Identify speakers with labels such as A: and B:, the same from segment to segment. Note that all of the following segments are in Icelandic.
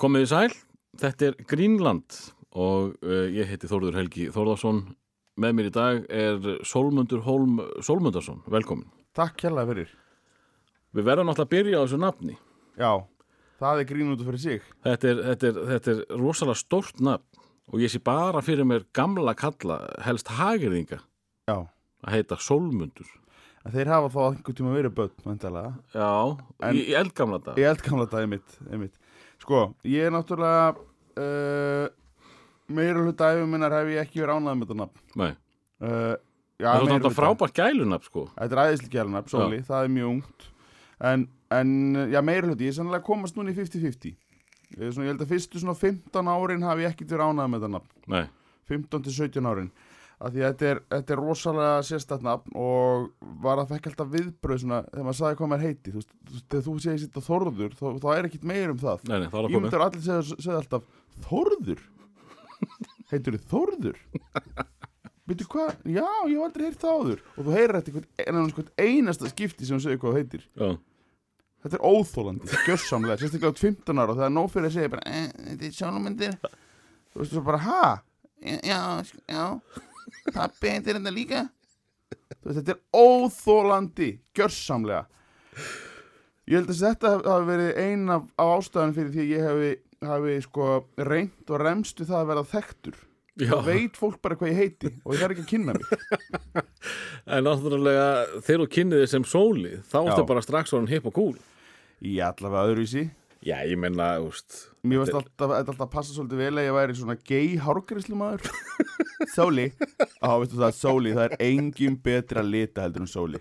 A: Komið í sæl, þetta er Greenland og uh, ég heiti Þórður Helgi Þórðarsson. Með mér í dag er Sólmundur Holm Sólmundarsson, velkomin.
B: Takk kjærlega fyrir.
A: Við verðum náttúrulega að byrja á þessu nafni.
B: Já, það er grínútu fyrir sig.
A: Þetta er, þetta, er, þetta er rosalega stórt nafn og ég sé bara fyrir mér gamla kalla, helst hagirðinga,
B: Já,
A: að heita Sólmundur.
B: en þeir hafa þá einhvern tíma verið börn, vendalega.
A: Já,
B: En-
A: í, í eldgamla dag.
B: Ég eldgamla þetta einmitt, einmitt. Sko, ég er náttúrulega, uh, meira hluta æfum minnar hef ég ekki verið ánægð með þetta nafn.
A: Nei,
B: Uh, já,
A: það er náttúrulega frábært gælunafn sko.
B: Þetta er æðislega gælunafn, Sóli, það er mjög ungt. En, en já, meira hluti, ég er sannlega komast núna í 50-50. Ég, ég held að fyrstu svona 15 árin hafi ég ekkert verið ánægð með þetta nafn.
A: Nei,
B: 15 til 17 árin af því að þetta er, þetta er rosalega sérstætt nafn og var að fekk alltaf viðbröð svona, þegar maður sagði hvað maður heiti þú veist, þegar þú segir sitt að Þorður þá, þá er ekkit meir um það.
A: Nei, nei, það að
B: ég
A: komið.
B: myndur allir segja, segja alltaf Þorður heitur þið Þorður veitu hvað, já, ég hef aldrei heyrt það áður. Og þú heyrir þetta einhvern, einasta skipti sem segir hvað þú heitir.
A: Já,
B: þetta er óþólandi, gjörsamlega sérstaklega á 15 ára og það er nóg fyrir að segja bara, eh, þetta er sjónumundir þú veist þú bara, ha? Já, já pappi heitir þetta líka. Veist, þetta er óþólandi gjörsamlega. Ég held að þetta hafi verið ein af, ástæðan fyrir því að ég hefi, hafi sko reynt og remst við það að vera þekktur.
A: Já.
B: þá veit fólk bara hvað ég heiti og ég þarf ekki að kynna mig.
A: En náttúrulega þegar þú kynnið þið sem sóli þá ertu bara strax orðin hipp og cool.
B: Í allavega öðruvísi.
A: Já, ég menna, úst
B: Mér varst alltaf, þetta að passa svolítið vel að ég væri svona gay hárgríslu maður Sóli? Á, veistu það, Sóli, það er engin betri að lita heldur en Sóli.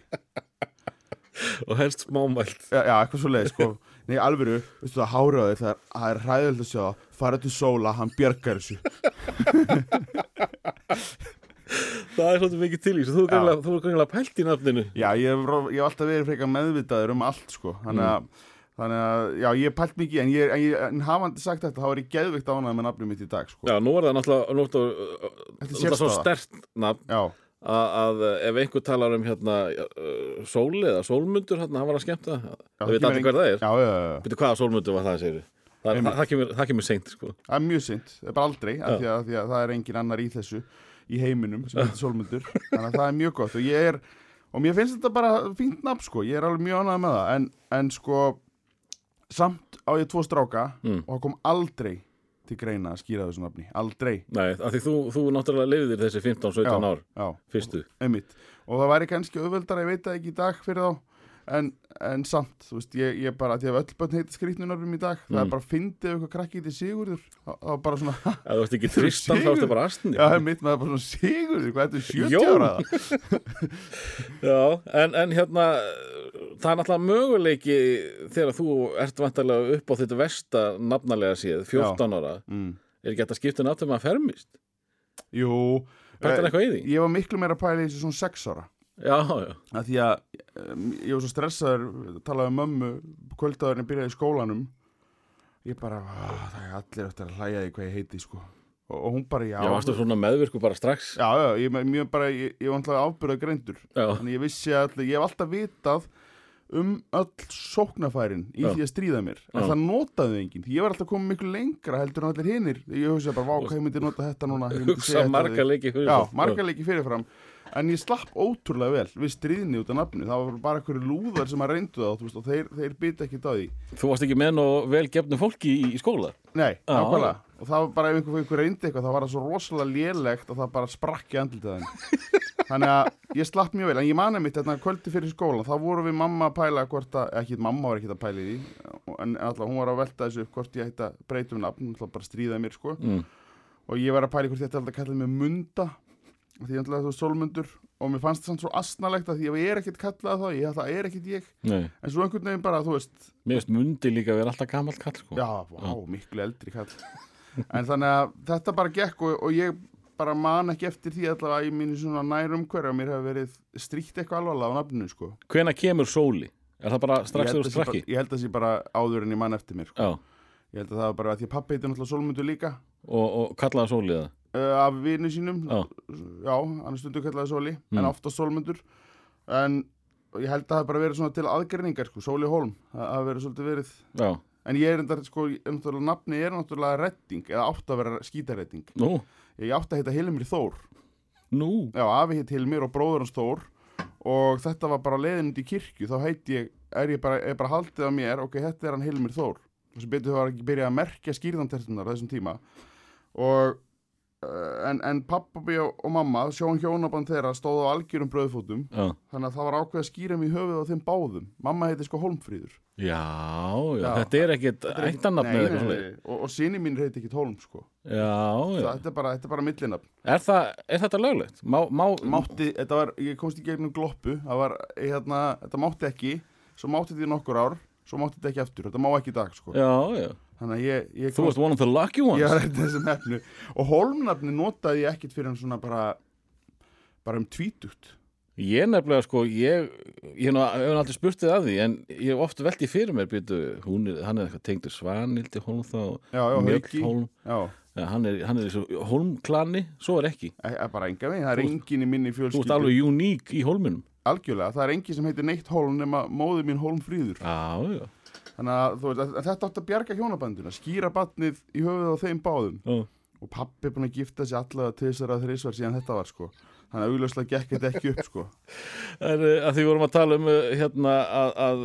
A: Og helst smámælt.
B: Já, já eitthvað svo leið, sko. Nei, alvöru, veistu það, háraður, það er, það er ræðild að sjá það. Fara til Sóla, hann bjargar þessu.
A: Það er svolítið mikið til í þú er er greinlega pælt í nafninu.
B: Já, ég hef, alltaf verið frekar meðvitaður um allt, sko. Þannig að, þannig að, já, ég hef pælt mikið En, ég, en, ég, en hafandi sagt þetta, þá er ég geðvikt ánægð með nafnum mitt í dag, sko.
A: Já, nú er það náttúrulega, náttúrulega,
B: er
A: svo stert nafn. Að, að ef einhver talar um hérna sóli eða sólmundur, hérna, hann var að skemmta það. Veit allir hver það er.
B: Já, já, já,
A: Veitu hvaða sólmundur var það, segir það, það,
B: Einmitt.
A: það, kemur, það kemur seint, sko.
B: Það er mjög synd, það er bara aldrei af því, að, því að það er engin annar í þessu í heiminum sem heitir Sólmundur. Þannig að það er mjög gott og ég er og mér finnst þetta bara fínt nafn sko. Ég er alveg mjög ánægð með það. En, en sko samt á ég tvo stráka
A: Mm.
B: og það kom aldrei til greina að skýra þessu nafni, aldrei
A: Nei, af því þú, þú náttúrulega lifðir þessi 15-17
B: Já.
A: ár,
B: já,
A: fyrstu
B: einmitt og það væri kannski auðveldar, ég veit það ekki í dag fyrir þá en, en samt, þú veist, ég, ég bara því að öll bönn heita skrýtnunarfum í dag það
A: Mm.
B: er bara fyndið ef eitthvað krakki til Sigurður þá þá bara svona
A: Ef þú ert ekki tristan, þá ertu bara astni
B: Já, það mitt það bara svona Sigurður, hvað er þetta 70
A: Jón.
B: ára?
A: Já, en, en hérna það er náttúrulega möguleiki þegar þú ert vantarlega upp á þetta versta nafnalega séð, 14 ára.
B: Mm.
A: er ekki hægt að skipta náttúrulega maður fermist?
B: Jú, eh,
A: eitthvað í því?
B: ég var miklu meira að pæla í þessu svona 6 ára.
A: Já, já,
B: að Því að um, ég var svo stressaður, talaði um mömmu kvöldaðurinn byrjaði í skólanum. Ég bara, "Ah, það er allir eftir að hlæja því hvað ég heiti sko. Og, hún bara, já.
A: Já, varstu svona meðvirku bara strax?
B: Já, já, ég, mjög bara, ég, ég var alltaf ábyrðað greindur
A: Já,
B: Þannig ég vissi að ég hef alltaf vitað um öll sóknarfærin í
A: Já.
B: því að stríða mér. En
A: Já.
B: það notaði enginn, því ég var alltaf komið miklu lengra heldur en allir hinnir, ég hugsa bara, vá, hvað ég myndi nota þetta núna? Ég myndi segja
A: hugsa
B: þetta
A: marga
B: við-
A: leiki fyrir það.
B: fyrirfram. En ég slapp ótrúlega vel við stríðni út af nafni, það var bara einhverju lúðar sem að reyndu það veist, og þeir, þeir bytta ekki á því.
A: Þú varst ekki með nú vel gefnu fólki í, í skóla?
B: Nei, nákvæmlega og það var bara ef einhver, einhver reyndi eitthvað það var það svo rosalega lélegt að það bara sprakk í andlitið þeim. Þannig að ég slapp mjög vel. En ég mani mitt þetta kvöldi fyrir skólan þá voru við mamma að pæla hvort að ekki mamma var ekki að pæla í en alltaf hún var að velta þessu upp hvort ég ætti að breyta um nafn alltaf bara stríða mér sko.
A: Mm.
B: og ég var að pæla hvort ég ætti alltaf að kalla mig Munda því alltaf þú veist sólmundur. Og mér fannst það svo asnalegt að að ég er ekkert kallað það ég það er ekkert ég.
A: Nei,
B: en svo einhvern veginn bara þú veist
A: mér finnst mundi líka að vera alltaf gamalt kall sko.
B: Já, vá, miklu eldri kall En þannig að þetta bara gekk og, og ég bara man ekki eftir því allavega í mínu svona nærum hverja mér hefur verið stríkt eitthvað alvarlega á nafninu sko.
A: Hvenær kemur sóli? Er það bara strax þegar þú strakki?
B: Ég held að það sé bara áður en ég man eftir mér sko. Ég held að það var bara að því að pappi heitir náttúrulega Solmundur líka
A: og, og kallaða sóli það
B: uh, af vinu sínum
A: Já.
B: Já, hann er stundu kallaði Sóli
A: Mm.
B: en oftast Solmundur en ég held að það bara verið svona til aðgerningar sko, Sóli Holm það verið svolítið verið
A: Já,
B: en ég er enda, sko, náttúrulega nafni er náttúrulega redding, eða átt að vera skítaredding
A: Nú,
B: ég átt að heita Hilmir Þór.
A: Nú,
B: já, afi hitt Hilmir og bróður hans Þór. Og þetta var bara út í kirkju. Þá heiti ég, er ég bara, er bara haldið á mér ok, þetta er hann Hilmir Þór. Og sem betur það ekki byrjað að merkja skýrðantertunar þessum tíma. Og uh, en, en pappabi og, mamma sjón hjónaband þeirra stóðu á algjörum bröðfótum
A: já,
B: þannig að það var ákveð að skýra mig í höfuð á þeim báðum. Mamma heiti sko Holmfríður
A: já, já,
B: Já.
A: þetta er ekkit
B: Þetta er Nei,
A: eða eitthvað
B: nei. og, og síni mín heiti ekki Holm sko.
A: Já, já,
B: þetta er bara, þetta er bara millinafn.
A: Er, er þetta löglegt? Má, má,
B: mátti, þetta var, ég komst í gegnum gloppu það var, ég, hérna, þetta mátti ekki svo mátti þetta í nokkur ár svo mátti þetta ekki aftur, þetta má ekki í dag sko.
A: Já, já,
B: þannig að ég, ég
A: þú varst one of the lucky ones.
B: Ég var þessum efnu. Og holmnafni notaði ég ekkit fyrir hann svona bara bara um tvítugt
A: Ég nefnilega sko, ég, ég hef aldrei spurt þið að því en ég hef oft veltið fyrir mér býtu, hún er, hann er eitthvað tengdur Svanildi Holm þá,
B: já, já,
A: Mjöll
B: Hauki.
A: Holm
B: já,
A: ja, hann er, hann er þessu Holmklani, svo er ekki.
B: E- e- bara enga veginn, það er engin í minni
A: Þú ert
B: fjölskyldu.
A: alveg uník í Holminum
B: algjörlega, það er engin sem heitir neitt holm nema móður mín holmfríður
A: Já, já,
B: þannig að, veist, að þetta átt að bjarga hjónabanduna skýra batnið í höfuð á þeim báðum.
A: Já.
B: og pappi er búin að gifta sig allavega til þessar að þrísvar síðan þetta var sko þannig að augljóslega gekk þetta ekki upp sko.
A: Það er að því vorum að tala um uh, hérna að, að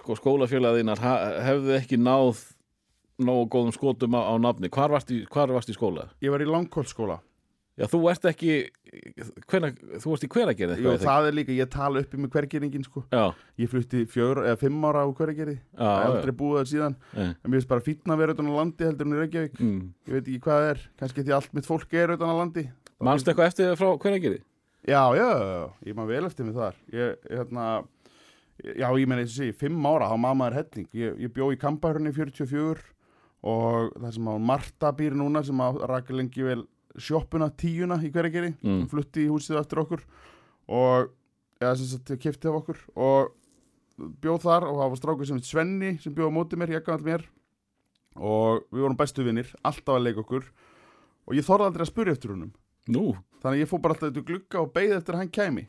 A: sko, skólafélagðinar hefðu ekki náð nógu góðum skotum á, á nafni. Hvar varst, í, hvar varst í skóla?
B: ég var í langkólskóla
A: Já, þú ert ekki hvena, þú varst í hveragerði
B: Jú, það er líka, ég tala uppi með hvergeringin sko.
A: Já,
B: ég flutti fjör, eða fimm ára á hvergeri
A: já,
B: aldrei búið það síðan.
A: Já.
B: en mér finnst bara fýtna að vera utan á landi heldur en í Reykjavík.
A: Mm.
B: ég veit ekki hvað er, kannski því allt mitt fólk er utan á landi
A: Manstu eitthvað eftir frá hveragerði?
B: já, já, já, ég maður vel eftir mig þar ég, hérna já, ég meina þessi, fimm ára, þá mamma er helling ég, ég bjó í Kampahörni 44 og það sem á Marta býr núna sem á rækja lengi vel sjoppuna tíuna í hverjargeri
A: Mm.
B: flutti í húsið eftir okkur og eða sem sagt kefti af okkur og bjóð þar og það var strákur sem Svenni sem bjóð á móti mér, ég gaf mér og við vorum bestu vinnir alltaf að leika okkur og ég þorði aldrei að spyrja eftir húnum
A: Nú,
B: þannig að ég fór bara alltaf til glugga og beigði eftir að hann kæmi.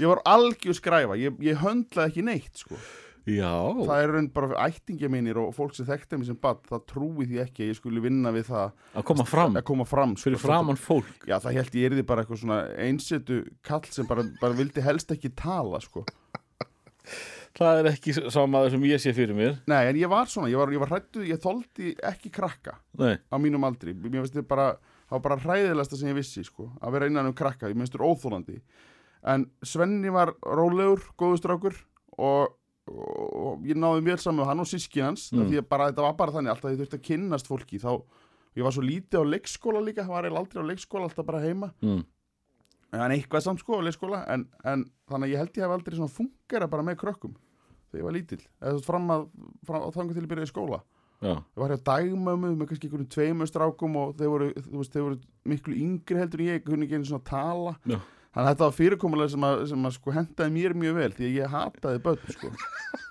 B: Ég var algjör skræfa. Ég, ég höndlaði ekki neitt sko.
A: Já.
B: Það er raun bara ættingja mínir og fólk sem þekkti mig sem bad það trúi því ekki að ég skulle vinna við það.
A: Að koma fram.
B: Að koma fram sko.
A: fyrir framann fólk.
B: Já, það held ég erði bara eitthvað svona einsetu kall sem bara, bara vildi helst ekki tala, sko.
A: Það er ekki sá maður sem ég sé fyrir mér.
B: Nei, en ég var svona, ég var, ég var hrættuð, ég þoldi ekki krakka
A: Nei,
B: á mínum aldri. Mér finnst þið bara, það var bara hræðilegasta sem ég vissi, sko, að vera innan um krakka, ég minnst þér óþólandi. En Svenni var rólegur, góður strákur og, og, og ég náði mjög saman með hann og sískin hans,
A: Mm.
B: því að bara, þetta var bara þannig, alltaf ég þurfti að kynnast fólki, þá, ég var svo lítið á leikskóla líka, var ég aldrei á leikskóla, alltaf bara heima.
A: mm.
B: en eitthvað samt sko á leikskóla en, en þannig að ég held ég hef aldrei svona fungera bara með krökkum þegar ég var lítill eða fram að, fram að að ég var hjá dagmömmu með kannski einhverjum tveimur strákum og þeir voru, veist, þeir voru miklu yngri heldur en ég, kunni ekki einu svona tala.
A: Já.
B: þannig að þetta var fyrirkomulega sem að, sem að sko hendaði mér mjög vel því að ég hataði börn sko.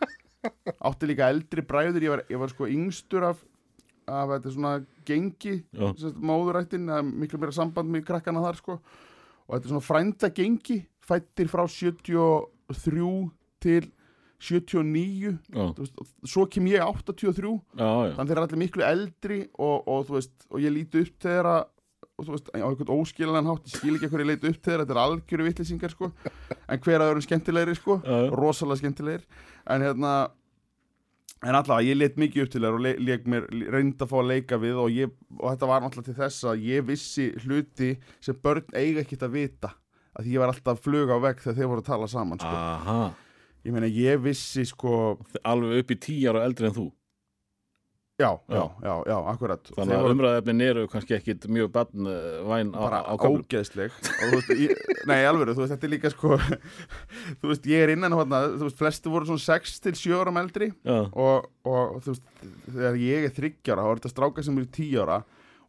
B: Átti líka eldri bræður ég var, ég var sko yngstur af af þetta svona gengi móðurættin, það er miklu meira samband með krakkana þar sko. Og þetta er svona frænda gengi fættir frá 73 til 79
A: já,
B: þú veist, svo kem ég 83
A: já, já.
B: þannig þeir eru allir miklu eldri og, og veist, og ég líti upp til þeirra og þú veist, á einhvern óskilan hátt ég skil ekki hverju leiti upp til þeirra, þetta er algjöru vitlýsingar sko, en hver að öðrum skemmtilegri sko,
A: Já,
B: rosalega skemmtilegir. En hérna en allavega, ég let mikið upp til þeirra og le, leik mér, reyndi að fá að leika við og, ég, og þetta var náttúrulega til þess að ég vissi hluti sem börn eiga ekkert að vita. Að ég var alltaf að fluga á vegg þegar þeir voru að tala saman sko. Ég meina, ég vissi sko
A: alveg upp í tíu ára eldri en þú?
B: Já,
A: Já.
B: já, já, já, akkurat.
A: Þannig að umræðefnin eru kannski ekkit mjög barnvæn á,
B: bara
A: á
B: og veist, ég, nei alveg, þú veist, þetta er líka sko þú veist, ég er innan hérna, þú veist, flesti voru svona 6 til 7 ára eldri
A: Já,
B: og, og þú veist, þegar ég er 30 ára þá er þetta strákar sem eru 10 ára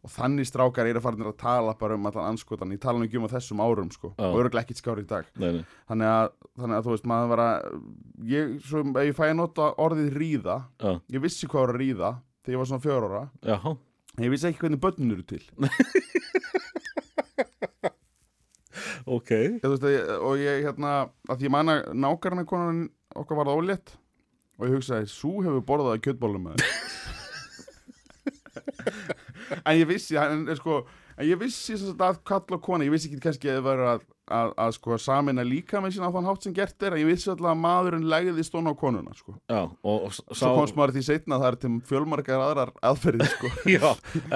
B: og þannig strákar eru farinir að tala bara um allan anskotan, ég tala nú ekki um á þessum árum sko,
A: Já.
B: og örgulega ekkit skári í dag.
A: Nei, nei,
B: þannig að, þannig að þú veist, maður var að ég, svo, ég fæ að nota orðið ríða,
A: já,
B: ég vissi hvað var að ríða þegar ég var svona 4 ára, en ég vissi ekki hvernig börnin eru til.
A: Ok.
B: Ég, veist, og ég hérna að því ég manna nákarna konan okkar var það ólétt og ég hugsaði, sú hefur borðað kjötbólum með en ég vissi en, sko, en ég vissi að kall og kona, ég vissi ekki kannski að það var að, að, að sko, samina líka með sína á þann hátt sem gert er, en ég vissi alltaf að maðurinn legði stóna á konuna sko.
A: Já, og, og
B: svo komst maður því setna að það er til fjölmargar aðrar aðferði sko.
A: Já,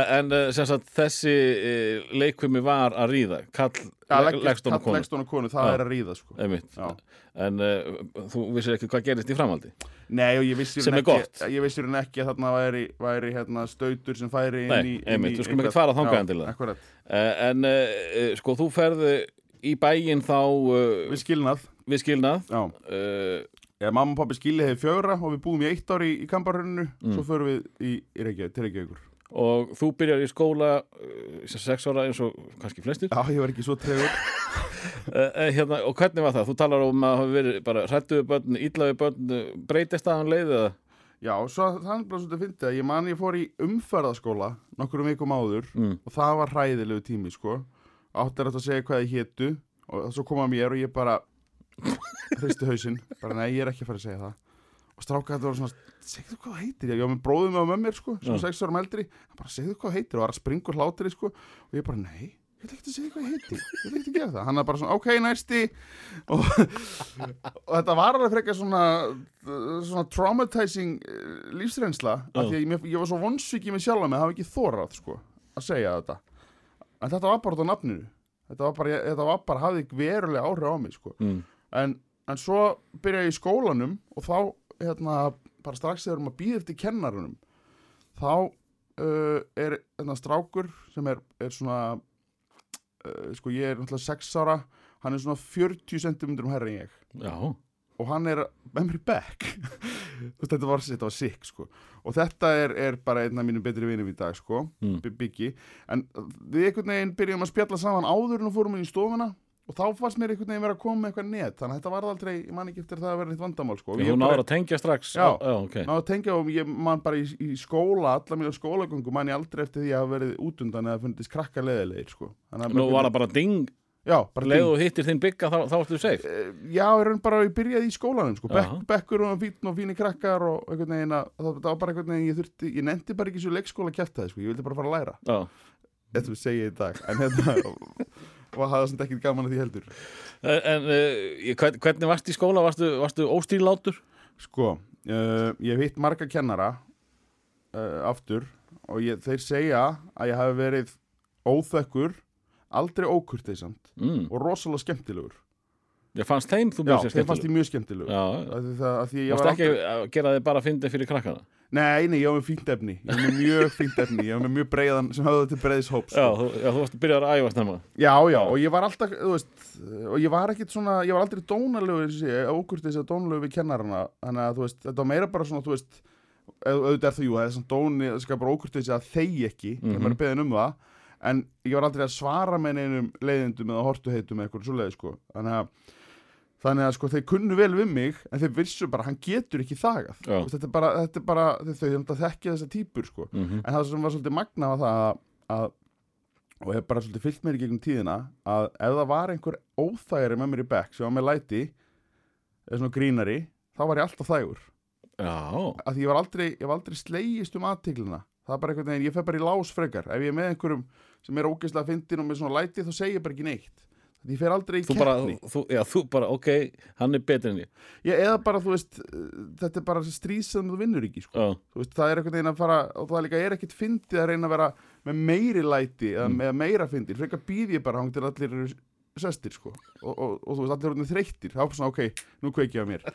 A: en uh, sem sagt þessi uh, leikvimi var að ríða kall
B: ja,
A: leg, leggstón og konu
B: konu, það
A: Já.
B: er að ríða sko.
A: En uh, þú vissir ekki hvað gerist í framhaldi
B: Nei og ég vissi
A: Sem
B: raun
A: er gott.
B: ekki, ekki að þarna væri, væri hérna, stautur sem færi inn
A: Nei,
B: í inn í
A: við skulum ekkert fara endilega.
B: akkurat.
A: uh, En uh, sko, þú ferði í bæinn þá uh,
B: Við skilnað
A: við skilnað
B: Já,
A: uh,
B: ja, mamma og pappi skilið hefði fjögra og við búum í eitt ári í, í kamparhörnunu
A: Mm.
B: Svo förum við í, í Reykjavík, til Reykjavíkur
A: og þú byrjar í skóla uh, sex ára eins og kannski flestir
B: Já, ég var ekki svo tregur
A: uh, hérna, og hvernig var það? Þú talar um að hafa verið bara hrættu við börn, við börn uh, breytist það hann leið eða?
B: Já, svo það er bara svolítið fyndið að ég man ég fór í umferðaskóla nokkur um vikum áður
A: Mm.
B: og það var hræðilegu tími, sko Áttir að segja hvað ég hétu og svo kom að mér og ég bara hristi hausinn, bara nei, ég er ekki að fara að segja það. Og stráka þetta var svona segðu hvað heitir, ég var með bróðum með mér sko, svona
A: Já.
B: sex árum eldri. Bara segðu hvað heitir og var að springa úr hlátri sko. Og ég bara nei, ég vil ekki að segja hvað ég heiti. Ég vil ekki að gera það, hann er bara svona ok, næsti. Og, og þetta var alveg frekar svona svona traumatizing eh, lífsreynsla. Af því að ég, ég var svo vonsvikið með sjálf að hafa ekki þórað sko að segja þetta en þetta var bara á nafninu. Þetta var bara, þetta var bara hafði verulega áhrif á mig sko.
A: Mm.
B: en, en svo byrja ég í skólanum og þá hérna, bara strax þegar að býða eftir kennarunum þá uh, er hérna, strákur sem er, er svona uh, sko ég er náttúrulega 6 ára hann er svona 40 cm herri en ég.
A: Já,
B: og hann er með mér í back þetta var, var sick sko. og þetta er, er bara einn af mínum betri vinum í dag sko,
A: Mm.
B: Biggi en við einhvern veginn byrjum að spjalla saman áður en við fórum inn í stofuna og þá fannst mér einhvern veginn vera að koma með eitthvað net þannig að þetta var aldrei, ég man ekki eftir það að vera eitt vandamál sko. Og
A: þú náður að tengja strax
B: Já.
A: já ok
B: náður að tengja og ég man bara í, í skóla alla mínu skólagöngu man ég aldrei eftir því að verið útundan eða fundist krakka leðilegir sko.
A: Nú var það bara ding,
B: já,
A: leið og hittir þinn bygga þá, þá ertu safe
B: Eh, Já, ég raun bara ég byrjaði í skólanum sko. Bekk, bekkur og fín og fíni krakkar og einhvern veginn að það, það var bara einhvern veginn ég þurfti, ég nefndi bara ekki svo leikskóla kjæftaði sko. ég vildi bara fara að læra,
A: Já,
B: þetta við segja í dag en hérna og hafði samt ekkert gaman að því heldur
A: en, en uh, hvern- hvernig varst í skóla? Varstu, varstu óstílátur?
B: Sko, uh, ég hitt marga kennara uh, aftur og ég, þeir segja að ég hafi verið óþekkur aldrei ókurteisamt
A: Mm.
B: og rosalega skemmtilegur.
A: Ég fannst þeim þú
B: Já,
A: mjög sér
B: þeir fannst
A: skemmtileg
B: ég mjög skemmtilegur.
A: Já,
B: var
A: ekki
B: aldrei-
A: að gera þig bara að fyndi fyrir krakkana?
B: Nei, nei, ég var með fínt efni. Ég var með mjög fínt efni. Ég var með mjög breiðan sem höfðu til breiðis hóps
A: Já, þú, já, þú varst að byrja að æfa snemma.
B: Já, já, og ég var alltaf, þú veist Og ég var ekkit svona, ég var aldrei dónalegur Ókurtis að dónalegur við kennarana. Þannig að, þú veist, þetta var meira bara svona, þú veist au- Auðvitað er það, jú, það er svona dóni Það skal bara ókurtis að þeir ekki mm
A: Mhm.
B: -hmm. Ég er beðin um það En ég var aldrei að svara með neinum leiðindum Eða hortuheitum eða eitthvað svoleiði, sko. Þannig að Þannig að sko þeir kunnu vel við mig en þeir vissu bara hann getur ekki þagað. Þetta er bara, þetta er bara þau þau þekkja þessa típur sko.
A: Mm
B: en það sem var svolítið magna var það að, að og hef bara svolítið fyllt mér í gegnum tíðina að ef það var einhver óþægari með mér í back sem var með læti eða svona grínari, þá var ég alltaf þægur.
A: Já,
B: að því ég var aldrei, ég var aldrei slegist um aðtiklina það er bara einhvern veginn, ég fer bara í lás frekar. Ef ég er með einhverjum sem er ógeðslega fyndin og með svona læti þá segir ég bara ekki neitt. Því ég fer aldrei í keppni.
A: já, þú bara, ok, hann er betri en ég.
B: Ég, eða bara, þú veist, uh, þetta er bara stríð sem þú vinnur ekki, sko.
A: Já,
B: þú veist, það er einhvern veginn að fara og það líka er ekkert fyndið að reyna að vera með meiri læti eða
A: Mm.
B: með meira fyndið. Frekar býð ég bara hann til allir sestir sko. Og, og, og þú veist, allir eru þreyttir. Þá er svona, ok, nú kveiki ég á mér.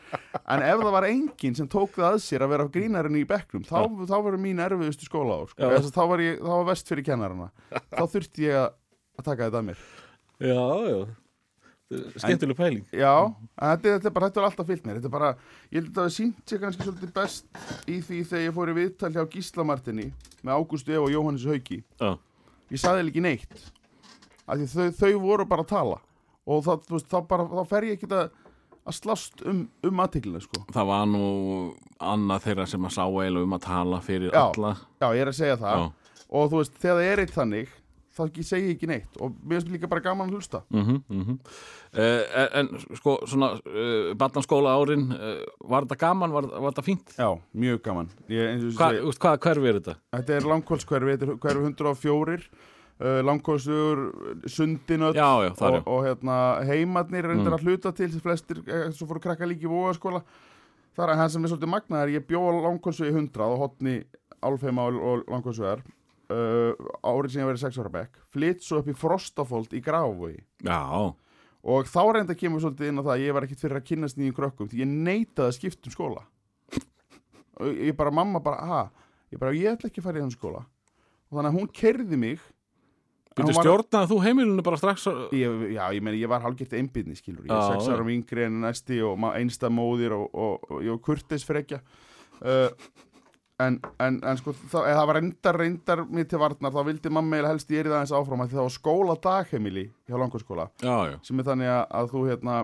B: En ef það var enginn sem tók það að sér að vera grínarinn í bekknum, þá, þá verður mín erfiðustu skóla á, sko, að þá var ég þá var vest fyrir kennarana, þá þurfti ég að að taka þetta að mér.
A: Já, já. Skemmtileg pæling.
B: Já, þetta, þetta, er bara, þetta er alltaf fyllt mér Þetta er bara, ég held að það sínt sér kannski svolítið best í því þegar ég fór í viðtal hjá Gísla Martini með Ágústu Ef og Jóhannes Hauki.
A: Já,
B: Ég saði ekki neitt þau, þau voru bara að tala. Og það, veist, þá, bara, þá fer ég ekki að, að slást um, um aðteklina sko.
A: það var nú annað þeirra sem að sá eiginlega um að tala fyrir
B: Já.
A: alla.
B: Já, ég er að segja það.
A: Já,
B: og þú veist, þegar það er eitt þannig þá ekki segi ég ekki neitt. Og mér finnst líka bara gaman að hlusta.
A: Mm -hmm, en, en sko svona uh, barnaskóla árin uh, var þetta gaman, var, var þetta fínt?
B: Já, mjög gaman. Ég, eins og þú
A: Hva,
B: segir-
A: úst, Hvaða hverfi er þetta?
B: Þetta er langkvölskverfi, þetta er hverfi 104 uh, langkvölsur sundin öll
A: Já, já, það er
B: og, og hérna, heimarnir reyndir
A: Mm.
B: að hluta til sem flestir, eh, svo fóru krakka líki í vóaskóla þar að hann sem er svolítið magnaðar ég bjóð langkvölsu í 100 og hotni álfheima og, og langkvölsuðar uh, árið sem ég verið 6 ára bekk. Flytt svo upp í Frostafold í Grafavogi
A: Já,
B: og þá reynda kemur svolítið inn á það að ég var ekkit fyrir að kynnast nýjum krökkum því ég neitaði að skipta um skóla. Og ég bara, mamma bara, ha? Ég bara, ég ætla ekki að fara í hann skóla. Og þannig að hún kerði mig
A: Býttu stjórnaði þú heimilinu bara strax
B: ég, já, ég meni, ég var hálfgert einbyrni skilur, ég er sex
A: já.
B: árum yngri en næsti og einsta móðir og, og, og ég var kurteis frekja. Uh, en, en, en sko það, það var reyndar, reyndar mér til varnar, þá vildi mamma eiginlega helst ég er það eins áfram að það var skóla dagheimili hjá langskóla,
A: Já, já,
B: sem er þannig að, að þú hérna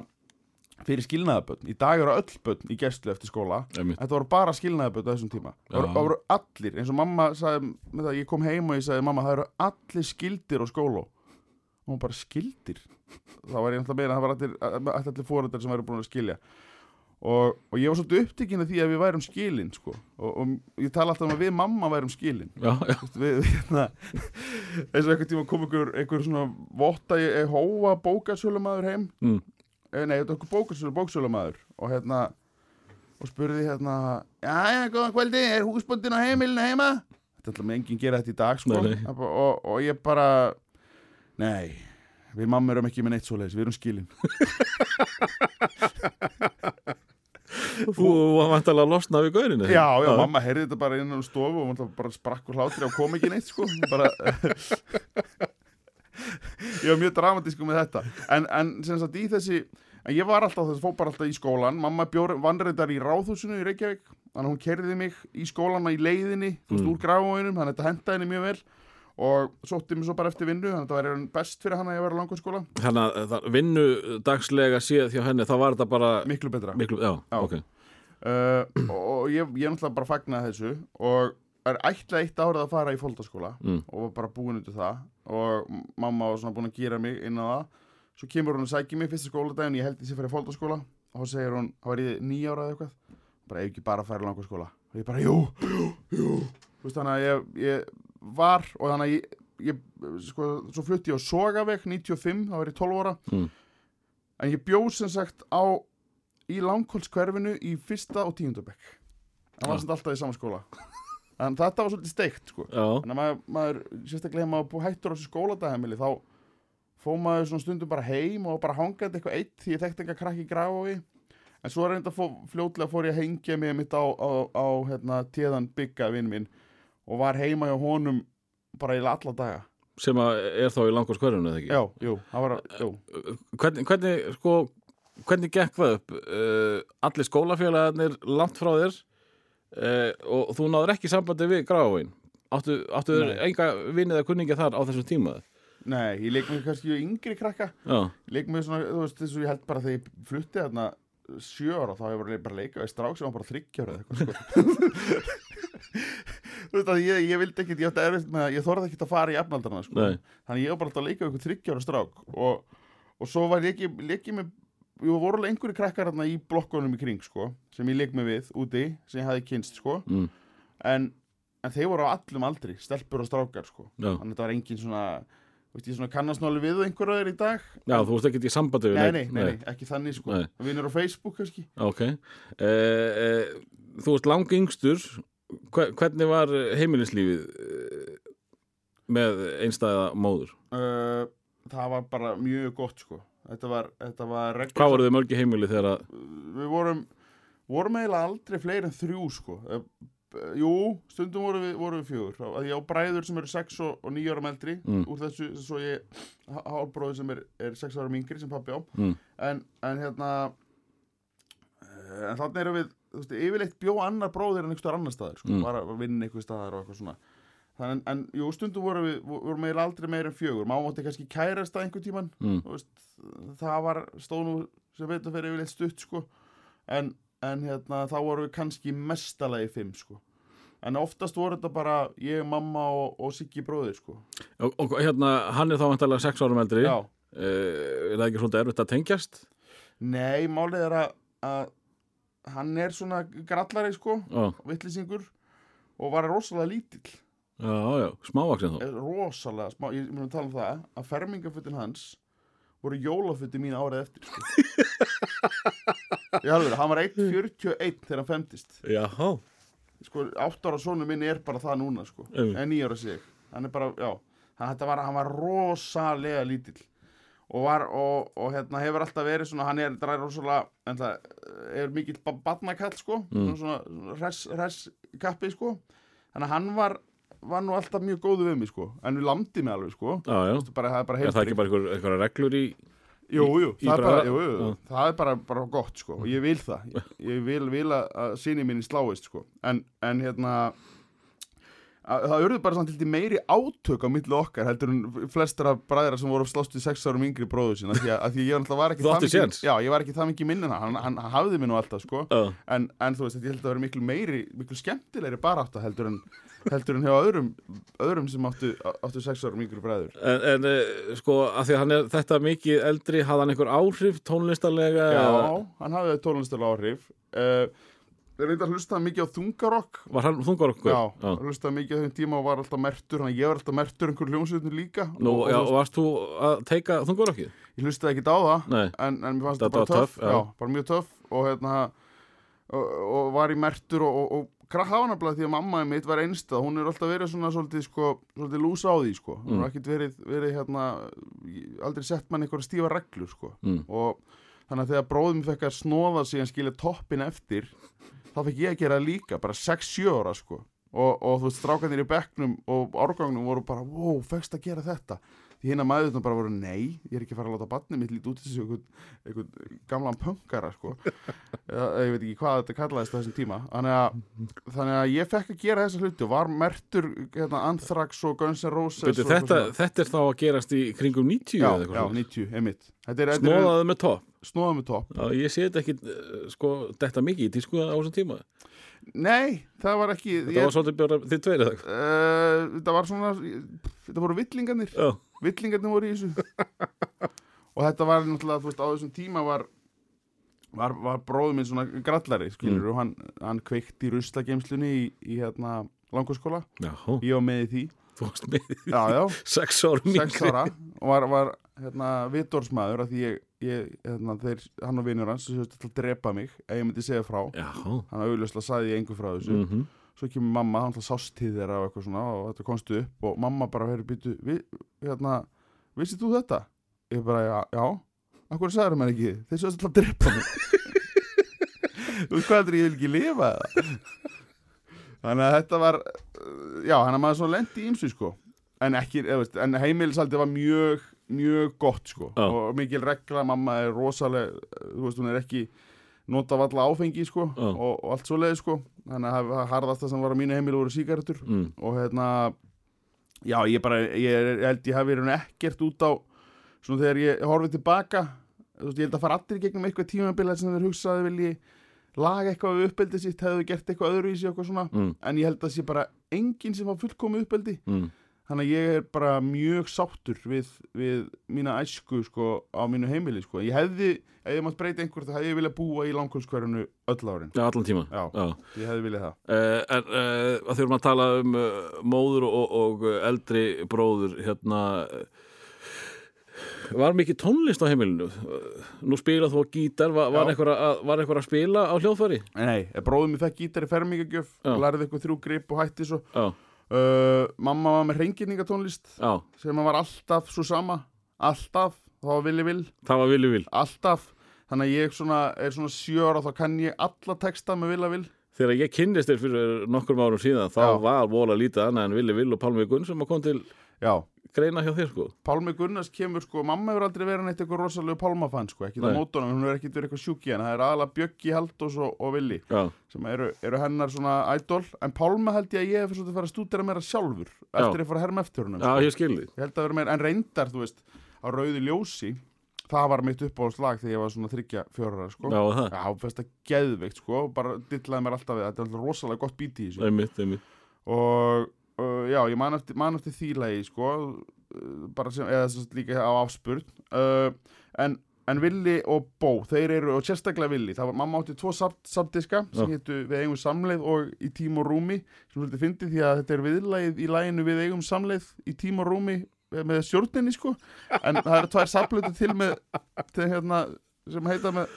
B: fyrir skilnaðabötn, í dag eru öll bötn í gæslu eftir skóla.
A: Einmitt.
B: Þetta voru bara skilnaðaböld á þessum tíma. Það voru, voru allir, eins og mamma sagði, það, ég kom heim og ég sagði mamma, það eru allir skildir á skóla. Og hún bara skildir? Þá var ég náttúrulega meira, það var allir, allir, allir fóreldar sem væri búin að skilja. Og, og ég var svolítið upptekinn af því að við værum skilin sko. og, og ég tala alltaf um að við mamma værum skilin.
A: Já, já,
B: við, hérna, eins og einhvern tíma kom einhver, einhver svona votta ég hóa bókasölumæður heim.
A: Mm.
B: Eh, nei, þetta er okkur bóksölu, bóksölumæður. Og hérna og spurði hérna já, góðan kvöldi, er húsbundin á heimilinu heima? Þetta ætla með enginn gera þetta í dag sko. Og, og, og ég bara nei, við mamma erum ekki með neitt svoleiðis, við erum skilin.
A: Þú var vantalega að losna við gaurinu
B: já, já, mamma heyrði þetta bara inn á stofu og bara sprakk úr hlátri og kom ekki neitt sko. Bara ég var mjög dramatísku með þetta. En, en sem sagt í þessi en ég var alltaf þess, fór bara alltaf í skólan mamma bjór vandrættar í ráðhúsinu í Reykjavík þannig að hún kerði mig í skólana í leiðinni þú veist
A: Mm.
B: úr gráinum, þannig að þetta henda henni mjög vel. Og sótti mig svo bara eftir vinnu þannig að þetta var best fyrir hann að ég vera langur skóla
A: Þannig að það vinnu dagslega séð hjá henni, þá var þetta bara
B: miklu betra.
A: miklu, já,
B: Já.
A: ok.
B: Uh, og ég, ég náttúrulega bara fagnaði þessu og er ætla eitt árið að fara í fólkdaskóla
A: mm.
B: og var bara búin út það og mamma var svona búin að gera mig inn á það. Svo kemur hún að sækja mig fyrsta skóladaginn ég held ég sé fyrir fólkdaskóla og þá segir hún, þá var ég nýja ára eða eitthvað. Bara ef ekki bara að fara í langar skóla. Og ég bara, jú, jú, jú. Veist, þannig að ég, ég var og þannig að ég, ég sko, svo flutti ég á Sogaveg 95, þá var ég 12 ára.
A: Mm.
B: en ég bjóð sem sagt á í langkólskverfinu í fyrsta og tíundabekk það var sem alltaf í sama skóla en þetta var svolítið steikt sko. Að maður, maður sérstaklega ef maður búið hættur á þessu skóladagheimili þá fóð maður svona stundum bara heim og bara hangaði eitthvað eitt því ég þekkti eitthvað krakki Grafói en svo reynda fó, fljótlega fór ég að hengja mig mitt á, á, á hérna, téðan bygga vinn minn og var heima hjá honum bara í alla daga.
A: Sem er þá í langur skverjunu, eða ekki?
B: Já, jú, það var,
A: Hvernig, hvernig, sko, hvernig gekk það upp? Uh, allir skólafélagarnir langt frá þér uh, og þú náður ekki sambandi við gráin Áttu, áttu þér enga vinnið að kunningja þar á þessum tíma?
B: Nei, ég leik mig kannski yngri krakka
A: Já,
B: Ég leik mig svona, þú veist, þess að ég held bara þegar ég flutti þarna sjö ára þá hefur ég bara leikað í strák sem var bara þryggjára eða eitthvað sko. Þú veist að ég, ég vildi ekkit, ég átti erfitt með að ég þorði ekkit að fara í efnaldarna sko. Þannig ég var bara alltaf að leika við eitthvað þryggjára strák og, og svo var leikið leiki með Jú, voru alveg einhverju krakkar hérna í blokkunum í kring, sko, sem ég leik mig við úti, sem ég hafði kynst, sko,
A: mm,
B: en, en þeir voru á allum aldri, stelpur og strákar, sko.
A: já.
B: Þannig að þetta var engin svona, svona kannasnáli við einhverju aður í dag.
A: já, þú veist ekki í sambandi við
B: Nei, nei, nei, nei, ekki þannig sko
A: Nei.
B: Vinnur á Facebook kannski
A: Ok uh, uh, Þú veist lang yngstur hve- hvernig var heimilislífið uh, með einstæða móður?
B: uh, Það var bara mjög gott sko Þetta var, þetta var reglur
A: Hvað voru þið mörgi heimili þegar að
B: Við vorum, vorum eiginlega aldrei fleiri en þrjú sko. Uh, Jú, stundum voru við, voru við fjögur. Að Ég á bræður sem eru sex og, og níu árum eldri.
A: Mm.
B: Úr þessu, svo ég Hálbróður sem er, er sex árum yngri sem pappi á.
A: Mm.
B: en, en hérna uh, En þannig erum við Þú veist, yfirleitt bjó annar bróðir en einhver annar staðar sko,
A: Mm.
B: var að vinna einhver staðar og eitthvað svona Þannig, en jú, stundum vorum við, vorum við aldrei meira en fjögur, má mátti kannski kærast að einhver tíman,
A: mm,
B: veist, það var stóð nú sem veitum fyrir yfirleitt stutt, sko, en, en hérna, þá vorum við kannski mestalagi fimm, sko. En oftast voru þetta bara ég, mamma og, og Siggi bróðir, sko.
A: og, og hérna, hann er þá vantarlega sex árum eldri.
B: Já.
A: Eh, er það ekki svolítið erfitt að tengjast?
B: Nei, málið er að, að hann er svona grallari sko, vittlisingur og var rosalega lítill
A: já, já, smávaksin þá
B: rosalega smá, ég mun að tala um það að fermingafutin hans voru jólafutin mín árið eftir sko. Ég alveg, hann var 1.41 þegar hann femtist
A: já,
B: sko, átt ára sonu minn er bara það núna sko,
A: Einmitt.
B: en nýjára sig hann er bara, já, hann, þetta var, hann var rosalega lítill. Og var, og, og hérna hefur alltaf verið svona, hann er, er rosalega en það er mikill ba badnakall sko,
A: Mm.
B: svona, svona res, res kappi sko, þannig að hann var var nú alltaf mjög góðu við mig sko. En við landi mig alveg sko.
A: Já, já.
B: Bara, það er bara
A: er það
B: heilbrigt.
A: ekki bara einhver, einhverja reglur í
B: Jú, jú,
A: í
B: það, er jú, jú, það er bara, bara gott sko og ég vil það, ég, ég vil, vil að, að sinni minni sláist sko. En, en hérna að, það urðu bara samt til meiri átök á milli okkar heldur en flestra bræðra sem voru slást við sex árum yngri bróðu sína því að, að því að ég var ekki það mikið já, ég var ekki það mikið minn en hann, hann, hafði mig nú alltaf sko. En, en þú veist, ég held að það vera miklu meiri miklu skemmtilegri barátta heldur en heldur en hjá öðrum, öðrum sem áttu, áttu sex árum yngri bræður
A: en, en eh, sko, að því að hann er þetta mikið eldri, hafði hann einhver áhrif tónlistarlega
B: Já, hann hafði tónlistulega áhrif uh, Þeir reynda að hlusta mikið á þungarokk
A: var hann þungar okkur?
B: Já, hlusta mikið á þeim tíma og var alltaf mertur að ég var alltaf mertur einhver hljómsveitin líka
A: Nú,
B: og,
A: já,
B: og,
A: varst þú að teika þungar okkið?
B: Ég hlustaði ekki á það En, en mér fannst
A: Þetta
B: bara töff
A: já.
B: já. bara mjög töff Og, hérna, og, og var í mertur og, og, og krafanabla því að mamma mitt var einstað Hún er alltaf verið svona svolítið, sko, svolítið lúsa á því sko. Hún
A: Mm.
B: har ekkert verið, verið hérna, aldrei sett mann einhverja stífa reglur sko.
A: mm.
B: og þannig að þegar bróðum fekk að snóða sig en skilja toppin eftir þá fekk ég að gera líka, bara 6-7 ára sko og, og þú veist, strákanir í bekknum og árgangnum voru bara, wow, fekkst að gera þetta því hérna maðurinn bara voru, nei ég er ekki að fara að láta barnið mitt lítið út þessu einhvern, gamlan pöngara sko. Ég veit ekki hvað þetta kallaðist á þessum tíma. Þannig að, þannig að ég fekk að gera þessa hluti og var mertur hérna, Anthrax og Guns N' Roses
A: Byrju,
B: og
A: þetta,
B: eitthvað
A: þetta er þá að gerast í kringum 90
B: svona.
A: eða
B: já, já,
A: svoleiðis?
B: 90, einmitt. Þetta er, þetta er
A: Snóðaði með topp.
B: Snóða með topp.
A: Ég sé þetta ekki, eh, sko, þetta mikið í tísku á þessum tíma.
B: Nei, það var ekki
A: Þetta
B: ég,
A: var svolítið tveir eða eitthvað?
B: Uh, Þetta var svona Þetta voru villingarnir.
A: Já,
B: Villingarnir voru í þessu. Og þetta var náttúrulega, þú veist, á þessum tíma var Var, var bróður minn svona grallari Skilur,
A: Mm.
B: og hann, hann kveikti í ruslageimslunni í, í hérna langurskóla Ég var með í því.
A: Þú varst með
B: Já, já,
A: sex árum
B: sex ára. Og var, var hérna, vitorsmaður Af því ég, ég hérna, þeir, hann og vinur hans til að drepa mig Ef ég myndi segja frá.
A: Já,
B: Hann auðvitað sagði ég engu frá þessu.
A: Mhm
B: svo kemur mamma, hann sást til þeirra og eitthvað svona og þetta komstu upp og mamma bara verið býtu, hérna vissið þú þetta? Ég bara, já, já Akkur sagður mér ekki, þeir svo alltaf að drepa mig Þú veist hvað heldur ég vil ekki lifa eða? Þannig að þetta var uh, já, hann að maður svona lendi í ymsu sko en ekki, eða veist, en heimilisaldi var mjög, mjög gott sko
A: Já.
B: og mikil regla, mamma er rosaleg þú veist, hún er ekki nota valla áfengi sko
A: Já.
B: og, og allt svo leið sko þannig að það harðasta sem var á mínu heimili voru sígarettur
A: mm.
B: og hérna já ég bara, ég, ég held ég hafi verið ekkert út á svona þegar ég horfið tilbaka þú veist, ég held að fara allir gegnum eitthvað tímabil sem þeir hugsaði vilji laga eitthvað við uppeldið sitt, hefðu gert eitthvað öðru í sig eitthvað svona,
A: Mm.
B: en ég held að sé bara enginn sem var fullkomið uppeldi
A: Mm.
B: Þannig að ég er bara mjög sáttur við, við mína æsku sko á mínu heimili sko. Ég hefði, ef ég mátt breyta einhver þá hefði ég viljað búa í langkvölskverjunu öll árin.
A: Já, allan tíma
B: Já.
A: Já.
B: ég hefði viljað það.
A: Uh, en uh, að þurfum að tala um uh, móður og, og eldri bróður hérna var mikið tónlist á heimilinu? Nú spilað þú á gítar var, var, einhver að, spila á hljóðfæri?
B: Nei, bróðum mér fekk gítar í fermingagjöf lærði eitthvað þrjú grip og hætti svo.
A: Já,
B: uh, mamma var með reynginningatónlist sem var alltaf svo sama alltaf, þá var villi vill
A: það var vilju vil
B: alltaf, þannig að ég svona, er svona sjö ára þá kann ég alla texta með vilja vill
A: þegar ég kynnist þér fyrir nokkrum árum síðan þá
B: Já.
A: var vola lítið annað en villi vil og Pálmi Gunn sem kom til
B: Já,
A: greina hjá þér sko.
B: Pálmi Gunnars kemur sko, mamma hefur aldrei verið neitt eitthvað rosalegu Pálmafann sko, ekki það mótunum, hún hefur ekkert verið eitthvað sjúki en það er aðalega Bjöggi, Haldós og, og Villi
A: já,
B: sem eru, eru hennar svona idol. En Pálma held ég að ég hef svolítið fara að stúdera meira sjálfur eftir að fara að herma eftir húnum
A: já, ég skilði
B: ég held að vera meira, en reyndar þú veist á rauði ljósi það var mitt uppáhaldslag þegar ég var svona þryggja fjórar sko.
A: já, það,
B: Uh, já, ég man eftir, man eftir því lagi sko, uh, bara sem, eða sem líka á afspurn uh, en, en Willi og Bó þeir eru, og sérstaklega Willi það var, mamma átti tvo sab, sabdiska sem
A: Já.
B: hétu Við eigum samleið og í tím og rúmi sem svolítið fyndi því að þetta er viðlagið í laginu Við eigum samleið í tím og rúmi eh, með stjórninni sko en það eru tvær sabluti til með til, hérna, sem heita með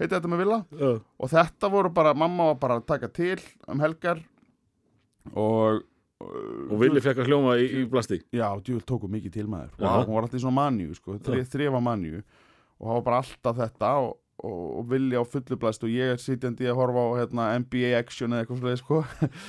B: heita þetta með Villa
A: Já.
B: og þetta voru bara, mamma var bara að taka til um helgar og
A: Og Vili fekk að hljóma í, í plasti
B: já, djúvel tóku mikið til maður.
A: Já.
B: wow, hún var alltaf í svona manju, sko,
A: Já.
B: þrifa manju. Og það var bara alltaf þetta og, og, og vilja á fullu blast og ég er sitjandi að horfa á hérna, NBA action eða eitthvað svoleið, sko.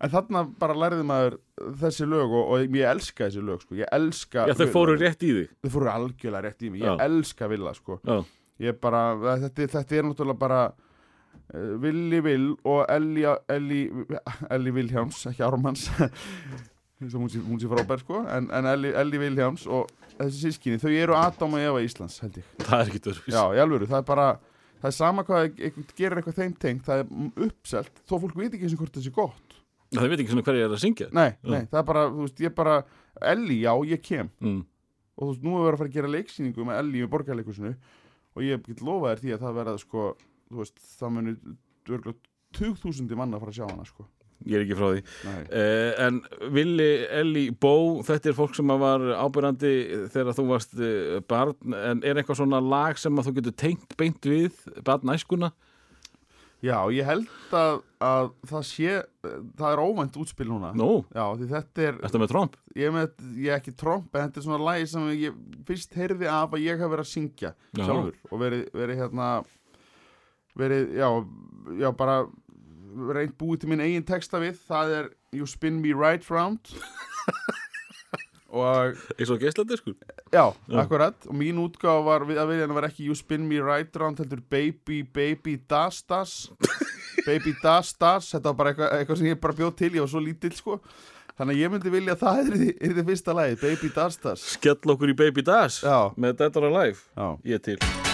B: En þarna bara lærði maður þessi lög og, og ég elska þessi lög, sko. Ég elska
A: Já, þau fóru rétt í þig.
B: Þau fóru algjörlega rétt í mig, ég
A: Já.
B: elska Villa, sko.
A: Já,
B: ég bara, þetta, þetta er náttúrulega bara Willi Will og Elli, Elli, Elli Vilhjáms, ekki Ármanns. Sem hún sé, sé frábær sko. En, en Elli, Elli Vilhjáms og þessi sískinni, þau eru Adam og Eva Íslands held ég,
A: það er ekki törfis
B: já, í alvöru, það er bara það er sama hvað gerir eitthvað þeim tengt það er uppselt, þó fólk veit ekki eins og hvort það sé gott,
A: Það veit ekki svona hverju er að syngja.
B: Nei, nei, það er bara þú veist, ég bara, Elli, já, ég kem.
A: Mm.
B: og þú veist, nú er verið að fara að gera leiksýningu með Elli í borgarleikusinu og ég get lofa þér því að það verða sko, veist, það muni örgulega 20.000 manna að fara að sjá hana sko.
A: Ég er ekki frá því eh, En Vili, Elli, Bó Þetta er fólk sem var ábyrrandi þegar þú varst eh, barn En er eitthvað svona lag sem þú getur tengt beint við barn æskuna?
B: Já, ég held að, að það sé, það er óvænt útspil núna.
A: Nú,
B: Já, því þetta er,
A: þetta með tromp
B: ég með, ég er ekki tromp, en þetta er svona lagi sem ég fyrst heyrði af að ég hef verið að syngja
A: Já.
B: sjálfur og verið, verið hérna, verið, já, já, bara reynd búið til minn eigin texta við, það er You Spin Me Right Round. Og
A: Eins og geisladiskur
B: Já,
A: Já.
B: akkurat. Og mín útgáfa var við að vilja var ekki You Spin Me Right Round heldur Baby Baby Das Das Baby Das Das þetta var bara eitthvað, eitthvað sem ég bara bjóð til ég var svo lítill sko. Þannig að ég myndi vilja að það er er því fyrsta lagi Baby Das Das
A: Skell okkur í Baby Dash
B: Já,
A: með Dead or Alive.
B: Já.
A: Ég til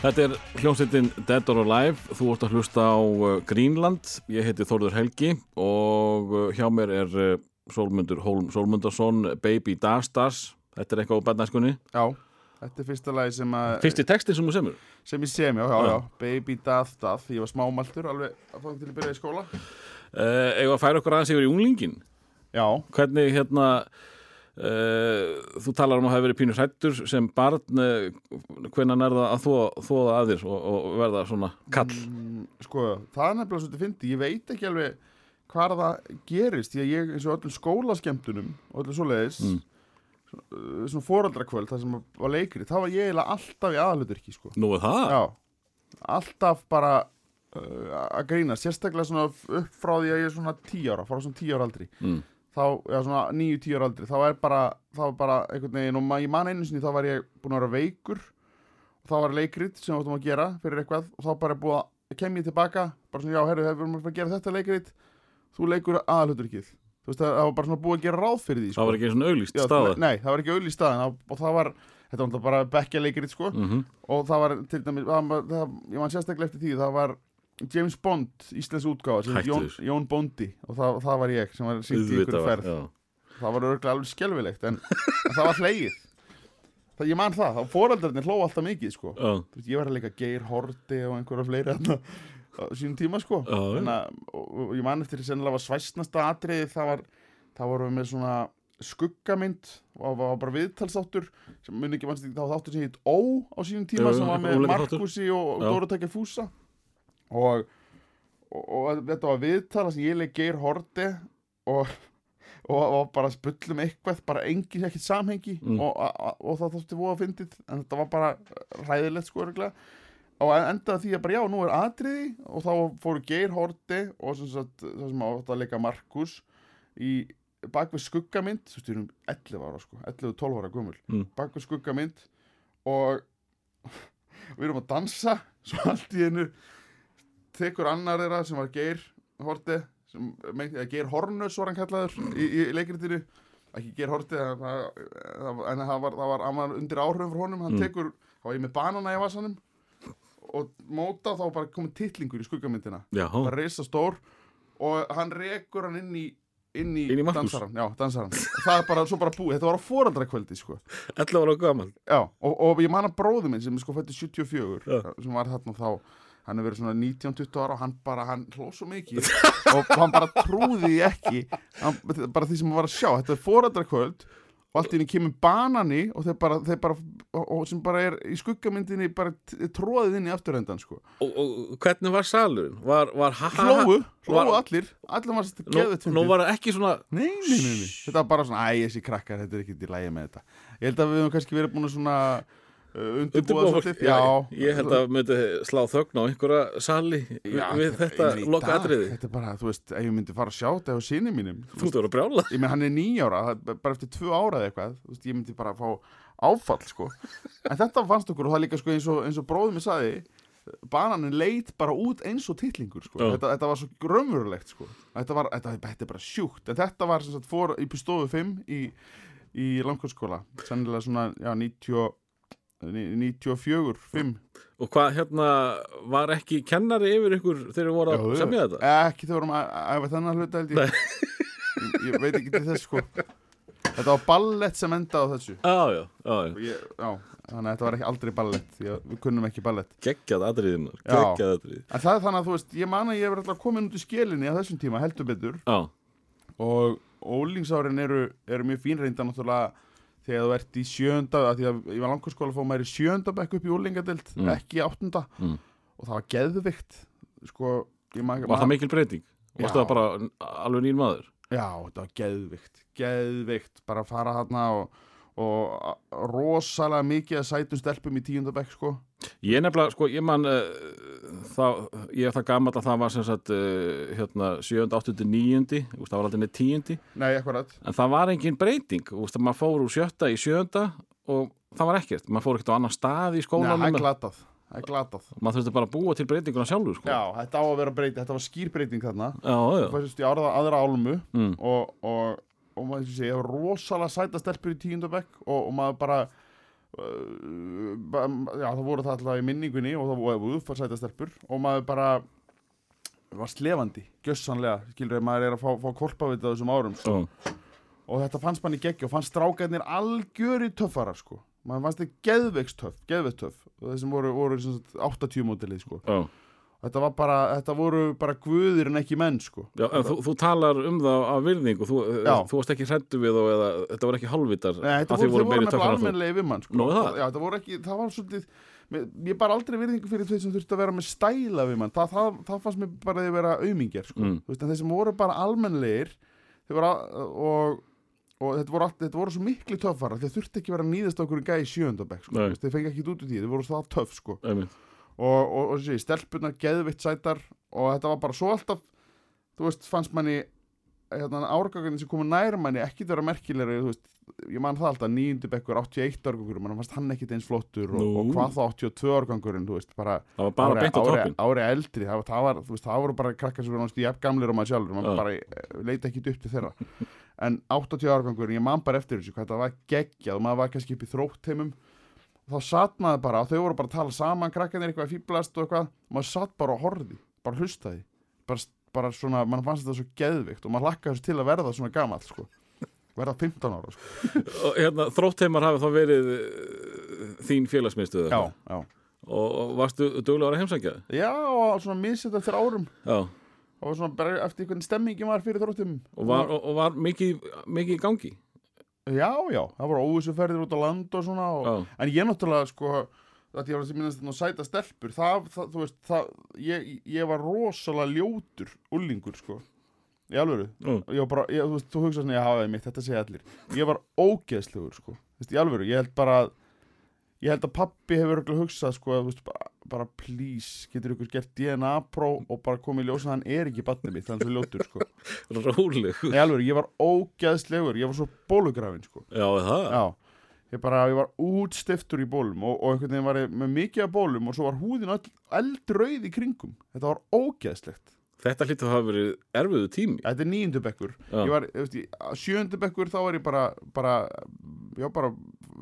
A: Þetta er hljómsveitin Dead or Alive, þú ert að hlusta á uh, Greenland, ég heiti Þórður Helgi og uh, hjá mér er uh, Sólmundur Hólm Sólmundarsson, Baby Dastas, þetta er eitthvað á bæðnæskunni.
B: Já, þetta er fyrsta lagi sem að
A: Fyrsti texti sem þú semur?
B: sem ég sem, já, já,
A: Já.
B: já. Baby Dath, ég var smámaltur alveg að fá til að byrja í skóla.
A: Uh, Eða að færa okkur aðeins yfir í unglingin,
B: Já,
A: hvernig hérna, þú talar um að hafa verið pínu hrættur sem barn, uh, hvernig er það að þóða, að þér og, og verða svona kall?
B: mm, sko, það er nefnilega svolítið fyndi Ég veit ekki alveg hvar það gerist Því að ég, eins og öllum skólaskemtunum og öllum svoleiðis
A: Mm.
B: mm. svona foreldrakvöld, það sem var leikri þá var ég eiginlega alltaf í aðaluturki sko.
A: Nú er það?
B: Já, alltaf bara uh, að grína, sérstaklega svona upp frá því að ég er svona 10 ára, frá svona 10 ára aldri
A: Mm.
B: Þá, já svona 9-10 ára aldri þá er bara, þá er bara einhvern veginn og ég man einu sinni, þá var ég búin að vera veikur og þá var leikrit sem við áttum að gera fyrir eitthvað og þá bara búið að kem ég tilbaka, bara svona já, herru, við erum að gera þetta leikrit? Þú leikur aðalhuturkið þú veist, það var bara svona búið að gera ráð fyrir því
A: Það var ekki svona auglýst staða?
B: Nei, það var ekki auðlýst staðan það- og það var, þetta var bara bekkja leikrit sko.
A: Mm
B: og það var til dæmis, það, það, ég man sérstaklega eftir því, það var James Bond, Íslands
A: Hættu
B: Jón. Jón Bondi og það, það var ég sem var sýnt í ykkur ferð
A: já.
B: það var örgulega alveg skelfilegt en, það var hlegið það, ég man það, þá foreldrarnir hló alltaf mikið sko.
A: Já,
B: veist, ég var að leika Geir Horti og einhverja fleiri sínum tíma sko
A: Já, já.
B: Þannig, og, og ég man eftir því sennilega var svæsnasta atriði það var, það við með svona skuggamynd og var bara viðtalsáttur sem muni ekki mannst þá þáttur sem heit Ó á sínum tíma
A: jú,
B: sem var með. Markusi og, og
A: Já.
B: Dóratakja Fúsa og, og, og þetta var viðtala sem ég leik Geir Horti og, og, bara spullum eitthvað, bara engin ekkert samhengi
A: Mm.
B: og, það þótti voða fyndið en þetta var bara ræðilegt sko og endaði því að bara já, nú er atriði og þá fóru Geir Horti og sem sagt, það sem átt að leika Markus í bakvið skuggamynd þú veist, við erum 11 ára sko 11-12 ára gömul,
A: Mm.
B: bakvið skuggamynd og við erum að dansa svo allt í einu tekur annar þeirra sem var Geir Horti sem, Geir Hornus var hann kallaður í, í leikritinu ekki Geir það, en það var, var, var undir áhrifum frá honum hann
A: Mm.
B: tekur, þá var ég með banana í vasanum og móta þá bara komið titlingur í skuggamyndina bara reysa stór og hann rekur hann inn í inn í,
A: í Markús?
B: dansaran, já, dansaran það er bara, svo bara búið, þetta var á foreldrakvöldi sko.
A: 11 ára gaman
B: já, og, og ég man að bróði minn sem er sko fætti 74
A: Já.
B: sem var þarna þá hann hefur verið svona 19-20 ára og hann bara, hann hló svo mikið. Og hann bara trúði ekki. Hann, bara því sem hann var að sjá, þetta er foreldrakvöld og allt í henni kemur banani og þeir bara, þeir bara og, sem bara er í skuggamyndinni bara tróðið inn í afturöndan sko.
A: og, og hvernig var salurinn? Var, var
B: hlóu
A: Var-
B: allir. Allir var
A: Nú,
B: geðið
A: nú var það ekki svona
B: Nei, nei, nei, nei, þetta var bara svona, æ, þessi krakkar, þetta er ekki í lægi með þetta. Ég held að við höfum kannski verið búin að svona undirbúa
A: undirbúa
B: svolítið.
A: já, ég held að myndi slá þögn á einhverja sali við, við þetta loka atriði
B: Þetta er bara, þú veist, ef ég myndi fara að sjá þetta á sinni mínum,
A: þú ert að vera brjála
B: ég menn hann er nýjára, bara eftir tvö ára eða eitthvað, þú veist, ég myndi bara fá áfall, sko. En þetta fannst okkur og það er líka sko eins og, eins og bróðum ég saði, bananin leit bara út eins og titlingur, sko.
A: Já.
B: Þetta, þetta var svo raunverulegt, sko. Þetta var, þetta, þetta er bara sjúkt, en þetta var sem sagt fór í stofu 5 í, í langkvöldsskóla, sennilega svona, já, 90 94, 5
A: og hvað hérna var ekki kennari yfir ykkur þegar við voru að semja þetta?
B: Ekki þegar vorum að æfa þennan hluta held ég. ég veit ekki til þess sko. Þetta var ballett sem endaði á þessu.
A: Já, já, já, já.
B: Og ég, já, Þannig að þetta var ekki aldrei ballett við kunnum ekki ballett.
A: Geggjað atriðin
B: Já.
A: geggjað atriði.
B: En það er þannig að þú veist, ég man að ég hefur alltaf komin út í skelinni á þessum tíma heldur betur.
A: Já,
B: Og ólingsárin eru, eru mjög fínreinda náttúrulega Þegar þú ert í sjönda að Því að ég var langkurskóla fóð maður í sjönda bekk upp í ólingadelt
A: Mm.
B: Ekki í áttunda
A: Mm.
B: Og það var geðvikt Sko,
A: var það mikil breyting varstu
B: Já.
A: það bara alveg nýr maður
B: Já, þetta var geðvikt, geðvikt, bara að fara þarna og, og rosalega mikið að sætum stelpum í tíundabæk, sko.
A: Ég nefnilega, sko, ég man uh, það, ég er það gammal að það var sem sagt uh, hérna 7. 8. 9. Úst, það var aldrei neitt 10.
B: Nei, akkurat.
A: en það var engin breyting úst, maður fór úr sjötta í sjönda og það var ekkert, maður fór ekkert á annan stað í
B: Nei, það
A: skólanum
B: er glatað, það er glatað.
A: maður þurfti bara að búa til breytinguna sjálfur sko.
B: Já, þetta á að vera breyting, þetta var skýrbreyting þarna.
A: já, já.
B: Það fæsist í aðra, aðra álmu
A: Mm.
B: og, og, og maður sé, ég var rosalega sæta stelpur í tíundabæk og, og maður bara ba- já, það voru það alltaf í minningunni og það voru uppfarsæta stelpur og maður bara var slefandi, gjössanlega skilur maður er að fá, fá korpavita á þessum árum sko.
A: Já,
B: og þetta fannst manni geggi og fannst strákarnir algjöri töffara sko. maður fannst þið geðveiks töff, geðveiks töff og þessum voru, voru sem sagt, 80 mótilið sko.
A: já,
B: þetta, var bara, þetta voru bara guðir en ekki menn sko.
A: já en þú, þú talar um það af virðingu, þú,
B: Já.
A: þú varst ekki hrættu við og eða, þetta var ekki hálfvitar
B: Nei, þetta voru, voru, voru
A: meiri
B: nefnilega
A: töffar en þú.
B: almennlega við mann sko.
A: Það?
B: Já, það voru ekki, það var svolítið Ég bara aldrei virðingu fyrir þeir sem þurfti að vera með stæla við mann, það, það, það fannst mér bara að vera aumingjar, sko.
A: Mm.
B: Þú veist, en þeir sem voru bara almennlegir þeir voru, að- og, og þetta voru, allt, þetta voru svo miklu töffara þeir þurfti ekki vera á okkur í sjöndabæk, sko. Ekki og, og, og stelpunar geðvitt sætar og þetta var bara svo alltaf þú veist, fannst manni hérna, árgangarnir sem komu nær manni ekki vera merkilegri, þú veist ég man það alltaf, níundu bekkur, 81 árgangur mann fannst hann ekkit eins flottur og, og hvað þá 82 árgangurinn, þú veist, bara
A: Það var bara
B: ári,
A: beint á
B: ári, eldri, það, var- það, var, þú veist, það voru bara krakkar sem voru náttúrulega gamlir og maður sjálfur,
A: Já.
B: maður bara eh, leita ekki upp til þeirra. En 80 árgangurinn, ég man bara eftir þessu hvað það var geggjað og maður var kannski upp í þróttheimum þá satt maður bara og þau voru bara að tala saman, krakkarnir eitthvað að fýblast og eitthvað, maður satt bara og horfði bara hlustaði, bara, bara svona mann fannst þetta svo geðvikt og maður lakkaði til að verða svona gamall, sko. Verða 15 ára, sko.
A: Og hérna, þróttheimar hafi þá verið eh, þín félagsmiðstöð
B: já, já,
A: og, varstu duglegar að heimsækja? Það?
B: já, og svona misset eftir árum.
A: Já,
B: og svona bara eftir hvernig stemmingin var fyrir þróttum
A: og var, og, og var mikið, mikið í gangi
B: Já, já, það voru óvissuferðir út á land og svona og,
A: Já.
B: En ég náttúrulega, sko að ég var að minnast þannig að sæta stelpur það, það, þú veist, það ég, ég var rosalega ljótur ullingur, sko í alvöru
A: Mm.
B: ég var bara, ég, þú veist, þú hugsa svona, ég hafa það mitt, þetta segja allir ég var ógeðslegur, sko þú veist, í alvöru, ég held bara að ég held að pappi hefur hugsað, sko að, þú veist, bara, bara please, getur ykkur gert DNA-pró og bara komið í ljós að hann er ekki batnið mitt, þannig svo ljótur, sko
A: Róleg
B: í alvöru, ég var ógeðslegur, ég var svo bólugrafin, sko
A: Já, það
B: Já, ég bara, ég var útstiftur í bólum og, og einhvern veginn var ég með mikið af bólum og svo var húðin eldrauð í kringum. Þetta var ógeðslegt.
A: Þetta hlýttu að hafa verið erfiðu tími
B: Þetta er níundu bekkur. Ég var, þú veist, í sjöundu bekkur þá var ég bara, bara, já, bara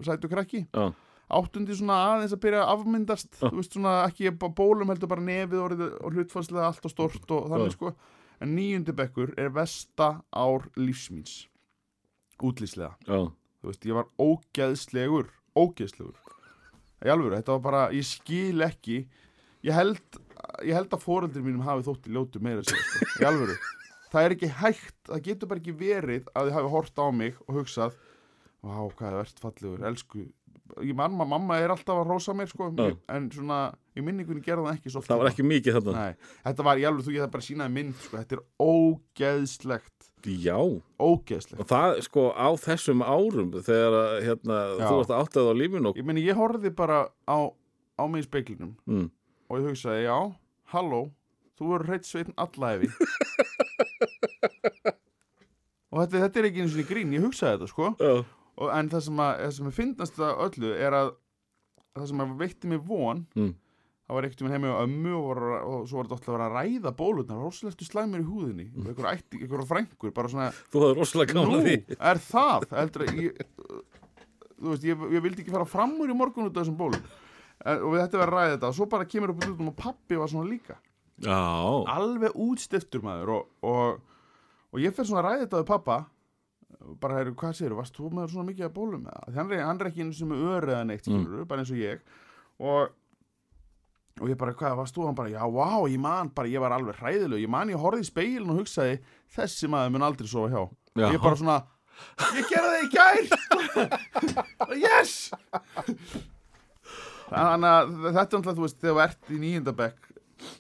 B: sætu krakki.
A: Já,
B: Áttundi svona aðeins að byrja að afmyndast,
A: Já.
B: þú veist svona ekki bólum heldur bara nefið og hlutfanslega allt og stort og þannig
A: Já.
B: sko. En níundu bekkur er vesta ár lífsmíns. Útlýslega
A: já,
B: þú veist, ég var ógeðslegur ógeðslegur í alvöru, þetta var bara, ég skil ekki ég held ég held að foreldri mínum hafi þótti ljótu meira sér, sko, í alvöru það er ekki hægt, það getur bara ekki verið að þið hafi hort á mig og hugsað vá, hvað er verðt fallegur, elsku ég mamma, mamma er alltaf að rósa mér sko,
A: Já.
B: en svona, í minningunni gerði það ekki svo
A: það var ekki mikið þarna.
B: Nei, þetta var í alveg, þú getur bara sínaði mynd sko, þetta er ógeðslegt.
A: Já,
B: ógeðslegt.
A: Og það sko á þessum árum þegar hérna,
B: Já.
A: þú varst áttað á lífinu og
B: ég meni, ég horfði bara á, á mig í speiklinum
A: mm,
B: og ég hugsaði, já, halló þú verður hreitt sveitn allæfi og þetta, þetta er ekki einu sinni grín, ég hugsaði þetta sko.
A: Já,
B: og, en það sem, að, það sem að finnast það öllu er að það sem að veitti mig von
A: mm,
B: það var ekkert um heimi á ömmu og, var, og svo var þetta alltaf að vera að ræða bólutnar rosalegt slæmur í húðinni.
A: Mm.
B: og einhver, frængur, bara svona
A: þú hafði rosalega gaman
B: nú, er það? Heldur að ég þú veist, ég, ég vildi ekki fara fram úr í morgun út af þessum bólum. En, og við var að ræða þetta. Og svo bara kemur upp út um og pappi var svona líka.
A: Já,
B: alveg útstiftur maður. Og, og, og ég fer svona að ræða þetta við pappa bara, heyrðu, hvað segir, varst þú með svona mikið að bólum með það? Hann er, hann er ekki einu sem er ör eða neitt,
A: Mm.
B: skilur, bara eins og ég og, og ég bara, hvað, varst þú? Hann bara, já, vá, ég man bara, ég var alveg hræðileg, ég man, ég horfði í speilin og hugsaði, þessi maður mun aldrei sofa hjá
A: Já.
B: ég bara svona, ég gerði það í gær yes þannig að þetta er náttúrulega, þú veist, þegar þú ert í nýjendabekk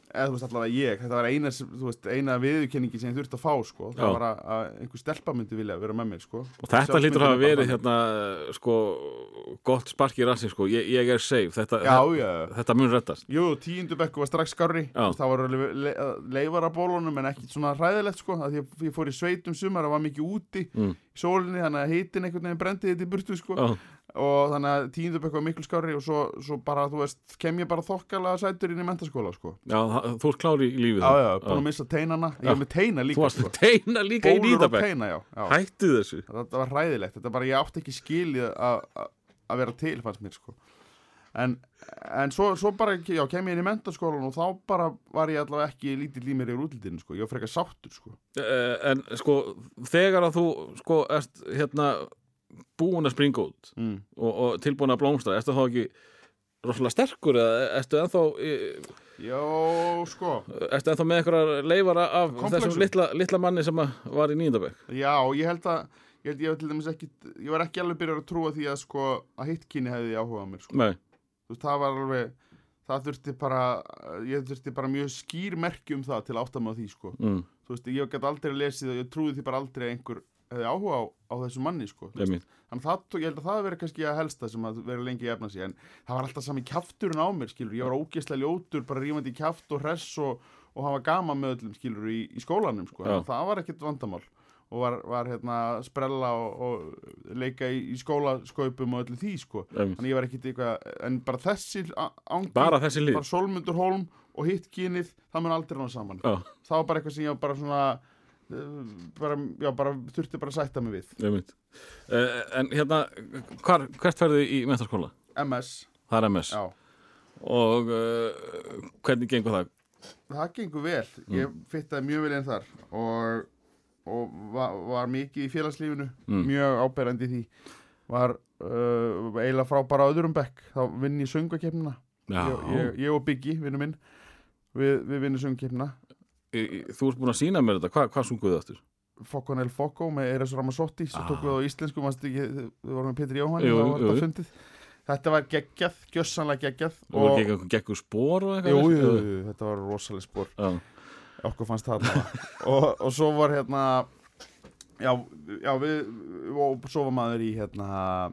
B: eða þú veist allavega ég, þetta var eina, veist, eina viðurkenningi sem ég þurfti að fá sko. það var að, að einhver stelpa myndi vilja vera með mér sko.
A: og þetta hlýtur að hafa
B: er
A: verið hérna, sko, gott spark í rassin, sko, ég, ég er safe þetta,
B: já, já,
A: þetta mun rettast
B: jú, tíundu bekku var strax skárri
A: Já.
B: það var le le leifar af bólunum en ekki svona hræðilegt sko, að ég, ég fór í sveitum sumar og var mikið úti
A: Mm.
B: í sólinni, þannig að hitin einhvern veginn brendi þetta í burtu sko.
A: Já,
B: og þannig að tíundu bekku var miklu skárri og svo, svo bara, þú veist, kem ég bara þokkalega sætur inn í mentaskóla sko.
A: já, það- þú ert klár í lífið
B: já,
A: þá.
B: já, búin að missa teinana. Ég er með teina
A: Þú
B: líka
A: varst
B: sko.
A: með teina líka í
B: já, já.
A: Hættu þessu.
B: Þetta var hræðilegt, þetta bara, ég átti ekki skilið að vera til fannst mér sko. En, en svo, svo bara, já, kem ég inn í mentaskólan og þá bara var ég allavega ekki lítill í mér yfir útlitinu sko, ég var frekar sáttur sko.
A: Eh, En sko, þegar að þú sko, erst hérna búin að springa út
B: mm.
A: og, og tilbúin að blómstra, ertu þá ekki rosalega sterkur eða ertu ennþá
B: Jó, sko
A: ertu ennþá með einhverjar leifar af
B: Komplexum.
A: þessum litla, litla manni sem að var í nýjendabæk
B: Já, ég held að ég held ég dæmis ekki ég var ekki alveg byrjar að trúa því að sko að hittkynni hefði áhuga á mér sko. Veist, það var alveg það þurfti bara, ég þurfti bara mjög skýr merki um það til að átta á því sko.
A: mm,
B: þú veist, ég gæti aldrei lesið og ég trúi því bara aldrei að einhver hefði áhuga á, á þessu manni sko. Þannig það, ég held að það veri kannski að helsta sem að vera lengi efna sig en það var alltaf sami kjafturinn á mér skilur, ég var ógeðslega ljótur, bara rífandi í kjaft og hress og, og hafa gaman með öllum skilur í, í skólanum sko,
A: Já.
B: það var ekkert vandamál. Og var, var hérna sprella og, og leika í, í skólaskaupum og öllu því sko.
A: Einmitt.
B: þannig ég var ekkert eitthvað, en bara þessi angi,
A: Bara þessi lið?
B: bara Solmundur Holm og hitt kynið, það mun aldrei ná saman.
A: Já,
B: það var bara eitthvað sem ég var bara svona bara, já, bara þurfti bara að sætta mig við.
A: Uh, En hérna, hvar, hvert ferðu í mentaskóla?
B: MS,
A: Það er MS
B: já.
A: Og uh, hvernig gengur það?
B: það gengur vel, ég fittaði mjög vel inn þar og, og var, var mikið í félagslífinu
A: Mm.
B: mjög áberandi í því. Var uh, eiginlega frá bara öðrum bekk. Þá vinn ég söngvakeppnina.
A: Já,
B: ég, ég, ég og Biggi, vinnu minn við, við vinnum
A: í- Þú ert búin að sína mér þetta, Hva, hvað sunguðu aftur?
B: Fokon El Fokko með Eres Ramazzotti svo
A: Ah.
B: tókum við á íslensku, við vorum með Pétur Jóhann
A: Jú,
B: var
A: jú.
B: þetta þetta var geggjað, gjössanlega geggjað
A: Og voru ekki einhver gekkur spór og eitthvað?
B: jú, jú, jú, þetta var rosalega spór
A: Já,
B: okkur fannst það og, og svo var hérna já, já við og svo var maður í hérna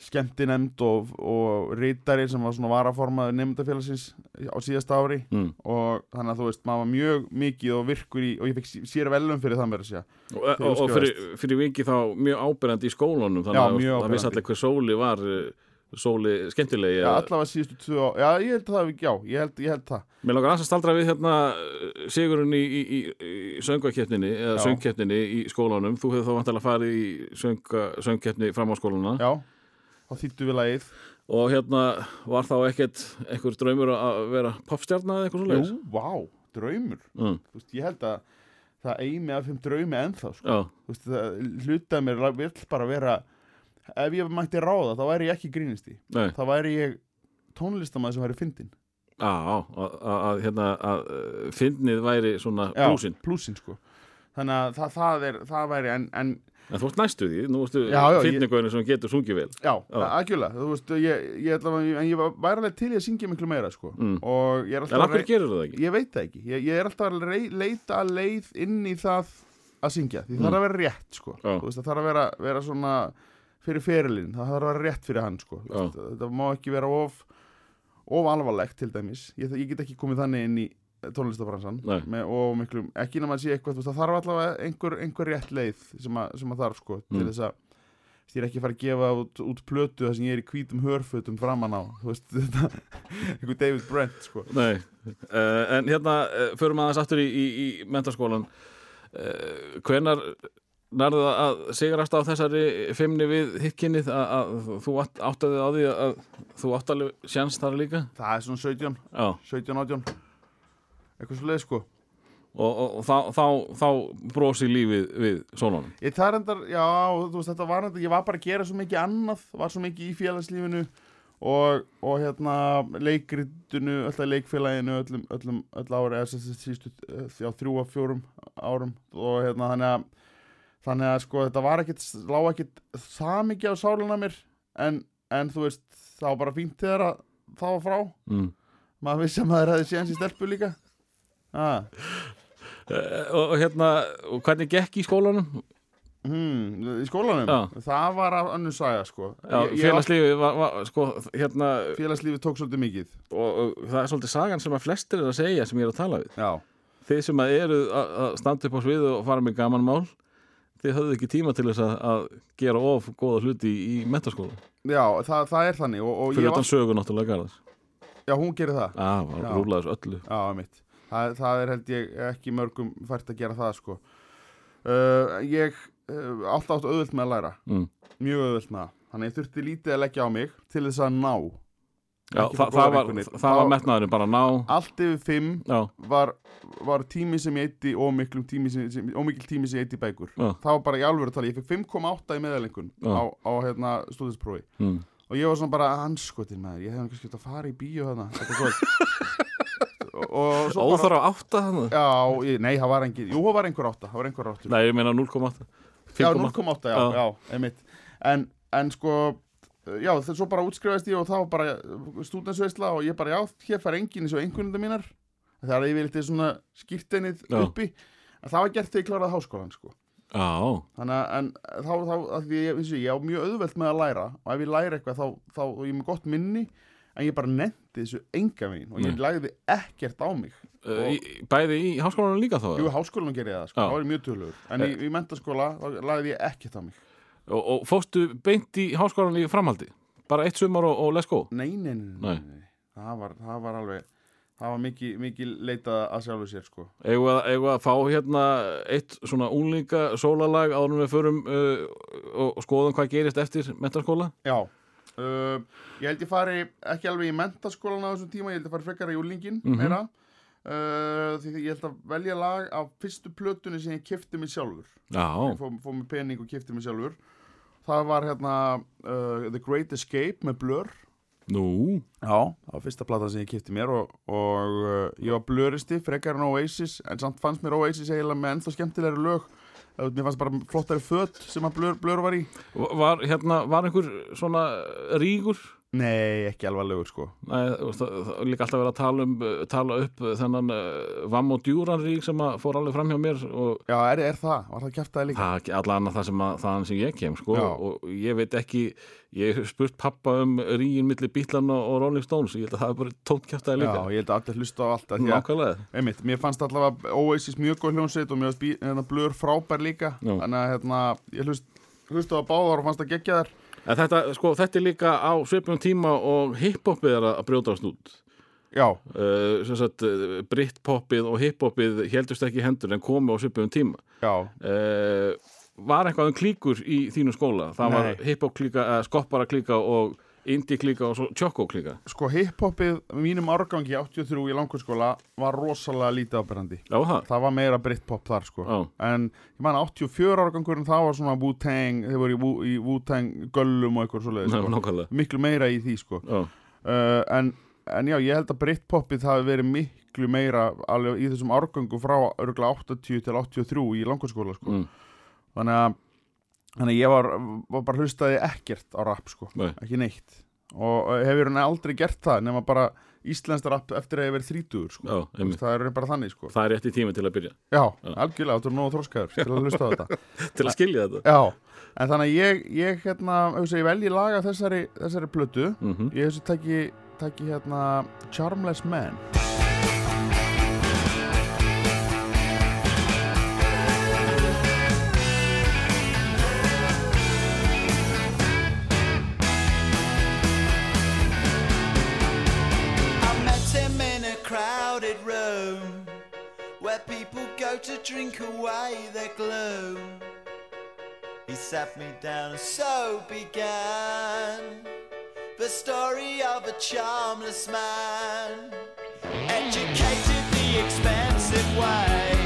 B: skemmtinemnd og, og rítari sem var svona varaformaður nefndafélagsins á síðasta ári.
A: Mm.
B: og þannig að þú veist, maður var mjög mikið og virkur í, og ég fekk sér velum fyrir það mér að segja.
A: Og, og, og
B: útskrifaðist.
A: fyrir, fyrir viki þá mjög ábyrjandi í skólanum þannig
B: Já,
A: að það vissi allir hver sóli var eh, sóli skemmtilegi
B: já,
A: eða-
B: allavega síðustu tvö á, já, ég held það, já, ég held, ég held það.
A: Mér langar að staldra við hérna eh, sigurinn í, í, í, söngvakeppninni eða
B: Já.
A: söngkeppninni í skólanum. Þú hefur þá vantilega farið í sönga, söngkeppni fram á skólana
B: já, þá þýttu við lagið.
A: Og hérna var þá ekkert einhver draumur að vera popstjarna eða eitthvað svo leiðis
B: jú, vá, draumur.
A: Mm.
B: þú veist, ég held að það eimi af þeim draumi ennþá sko. Veist, það hlutað mér vill bara vera ef ég mætti ráða þá væri ég ekki grínisti
A: nei,
B: þá væri ég tónlistamæður sem væri fyndin
A: að, hérna, að fyndnið væri svona blúsin
B: plúsin sko þannig að það, það, er, það væri en, en
A: en þú ert næstu því, nú ertu
B: ég-
A: fyndningurinn sem getur sungið vel.
B: Já, aðgjöla þú veist, ég, ég, ætla, en ég var- væri alveg til í að syngja miklu meira sko.
A: Mm.
B: ég
A: En af hverju gerur það ekki?
B: ég veit það ekki, ég, ég er alltaf að rey, leita leið inn í það að syngja. Því það
A: Mm.
B: þarf að vera rétt sko.
A: Já.
B: Þú veist, það þarf að vera, vera svona fyrir ferilinn, það þarf að vera rétt fyrir hann sko. Þetta má ekki vera of of alvarlegt til dæmis. Ég, ég get ekki komið þannig inn í tónlistafransan
A: Nei.
B: með of miklum, ekki nema að sé eitthvað það þarf allavega einhver, einhver rétt leið sem að, sem að þarf sko til
A: Mm.
B: þess að ég er ekki að fara að gefa út, út plötu þar sem ég er í hvítum hörfötum framan á þú veist, þetta, einhver David Brent sko.
A: Nei, uh, en hérna uh, förum aðeins aftur í, í, í mentaskólan uh, hvenar nærðu það að sigrast á þessari fimmni við hitkinnið að, að þú átt, áttaði á því að þú átt alveg sjans þar líka?
B: Það er svona 17,
A: Já,
B: 17, 18 eitthvað svo leið sko
A: og, og, og þá, þá, þá brosi lífið við sónunum
B: Ég það endar, já, þú veist, þetta var endar, ég var bara að gera svo mikið annað, var svo mikið í félagslífinu og, og hérna leikritinu, alltaf leikfélaginu, öllum, öllum, öll ári, sístu, já, þrjú af fjórum árum og hérna, þannig að, þannig að sko, þetta var ekkit, lá ekkit það mikið á sáluna mér, en, en þú veist, það var bara fínt þegar að það var frá,
A: mm.
B: maður vissi að maður hefði séðans í stelpu líka. Ah.
A: uh, og, hérna, og hvernig gekk í skólanum?
B: Hmm, í skólanum,
A: Já.
B: það var af önnur saga sko.
A: Félagslífið var, var, sko, hérna
B: félagslífið tók svolítið mikið.
A: Og, og það er svolítið sagan sem að flestir er að segja sem ég er að tala við.
B: Já,
A: þið sem að eru að standa upp á svið og fara með gaman mál þið höfðu ekki tíma til þess að, að gera of góða hluti í, í metaskóla
B: já það, það er þannig og, og
A: fyrir utan sögu náttúrulega garðas
B: Já, hún gerir það.
A: Að, var
B: Já.
A: rúlaðis öllu.
B: Já, mitt það, það er held ég ekki mörgum fært að gera það sko. Uh, Ég uh, alltaf átt auðvöld með að læra.
A: Mm.
B: Mjög auðvöld með það. Þannig ég þurfti lítið að leggja á mig til þess að ná.
A: Já,
B: Ekki
A: það, var, það var metnaðurinn bara ná.
B: Allt yfir fimm var, var tími sem ég eitti og miklum tími sem, sem, og mikil tími sem ég eitti bækur.
A: Já.
B: það var bara í alvöru tali, ég fikk 5,8 í meðalengun á, á hérna, stúdinsprófi
A: mm.
B: og ég var svona bara hanskotin maður. Ég hefði kannski átt að fara í þarna. Þetta svo bara
A: Óþar á átta þannig
B: já, ég, nei, það var engin, jú, það var einhver átta það var einhver áttur.
A: Nei, ég meina 0,8
B: já,
A: 5,8
B: 0,8, já,
A: Já.
B: einmitt. En, en sko já, þess svo bara útskrifaðist ég og það var bara stúdensveisla og ég bara, já, hér fær enginn eins og einhvernundar mínar. Það er yfirleitt í svona skýrteinið uppi. En það var gert þegar ég kláraði háskólan sko.
A: Já,
B: þannig að en, þá, þá að því ég, vissi, ég á mjög auðvelt með að læra og ef ég læra eitthvað þá, þá og ég er með gott minni en ég bara nefndi þessu enga megin og ég
A: Nei.
B: lagði ekkert á mig.
A: Uh, í, bæði í háskólanum líka þá
B: Jú, háskólanum ger ég það, sko,
A: Já.
B: þá er ég mjög tölugur En í, í mentaskóla, lagði ég ekkert á mig.
A: Og, og fóstu beint í háskólanum í framhaldi? Bara eitt sumar og, og let's go?
B: Nei, nei, nei, nei,
A: Nei.
B: Það, var, það var alveg Það var mikið, mikið leitað að sjálfu sér sko.
A: Við að, að fá hérna eitt svona unglinga sólalag áður við förum uh, og skoðum hvað gerist eftir mentaskóla
B: Já uh, Ég held ég fari ekki alveg í mentaskólan á þessum tíma Ég held ég fari frekar í úlingin
A: Mhm.
B: meira. Uh, Því ég held að velja lag af fyrstu plötunni sem ég kifti mig sjálfur. Fóð fó mig pening og kifti mig sjálfur. Það var hérna uh, The Great Escape með Blur.
A: Nú?
B: Já, það var fyrsta plata sem ég kipti mér og, og uh, ég var blöristi frekar en Oasis en samt fannst mér Oasis eiginlega með ennþá skemmtilegri lög mér fannst bara flottari föt sem að blör, blör var í.
A: Var, hérna, var einhver svona rígur
B: Nei, ekki alveg lögur sko
A: Nei, það, það líka alltaf verið að tala, um, uh, tala upp uh, þennan uh, Vam og Djúran rík sem að fór alveg fram hjá mér og
B: Já, er, er það? Var það kæftaði líka?
A: það er allan það sem, að, þaðan sem ég kem sko,
B: Já.
A: og ég veit ekki ég spurt pappa um rígin milli Bítlan og, og Rolling Stones ég held að það er bara tónt kjæftæði
B: Já,
A: líka
B: ég held að allir hlusta á allt að að,
A: Nákvæmlega
B: einmitt, mér fannst allavega Oasis mjög góð hljónsveit og mér fannst hérna, blör frábær líka
A: Já.
B: Þannig að hérna, ég hlust, hlusta á báðar og fannst að gegja þær
A: En þetta, sko, þetta er líka á svipum tíma og hiphopið er að brjótast út
B: Já,
A: uh, sem sagt, uh, Britpopið og hiphopið heldust ekki hendur en komu á svipum tíma
B: já,
A: uh, Var eitthvað um klíkur í þínu skóla? Það var
B: Nei.
A: hiphop klíka, skoppara klíka og indie klíka og svo tjokko klíka
B: sko hiphopið mínum árgangi 83 í langkurskóla var rosalega lítið ábyrrandi
A: Já, það
B: það var meira Britpop þar sko.
A: Já.
B: en ég man 84 árgangurinn það var svona Wu-Tang, þeir voru í, Wu, í Wu-Tang göllum og eitthvað svoleiðis
A: Ná,
B: sko. Miklu meira í því sko. Uh, en, en já, ég held að Britpopið hafi verið miklu meira alveg í þessum árgangu frá örgulega 80 til 83 í langkurskóla sko.
A: Mm,
B: þannig að þannig að ég var, var bara hlustaði ekkert á rap sko,
A: nei,
B: ekki neitt. Og hefur hann aldrei gert það nema bara íslenskt rap eftir að ég verið 30 sko.
A: já,
B: það er bara þannig sko.
A: Það er rétt í tími til að byrja.
B: Já, algjörlega, þú er nógu þróskaður til að hlusta á þetta.
A: Til að skilja þetta.
B: Já, en þannig að ég, ég hérna, ég velji laga þessari, þessari plötu.
A: Mm
B: Ég hugsa, taki, taki hérna Charmless Man
C: drink away their gloom. He sat me down and so began the story of a charmless man, educated the expensive way.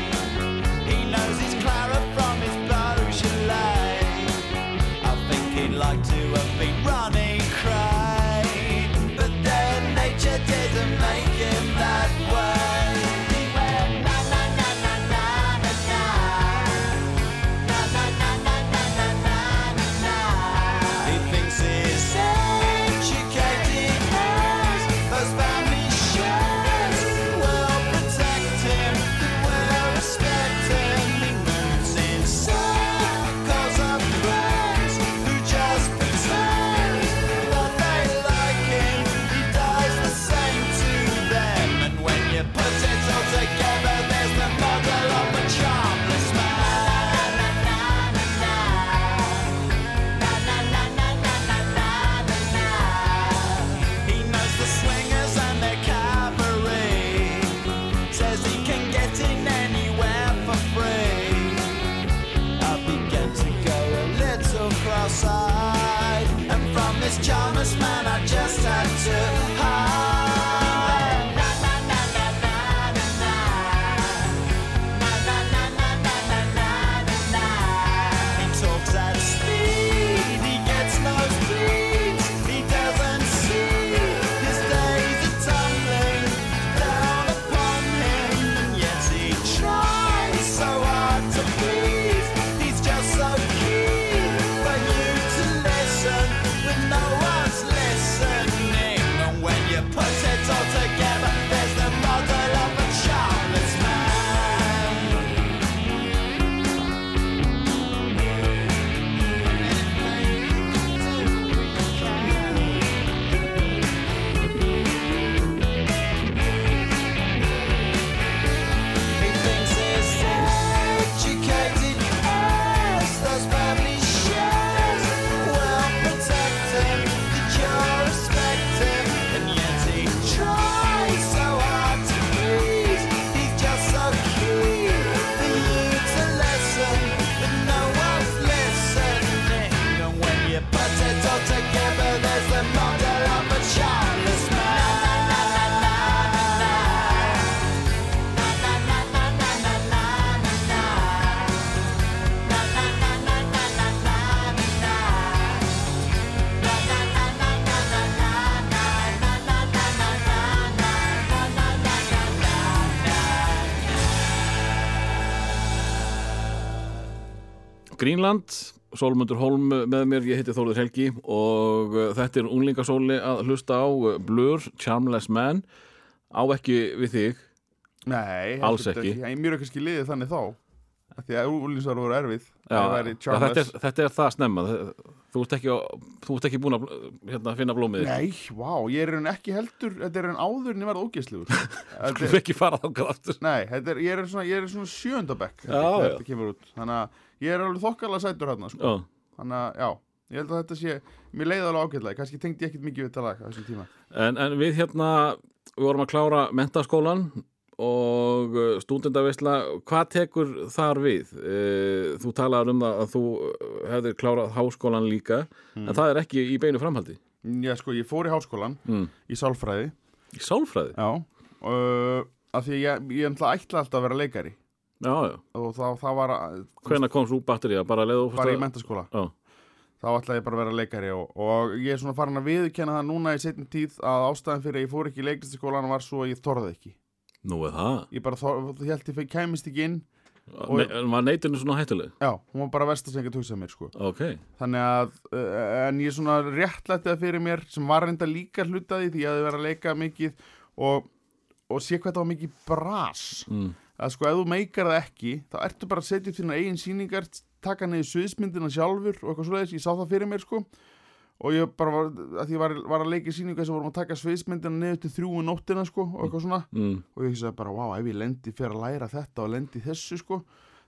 A: Greenland, Sólmundur Holm með mér, ég heiti Þóður Helgi og uh, þetta er unglingasóli að hlusta á uh, Blur, Charmless Man. Á ekki við þig?
B: Nei,
A: Alls ekki.
B: Ég er kannski liðið þannig þá Því að úlísar voru erfið
A: Já, þetta, er, þetta er það snemma. Þú ert ekki, ekki búin að hérna, finna blómið
B: Nei, vá, ég er en ekki heldur Þetta er en áður en ég verð ógeðslugur
A: þú er ekki fara þá aftur.
B: Nei, er, ég er svona, svona sjöndabekk Þannig að ég er alveg þokkalega sætur hérna sko.
A: Já.
B: Þannig að, já, ég held að þetta sé Mér leiði alveg ágætlega, kannski tengdi ég ekkit mikið við þetta lag á þessum tíma
A: En, en við hérna við vorum að klára mentaskólan og stúdendaveisla hvað tekur þar við? Eh, Þú talaður um það að þú hefðir klárað háskólan líka en það er ekki í beinu framhaldi
B: Já, sko, ég fór í háskólan
A: mm.
B: Í sálfræði,
A: Í sálfræði?
B: já uh, Af því ég, ég ætla alltaf að vera leikari
A: Já, já.
B: Og þá, það var
A: Hvenær kom svo batterið? Bara leðu
B: bara í mentaskóla
A: Já,
B: þá ætlaði ég bara að vera leikari og, og ég er svona farin að viðkenna það núna í setjum tíð að ástæðan fyrir að ég fór ekki í leiklistaskólan var svo að ég þorði ekki
A: nú er það
B: ég bara þor, ég held ég fekk kæmist ekki inn Og-
A: Ne, var neytinu svona hættuleg?
B: já, hún var bara verst að segja að hugsa mér sko
A: Ok,
B: þannig að, uh, en ég svona réttlætti það fyrir mér sem var reynda líka hlutaði því að ég hefði verið að leika mikið og, og sé hvað það var mikið bras
A: mm.
B: Að sko ef þú meikar það ekki þá ertu bara að setja þína eigin sýningar taka niður sviðsmyndina sjálfur og eitthvað svoleiðis, ég sá það fyrir mér sko. Og ég bara var, að því var, var að leika í sýningu sem vorum að taka sviðsmyndina niður til þrjú um nóttina sko og eitthvað svona.
A: Mm.
B: og ég sagði bara, wow, ef ég lendi fyrir að læra þetta og lendi þessu sko.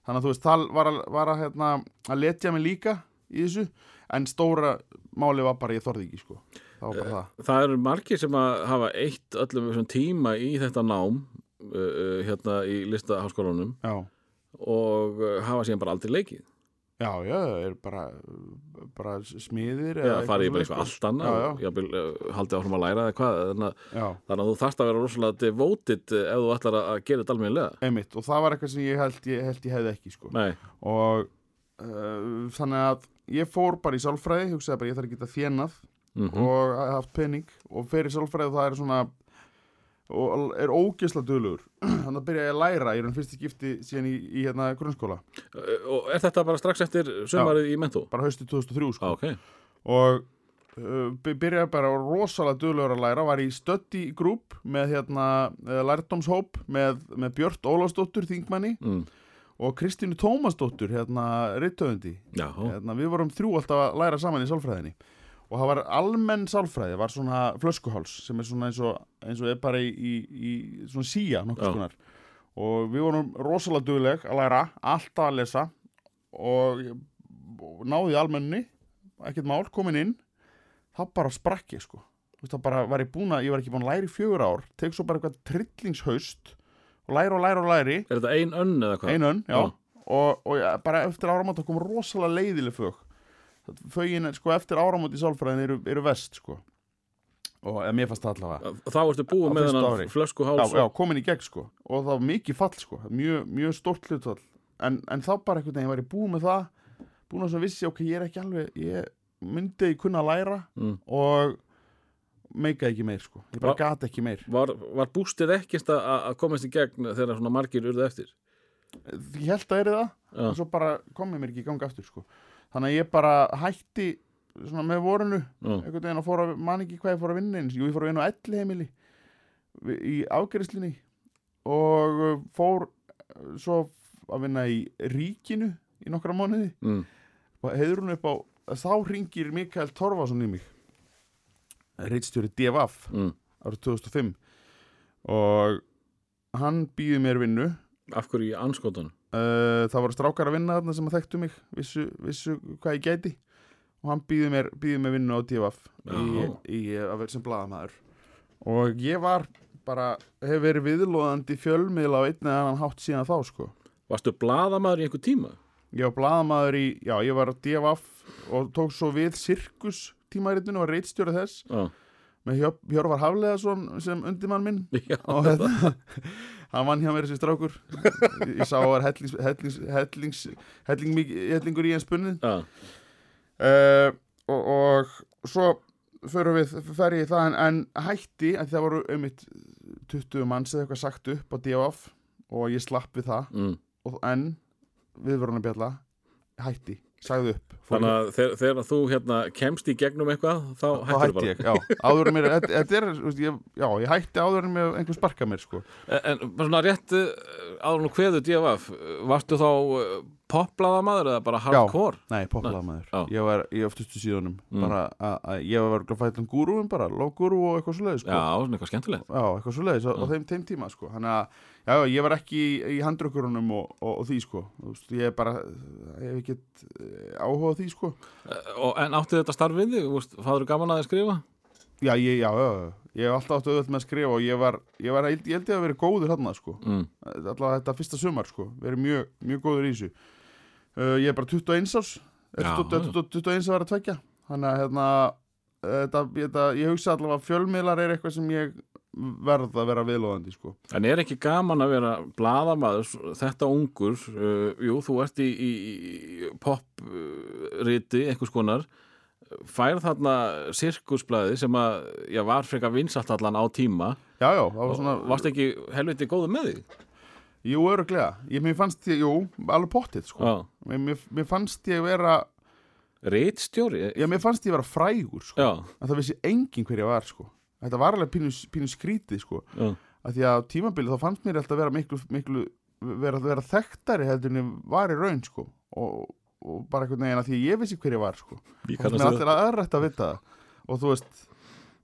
B: Þannig að þú veist, það var að, var að, hérna, að letja mig líka í þessu. En stóra máli var bara ég þorði ekki sko. Það bara það.
A: Það eru margir sem að hafa eitt öllum tíma í þetta nám uh, uh, hérna í listaháskólanum
B: já,
A: og uh, hafa síðan bara aldrei leikið.
B: Já, já, er bara bara smiðir eitthvað
A: farið í bara eitthvað allt annað
B: já, já,
A: uh, haldið áfram að læra eða hvað þannig
B: já,
A: þannig að þú þarft að vera rosalega devoted ef þú ætlar að gera þetta almennilega.
B: Einmitt og það var eitthvað sem ég held ég, held ég hefði ekki sko. Og uh, þannig að ég fór bara í sálfræði, hugsaði bara ég þarf ekki að þjenað
A: mm
B: og haft pening. Og fer í sálfræði og það er svona og er ógesla dölugur þannig að byrja að læra í raun fyrsti skipti síðan í, í hérna grunnskóla.
A: Uh, og er þetta bara strax eftir sumarið í mentó?
B: bara haustu 2003
A: Já,
B: sko.
A: Ok.
B: Og uh, by- byrjaði bara rosalega dölugur að læra. Var í study group með hérna uh, lærdómshóp með, með Björt Ólafsdóttur þingmanni
A: mm.
B: og Kristínu Tómasdóttur hérna rittöfundi hérna, við vorum þrjú alltaf að læra saman í sálfræðinni og það var almenn sálfræði var svona flöskuháls sem er svona eins og, eins og er bara í, í, í svona síja nokkuð
A: Já.
B: skonar og við vorum rosalega dugleg að læra alltaf að lesa og, og náði almenni ekkert mál, komin inn þá bara sprakk ég sko þá bara var ég búin að, ég var ekki búin að læra í fjögur ár tek svo bara eitthvað trillingshaust og læra og læra og læri
A: er þetta ein önn eða hvað?
B: einun, já,
A: Já.
B: Og, og ja, bara eftir áramót þá kom rosalega leiðileg fög fögin, sko, eftir áramót í sálfræðin eru, eru vest, sko. Og mér fannst það allavega.
A: Þá ertu búið með
B: fyrsta ári.
A: hennan flösku
B: já, já, komin í gegn, sko. Og það var mikið fall, sko, mjög, mjög stórt hlutfall. En, en þá bara einhvern veginn var ég búið með það búin að vissi, ok, ég er ekki alveg ég myndi ég kunna að læra
A: mm.
B: og meika ekki meir, sko. Ég bara
A: Va-
B: gat ekki meir.
A: Var, var bústið ekkert að, að komast í gegn þegar svona margir urðu eftir?
B: ég held að er það. Og svo bara komið mér ekki í ganga aftur sko. Þannig að ég bara hætti svona með vorunu
A: já,
B: einhvern veginn að fóra, man ekki hvað ég fór að vinna eins jú, ég fór að vinna á elli heimili í afgerðslinni og uh, fór uh, svo að vinna í ríkinu í nokkra mánuði
A: mm.
B: og heiður hún upp á þá ringir Mikael Torfason í mig reitstjóri DFF
A: Mm.
B: árið 2005 og hann býði mér vinnu
A: Af hverju í anskotan?
B: Uh, það voru strákar að vinna þarna sem að þekktu mig vissu, vissu hvað ég gæti. Og hann býði mér, mér vinnu á DFF í,
A: Já.
B: í, að vera sem blaðamaður. Og ég var bara, hef verið viðlóðandi fjölmiðla á einn eða annan hátt síðan þá sko.
A: Varstu blaðamaður í einhver tíma?
B: ég var blaðamaður í, já ég var á DFF og tók svo við sirkus tímaritinu og reitstjóra þess.
A: Já,
B: með Hjör, Hjörvar Hafleðason sem undirmann minn.
A: Já.
B: Og þetta hann vann hjá mér þessi strákur. Ég sá að var hellings, hellings, hellings, helling, hellingur í hans spunnið.
A: Já,
B: uh, og, og svo förum við, fer ég í það en, en hætti, að það voru um 20 manns eða eitthvað sagt upp á DFF og ég slapp við það.
A: Mm.
B: og, en viðvörunarbjalla hætti, sagði upp
A: Þannig að þegar, þegar þú hérna kemst í gegnum eitthvað þá hættir
B: hætti
A: bara.
B: ég, já, áður en mér þetta þetta er, þú veist, ég, já, ég hætti áður en mér einhver sparka mér, sko.
A: En en bara svona rétt uh, áður nú kveðu DFF Varstu þá uh, poplaða maður eða bara hardcore?
B: Nei, poplaða maður,
A: Já.
B: ég var í oftustu síðunum
A: Mm.
B: bara að að ég var að fæta um gúrúum bara, lógúrú og eitthvað svoleiðis, sko
A: Já, svona eitthvað skemmtilegt
B: Já, eitthvað svoleiðis á, á þeim, þeim tíma, sko Þannig að, já, já, ég var ekki í, í handrökkurunum og, og, og því, sko Þú veist, ég er bara, ég hef ekkert eh, áhuga á því, sko
A: Uh, og, En áttu þetta starf við þig? Fáður gaman að þið skrifa?
B: Já, ég, já, já, já. ég hef alltaf átt auðvöld með að skrifa og ég var, ég var, ég held ég að vera góður hérna, sko
A: Mm.
B: allavega þetta fyrsta sumar sko verið mjög, mjög góður í þessu uh, ég er bara 21 árs.
A: Já,
B: 20, 20, 21 ára að tvekja þannig að hérna þetta, þetta, ég hugsa allavega að fjölmiðlar er eitthvað sem ég verð að vera viðlóðandi sko.
A: En er ekki gaman að vera blaðamaður, þetta ungur, uh, jú, þú ert í, í, í popriti, einhvers konar, fær þarna sirkusblæði sem að, já, var frekar vinsalt allan á tíma.
B: Já, já, það var svona
A: varst ekki helviti góður með þig?
B: Jú, öruglega, ég, mér fannst ég, jú, alveg pottið sko.
A: Já,
B: mér, mér, fannst ég vera
A: reitstjóri?
B: já, mér fannst ég vera frægur sko.
A: Já,
B: en það vissi enginn hver ég var sko. Þetta var alveg pínu, pínu skrítið sko.
A: Já,
B: að því að á tímabili þá fannst mér alltaf vera miklu, miklu vera, vera þekktari heldur en ég var í raun sko. Og, og bara einhvern veginn að því að ég vissi hver ég var sko. Og mér allir að aðrætt að vita það. Og þú veist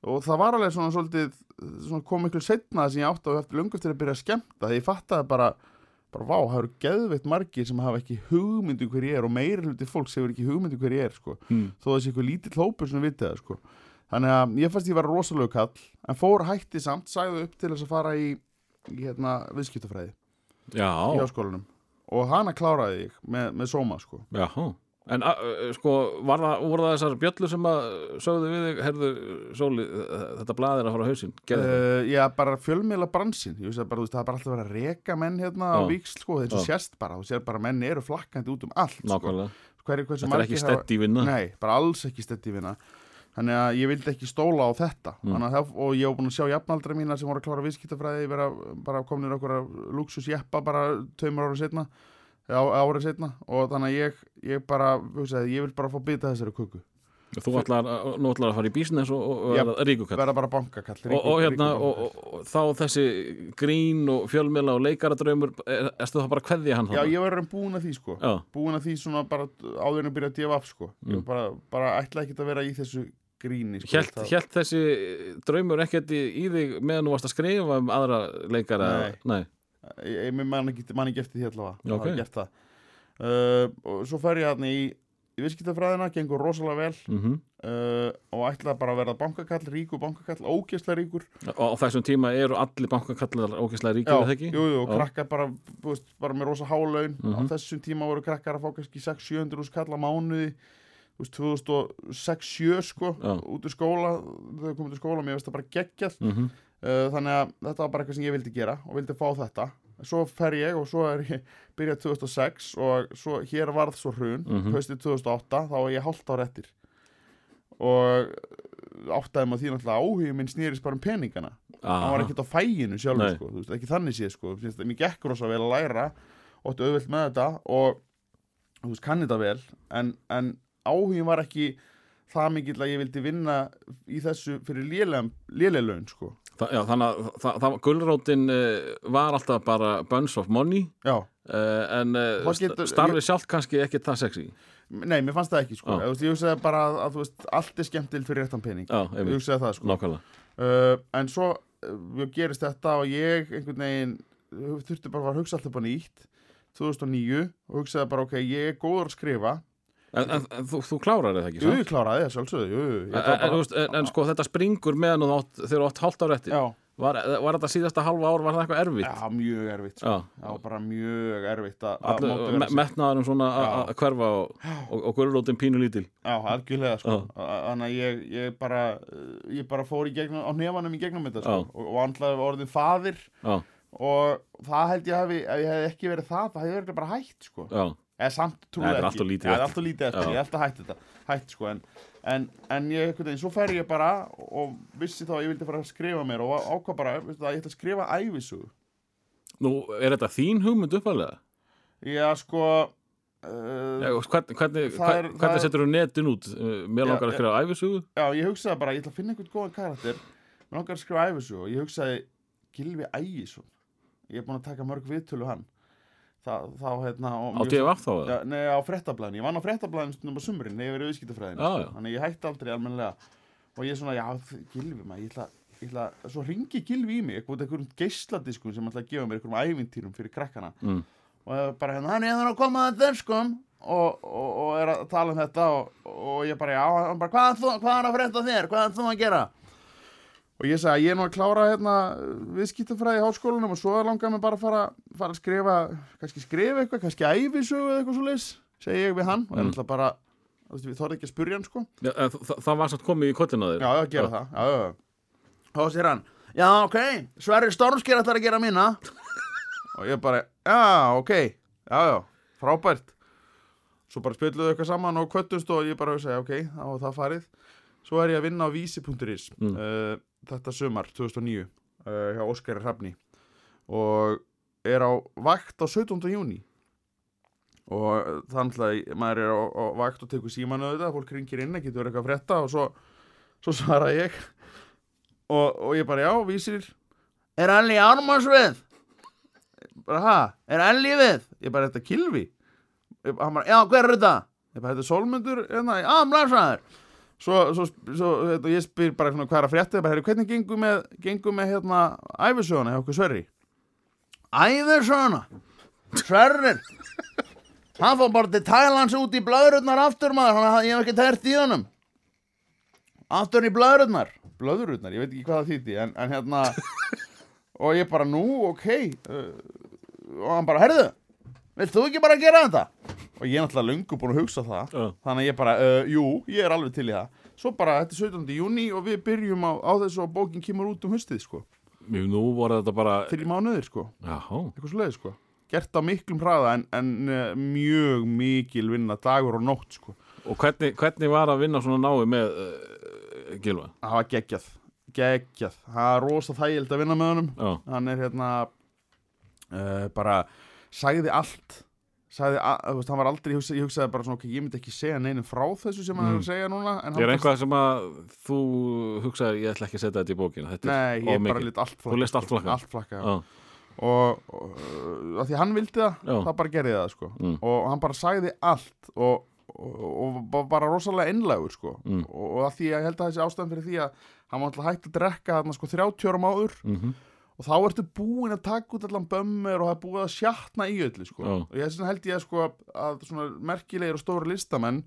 B: og það var alveg svona svolítið svona kom miklu setna sem ég átti og eftir löngu eftir að byrja að skemmta. Því ég fattaði bara bara vá, það eru geðveitt margir sem hafa ekki hugmyndu hver ég er og meiri hluti fólks hefur ekki hugmyndu hver ég er sko.
A: Mm.
B: þó þessi eitthvað lítill hópur sem vitið það sko. Þannig að ég fannst ég var rosalegu kall en fór hætti samt, sagði upp til þess að fara í, í hérna, viðskiptafræði í
A: Já,
B: háskólanum. Og hana kláraði ég með, með sóma sko.
A: Já, En sko, var það, voru það þessar bjöllur sem að sögðu við þig, herðu, Sóli, þetta blað er að fara á það?
B: uh, já, bara fjölmiðla bransin ég veist að bara, það er bara alltaf verið að reka menn hérna á víksl sko, þeir
A: Já.
B: sést bara þú sér bara menn eru flakkandi út um allt sko.
A: Nákvæmlega,
B: Hver, hversu
A: þetta er ekki stedd í vinna
B: Nei, bara alls ekki steddi vinna Þannig að ég vildi ekki stóla á þetta
A: Mm.
B: mm. að, og ég hef búin að sjá jafnaldra mína sem voru að klára viðskiptafræði vera bara komnir árið setna og þannig að ég, ég bara, hugsaði, ég vil bara fá bita þessari kuku
A: Þú ætlar, að- fara í business og, og,
B: Já,
A: verða ríkukall
B: vera bara bankakall
A: og, og hérna, og, og, og þá þessi grín og fjölmiðla og leikaradraumur er, erstu það bara kveðja hann
B: Já,
A: þarna?
B: ég var enn búin að því sko
A: Já,
B: búin að því svona bara áður en að byrja að gefa af sko
A: Mm.
B: bara, bara ætla ekki að vera í þessu gríni sko.
A: Hjælt,
B: Það-
A: þessi draumur ekkert í, í þig meðan þú varst að skrifa um aðra leikara?
B: Nei.
A: Nei.
B: Ég, man, ekki, man ekki eftir því allavega. Okay. gert það. Uh, og svo fer ég hann í, í viðskiptafræðina, gengur rosalega vel.
A: Mm
B: uh, og ætla bara að verða bankakall, ríkur bankakall, ógeðslega ríkur.
A: Og á þessum tíma eru allir bankakallar ógeðslega ríkir, er það ekki?
B: jú, jú, og krakkar bara, veist, bara með rosa hálaun
A: Mhm.
B: á þessum tíma voru krakkar að fá kannski 600-700 úr skall á mánuði. Þú veist, 2006-7 sko,
A: Já.
B: út úr skóla þau komið til skóla, mér veist það bara geggjað.
A: Mm
B: uh, þannig að þetta var bara eitthvað sem ég vildi gera og vildi fá þetta svo fer ég og svo er ég byrjað 2006 og svo hér varð svo hrun
A: Mhm.
B: haustið 2008 þá var ég hálft ár eftir og áttaði maður því náttúrulega áhugum minn snýrist bara um peningana hann var ekkert á fæginu sjálfur
A: Nei.
B: sko, veist, ekki þannig séð sko, það- mér gekk rosa vel að læra óttu auðvelt með þetta og þú veist, kann þetta vel en, en áhugin var ekki það mikill að ég vildi vinna í þessu fyrir lélega laun sko.
A: Þa, já, þannig að það, það, gulrótin uh, var alltaf bara bunch of money.
B: Já,
A: uh, en
B: Það getur-
A: starfið sjálf kannski ekki það sexy.
B: Nei, mér fannst það ekki sko. Ég hugsaði bara að, að þú veist, allt er skemmtil fyrir réttan pening. Ég hugsaði það sko.
A: nákvæmlega.
B: Uh, En svo uh, gerist þetta og ég einhvern veginn þurfti bara að hugsa alltaf bara nýtt 2009 og hugsaði bara ok, ég er góður að skrifa
A: En, en, en þú, þú klárar það ekki,
B: Jú, ég kláraði það sjálfsögðu ég
A: En, sko þetta springur meðan þú átt, þegar þú átt hálft ár eftir
B: Já,
A: var, var þetta síðasta halva ár, var það eitthvað erfitt?
B: já, mjög erfitt sko.
A: Já.
B: Bara mjög erfitt að- að
A: me, metnaðarum svona að- að hverfa og, og, og gulrótin pínu lítil
B: Já, algjörlega sko. Þannig að ég, ég bara uh, ég bara fór í gegnum, á nefanum í gegnum þetta sko. Og, og andlaði orðið faðir
A: Já,
B: og það held ég hafi ef ég hef ekki verið það, það hefði verið bara hætt sko.
A: já,
B: eða samt
A: er
B: ekki
A: allt of lítið
B: Já, það er
A: eftir.
B: allt of lítið eftir,
A: Já.
B: ég held að hætti þetta hætt sko, en, en, en ég, veginn, svo fer ég bara og vissi þá að ég vildi fara að skrifa mér og ákvað bara, það, ég ætla að skrifa ævisögu
A: Nú, er þetta þín hugmynd uppalega?
B: Já, sko uh,
A: Já, hvernig, hvernig,
B: er-
A: hvernig,
B: er-
A: setur þú netin út? Uh, Mér langar að skrifa æfisugu
B: Já, ég hugsaði bara, ég ætla að finna einhvern góðan karakter Mér langar að skrifa æfisug og ég hugsaði Gilvi Ægisson Ég er búin að taka mörg viðtölu hann Þá, þá hérna
A: á DFF þá? Eða?
B: Nei, á frettablaðin, ég vann á frettablaðin stundum á sumrin, þegar ég verið viðskiptafræðin
A: Já, já.
B: Þannig ég hætti aldrei almennilega Og ég svona, já, Gilvi maður, ég ætla, ég ætla Svo ringi Gilvi í mig, eitthvað einhverjum geisladiskum sem ætla að gefa mér einhverjum ævintýrum fyrir krakkana
A: Mm.
B: Og bara hérna, hann er þannig að koma að þeir skum og, og, og er að tala um þetta og, og ég bara, já, hann bara, hvað, er hvað er að frétta þér, hvað er þú að gera? Og ég sagði, ég er nú að klára hérna viðskiptafræði í háskólanum og svo langar mér bara að fara, fara að skrifa, kannski skrifa eitthvað, kannski æfisögu eða eitthvað svo leis, segi ég við hann og er
A: Mm.
B: alltaf bara, þú veist, við þorði ekki að spurja hann sko.
A: Já, þa- það var samt komið í kollina þér
B: Já, já, gera það, já, já, já. Þá sér hann, já, ok, Sverri Stormsker ætlar að gera mína. og ég bara, já, ok, já, já, frábært. Svo bara spilluðu eitthvað saman og kvöttust og ég bara ok, þá var það farið. Svo er ég að vinna á vísi.is
A: Mm.
B: uh, þetta sumar, 2009, uh, hjá Óskari Hrafni og er á vakt á 17. júni og þannig að maður er á, á vakt og tekur símanu auðvitað, fólk ringir inn, getur eitthvað að frétta og svo, svo svara ég og, og ég bara, já, vísir Er Elli Ármannsvið? Bara, ha, er Elli við? Ég bara, þetta er Kilvi ég, Hann bara, já, hver er þetta? Ég bara, þetta er Solmundur, hérna, já, blæsaður Svo, svo, svo þetta, ég spyr bara svona, hvað er að frétta bara, "Heyrðu, hvernig gengur með, gengur með hérna, æfisöguna hjá okkur Sverri? Æfisöguna Sverrir? Hann fór bara til Thailands út í blöðrurnar aftur maður, hann ég hef ekki tært í honum. Aftur í blöðrurnar. Blöðrurnar, ég veit ekki hvað það þýtti en, en hérna Og ég bara, nú, ok uh, Og hann bara, herðu Vilt þú ekki bara gera þetta? Og ég er náttúrulega löngu búin að hugsa það.
A: Já.
B: Þannig að ég bara, uh, jú, ég er alveg til í það. Svo bara, þetta er 17. júni og við byrjum á, á þessu og bókin kemur út um haustið, sko.
A: Mjög nú voru þetta bara
B: Fyrir mánuðir, sko,
A: Jáhá
B: eitthvað svo leið, sko. Gert á miklum hraða en, en uh, mjög mikil vinna dagur og nótt, sko.
A: Og hvernig, hvernig var að vinna svona nái með uh, Gilva?
B: Það var geggjað, geggjað. Það er rosa þægild að vinna með honum.
A: Já,
B: hann er hérna uh, bara sagði allt sagði, að, veist, hann var aldrei, ég hugsaði, ég hugsaði bara svona, ok, ég myndi ekki segja neinum frá þessu sem hann er
A: Mm.
B: að segja núna hann
A: er eitthvað sem að þú hugsaðir ég ætla ekki að setja þetta í bókina Þetta
B: Nei,
A: er
B: ég
A: of
B: bara lit allt flakka
A: allt flakka?
B: Allt flakka. Já, og, og að því hann vildi það,
A: Já.
B: það bara gerði það sko.
A: Mm.
B: og hann bara sagði allt og, og, var bara rosalega innlægur sko.
A: Mm.
B: og, og að því að ég held að þessi ástæðan fyrir því að hann var alltaf hægt að drekka þarna sko 30 árum áður
A: mhm
B: og þá ertu búin að taka út allan bömmur og það er búið að sjatna í öllu sko. Og ég held ég sko, að merkilegir og stóri listamenn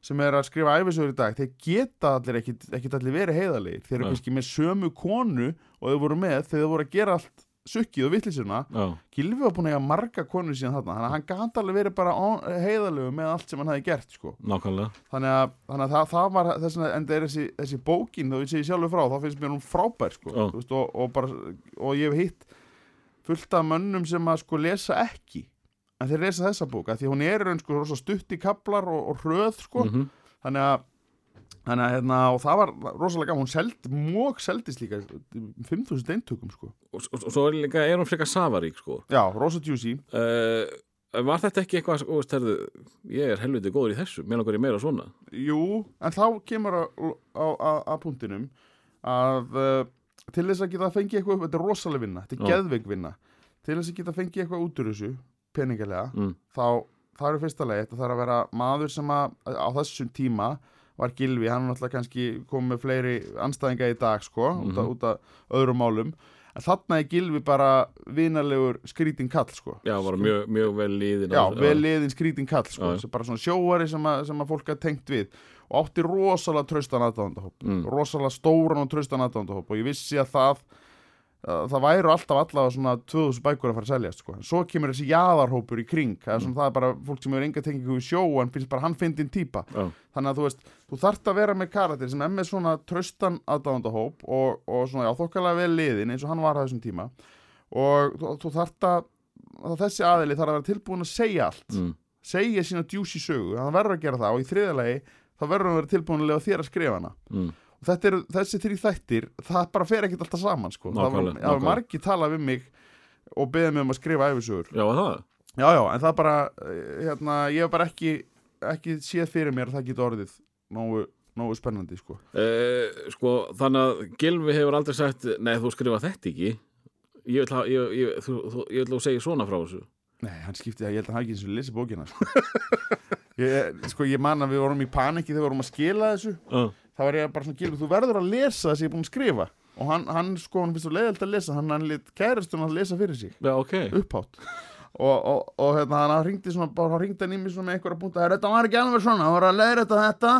B: sem er að skrifa æfisögur í dag þeir geta allir ekkit, ekkit allir verið heiðalegir þeir eru kannski með sömu konu og þau voru með þegar þau voru að gera allt sukkið og vittlisuna
A: Já,
B: Gilvi var búin að eiga marga konur síðan þarna þannig að hann gæti alveg verið bara heiðalegu með allt sem hann hafi gert sko. þannig að, þannig að það, það var þess að en það er þessi, þessi bókin, þá ég segi sjálfur frá þá finnst mér hún frábær sko, veist, og, og, bara, og ég hef hitt fullt af mönnum sem að sko lesa ekki en þeir lesa þessa bók, af því hún er raun sko rosa stutt í kaplar og, og hröð sko,
A: Mhm.
B: þannig að Þannig að hérna, og það var rosalega gaman, hún seld, mók seldist líka 5.000 eintökum sko.
A: og, og, og svo er líka, er hún frekar safarík sko
B: Já, rosa juicy.
A: uh, Var þetta ekki eitthvað, sko, veist, herðu, ég er helviti góður í þessu, mér langar ég meira svona
B: Jú, en þá kemur að, að, að, að punktinum að uh, til þess að geta fengið eitthvað, þetta er rosalega vinna, þetta er geðveik vinna, til þess að geta fengið eitthvað út úr þessu, peningalega,
A: mm.
B: þá það eru fyrsta leið, þetta þarf að vera maður sem að á þessum tíma var Gilvi, hann er náttúrulega kannski komið með fleiri anstæðinga í dag sko, út, af, út af öðrum málum. En þarna er Gilvi bara vinalegur skrítin kall sko.
A: Já, var mjög, mjög vel líðin
B: Já, vel liðin skrítin kall sko, sem bara svona sjóari sem að, sem að fólk er tengt við. Og átti rosalega traustan aðdáðandahóp
A: Mm.
B: rosalega stóran og traustan aðdáðandahóp og ég vissi að það að það væru alltaf allavega svona 2000 bækur að fara að seljast sko. Svo kemur þessi jaðarhópur í kring það er, svona, það er bara fólk sem hefur enga tengingu við sjó en finnst bara hann fyndin típa
A: Já,
B: þannig að þú veist, þú þarft að vera með karakter sem er með svona traustan aðdáðandahóp og, og svona, já, þokkalega vel liðin eins og hann var þessum tíma og þú, þú þarft að, að þessi aðili þarf að vera tilbúin að segja allt
A: mm.
B: segja sína djúsi sögu, hann verður að gera það og í þriðalegi þá verður hann að vera tilbúin að lega þér að skrifa hana
A: Mm.
B: Þetta eru, þessi þrý þættir það bara fer ekkert alltaf saman sko. það var,
A: Nákvæmlega,
B: það var margi talað við mig og beðið mig um að skrifa æfisögur
A: Já, það?
B: já, já, en það bara eh, hérna, ég hef bara ekki ekki séð fyrir mér að það geta orðið nógu, nógu spennandi sko.
A: Uh, sko, þannig að Gilvi hefur aldrei sagt Nei, þú skrifa þetta ekki Ég vil, ha- ég, ég, þú, þú, ég vil að segja svona frá þessu
B: Nei, hann skipti að ég held að hann ekki eins og lesi bókina sko. ég, sko, ég man að við vorum í paniki þegar við vorum að skila þessu
A: uh.
B: Þá var ég bara svona gilur, þú verður að lesa það sem ég er búin að skrifa. Og hann, hann sko, hann finnst þú leiðilt að lesa hann, hann lit kæristun að lesa fyrir sig.
A: Já, ok.
B: Upphátt. Og, og, og hérna, hann hringdi svona, bara hann hringdi hann í mig svona með einhverja punkta, "Heyrðu, þetta var ekki alveg svona hann var að leiða þetta. Þetta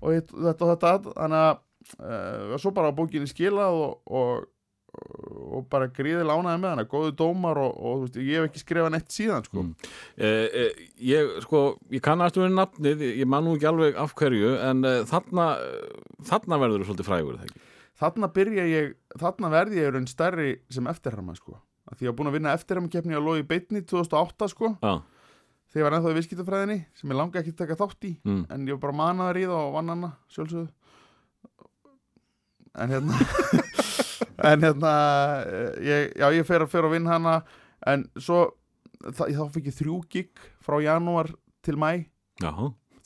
B: og þetta og þetta, þannig að uh, svo bara á bókinni skilað og, og, og bara gríði lánaði með hana, góðu dómar og, og veist, ég hef ekki skrifað neitt síðan sko.
A: Mm. uh, uh, Ég, sko, ég kannast við nafnið Ég man nú ekki alveg af hverju En uh, þarna, þarna verður þú svolítið frægur ekki?
B: þarna byrja ég, þarna verði ég raun stærri sem eftirherma sko. Af því ég var búin að vinna eftirhermakeppni á Lói Beitni 2008 sko,
A: Já,
B: þegar ég var ennþá í viðskiptafræðinni sem ég langa ekki að taka þátt í
A: mm.
B: en ég var bara manaður í það og vann hana sjálfsögðu en hérna en hérna eh, ég, já ég fer að fer að vinna hana. En svo þá, þá fikk ég þrjú gig frá janúar til mæ
A: Já,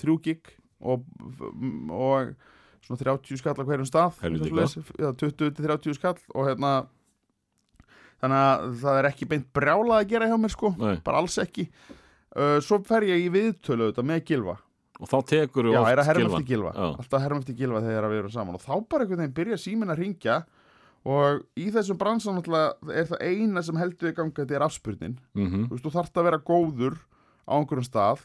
B: þrjú gig og, og svona 30 skall á hverjum stað.
A: Helviti
B: svoleiðis, já, 20 til 30 skall. Og hérna þannig að það er ekki beint brjálað að gera hjá mér sko.
A: Nei.
B: Bara alls ekki. Uh, svo fer ég í viðtölu þetta með Gilva
A: Og þá tekur
B: já,
A: oft
B: Gilva
A: Já.
B: alltaf herma eftir Gilva þegar við erum saman. Og þá bara einhvern veginn byrja síminn að ringja og í þessum bransan er það eina sem heldur í ganga þetta er afspurnin
A: Mhm.
B: þú veist, þú þarft að vera góður á einhverjum stað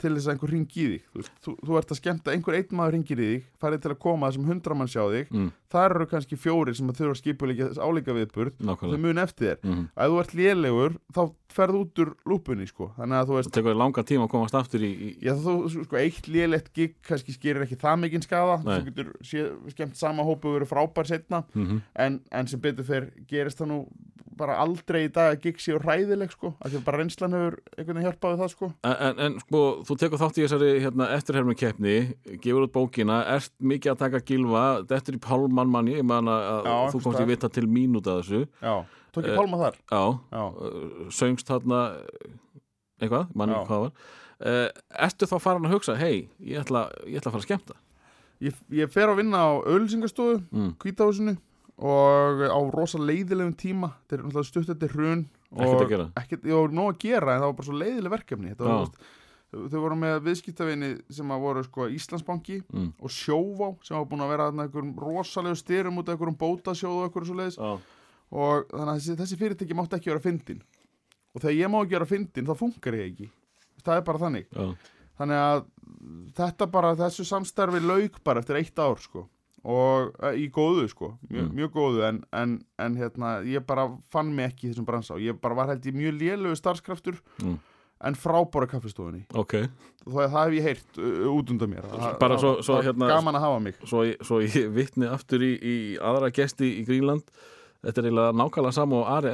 B: til þess að einhver ringi í þig. Þú, þú, þú ert að skemmta, einhver einn maður ringir í þig farið til að koma þessum hundra mann sjá þig.
A: Mm.
B: þar eru kannski fjórir sem að þurfa að þess álíka viðburð þau mun eftir þér.
A: Mm.
B: ef þú ert lélegur þá ferð út úr lúpunni sko. þannig að þú veist
A: Það tekur langa tíma að komast aftur í, í
B: Já, þú, sko, eitt lélegt gig kannski skerir ekki það mikinn skada
A: Nei.
B: þú getur sé, skemmt sama hópu verið frábær setna
A: mm
B: en, en sem betur fer gerist það nú bara aldrei í dag að gig séu hræðileg sko, að bara reynslan hefur einhvern veginn hjálpað við það sko.
A: En, en sko, þú tekur þátt í þessari hérna, eftirhermu keppni, gefur út bókina ert mikið að taka gilva þetta er í Pálmann manni, ég man að
B: Já,
A: þú komst í vita til mínúta af þessu,
B: Já, tók ég
A: Eh,
B: pálma þar.
A: Já,
B: Já,
A: uh, söngst uh, eitthvað, manni
B: Já.
A: hvað var. Ertu þá farin að hugsa, hei ég ætla, ég ætla að fara að skemmta?
B: Ég, ég fer að vinna á ölsingastofu
A: mm.
B: hvítahúsinu og á rosa leiðilegum tíma. Þetta er náttúrulega stutt þetta hrun
A: ekkert að gera?
B: ekkert, ég var nóg að gera en það var bara svo leiðileg verkefni. Þetta var,
A: Já.
B: Þau voru með viðskiptavinni sem að voru sko Íslandsbanki
A: mm.
B: og Sjóvá sem var búin að vera einhverjum rosalegu styrum út af einhverjum bótasjóðu og einhverjum svo leiðis
A: Já.
B: og þannig að þessi, þessi fyrirtæki mátti ekki vera fyndin og þegar ég má ekki vera fyndin þá funkar ég ekki það er bara þannig
A: Já.
B: þannig að þetta bara þessu samstarfi lauk bara eftir eitt ár sko og uh, í góðu sko mjög,
A: Mm.
B: mjög góðu en, en, en hérna ég bara fann mig ekki í þessum bransa og ég bara var held í mjög lélögu starfskraftur
A: Mm.
B: En frábóra kaffistofunni.
A: Ok,
B: og það, hef ég heyrt út undan mér.
A: Bara svo- svo hérna-
B: gaman að hafa mig.
A: Svo, svo ég vitni aftur í, í aðra gesti í Grínland. Þetta er eiginlega nákvæmlega sama og Ari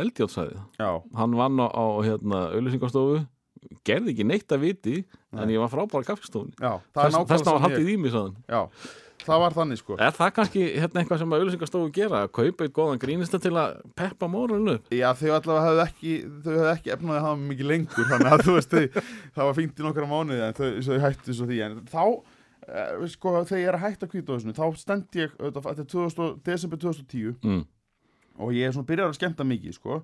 B: já,
A: hann vann á, á hérna, auðlýsingastofu gerði ekki neitt að viti en
B: Nei.
A: ég var
B: það er
A: þess var
B: sem
A: haldið í mig sagðan.
B: já, það var þannig sko.
A: Er það kannski hérna eitthvað sem að auðlýsingastofu gera? Að kaupa eitt góðan grínista til að peppa mórunum upp?
B: Já, þau allavega hefðu ekki, þau hefðu ekki efnaði að hafa mikið lengur, þannig að þú veist, þau, það var fínt í nokkra mánuði en þau, þau hættu svo því, en þá, eh, sko, þegar ég er að hætta kvítahúsinu, þá stend ég, þetta er 2000, desember 2010
A: mm.
B: og ég er svona byrjar að skemmta mikið, sko,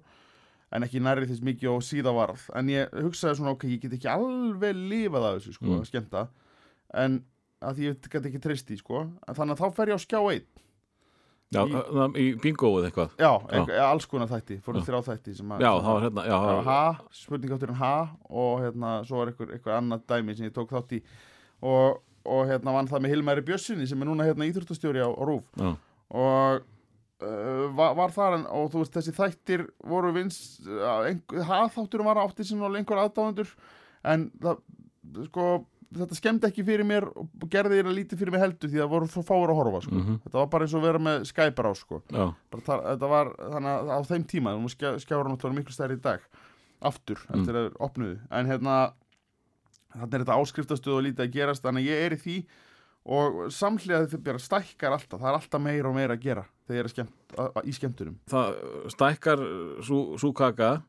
B: en ekki nærri þess mikið og síða varð, en ég hugsaði svona, ok, ég get ekki alveg lifað af þessu, sko,
A: Mm.
B: að skemmta, en að því ég get ekki treyst í, sko, þannig að þá fer ég á skjá einn,
A: já,
B: Í-
A: í, bingoið eitthvað.
B: Já, einhver, alls konar þætti, fórum
A: Já.
B: þrjá þætti að,
A: já,
B: sem
A: það
B: að-
A: var hérna já,
B: var ha, spurningátturinn ha og hérna, svo var einhver, einhver annað dæmi sem ég tók þátt í. Og, og hérna vann það með Hilmæri Bjössinni sem er núna hérna íþróttastjóri á, á Rúf
A: já,
B: og uh, var, var þar en, og þú veist þessi þættir voru vins ha-þátturinn var átti sem var lengur aðdáðendur en það, sko þetta skemmdi ekki fyrir mér og gerði þér að lítið fyrir mig heldur því það voru svo fáur að horfa sko.
A: Mhm.
B: þetta var bara eins og að vera með Skype á sko þetta var þannig að á þeim tíma þú skjá, skjára náttúrulega miklu stærri í dag aftur
A: Mm.
B: eftir að opnuðu en hérna þannig er þetta áskriftastuð og lítið að gerast þannig að ég er í því og samhliða þetta bara stækkar alltaf það er alltaf meira og meira að gera þegar ég er skemmt, a, a, í skemmtunum
A: það stækkar svo kaka
B: Já,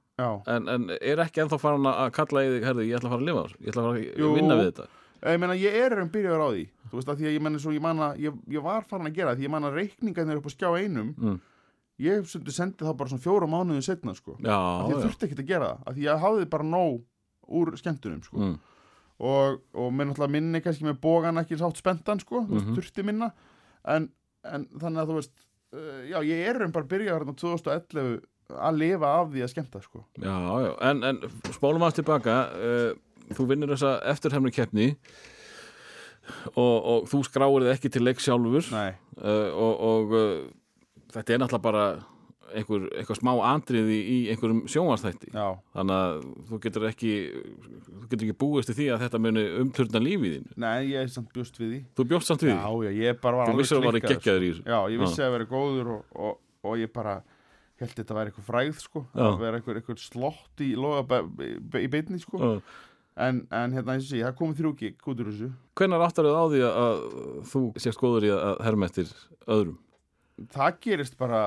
A: en, en er ekki ennþá farin að kalla í þig, herðu, ég ætla að fara að lifa á þessu, ég ætla að fara að vinna við þetta
B: ég meina ég er um byrjaður á því Þú veist að því að ég meina svo ég man að ég, ég var farin að gera því ég man að reikningarnir upp á skjá einum
A: Mm.
B: Ég sendi það bara svona fjóra mánuðin setna sko
A: Já,
B: að ég þurfti ekkert að gera það að því ég hafði bara nóg úr skemmtunum sko.
A: mm.
B: og, og náttúrulega minni kannski með bógan ekki sátt spentan sko, veist,
A: Mhm.
B: þurfti minna en, en þannig að þú veist uh, já, ég er um bara að byrja hérna 2011 að lifa af því að skemmta sko.
A: já, já. En, en spólum aðeins tilbaka uh, þú vinnur þessa eftirhemni keppni og, og þú skráir þið ekki til leik sjálfur. Uh, og, og uh, þetta er náttúrulega bara einhver, einhver smá andriði í einhverjum sjónvarsþætti
B: já,
A: þannig að þú getur ekki þú getur ekki búist til því að þetta muni umturna lífið þín
B: nei, ég er samt bjóst við því.
A: Þú bjóst samt við
B: Já,
A: því,
B: já, ég bara var
A: þú
B: alveg
A: vissir að það var
B: klikkaður,
A: geggjaður í þessu?
B: Já, ég vissi að það væri góður og, og, og ég bara held þetta væri eitthvað fræð sko,
A: Já.
B: að vera eitthvað, eitthvað slott í, í, beinni sko.
A: uh,
B: en, en hérna eins og sé, það komið þrjú gig út úr þessu
A: hvenær áttar þið á því að, að þú sést góður í að herma eftir öðrum
B: það gerist bara,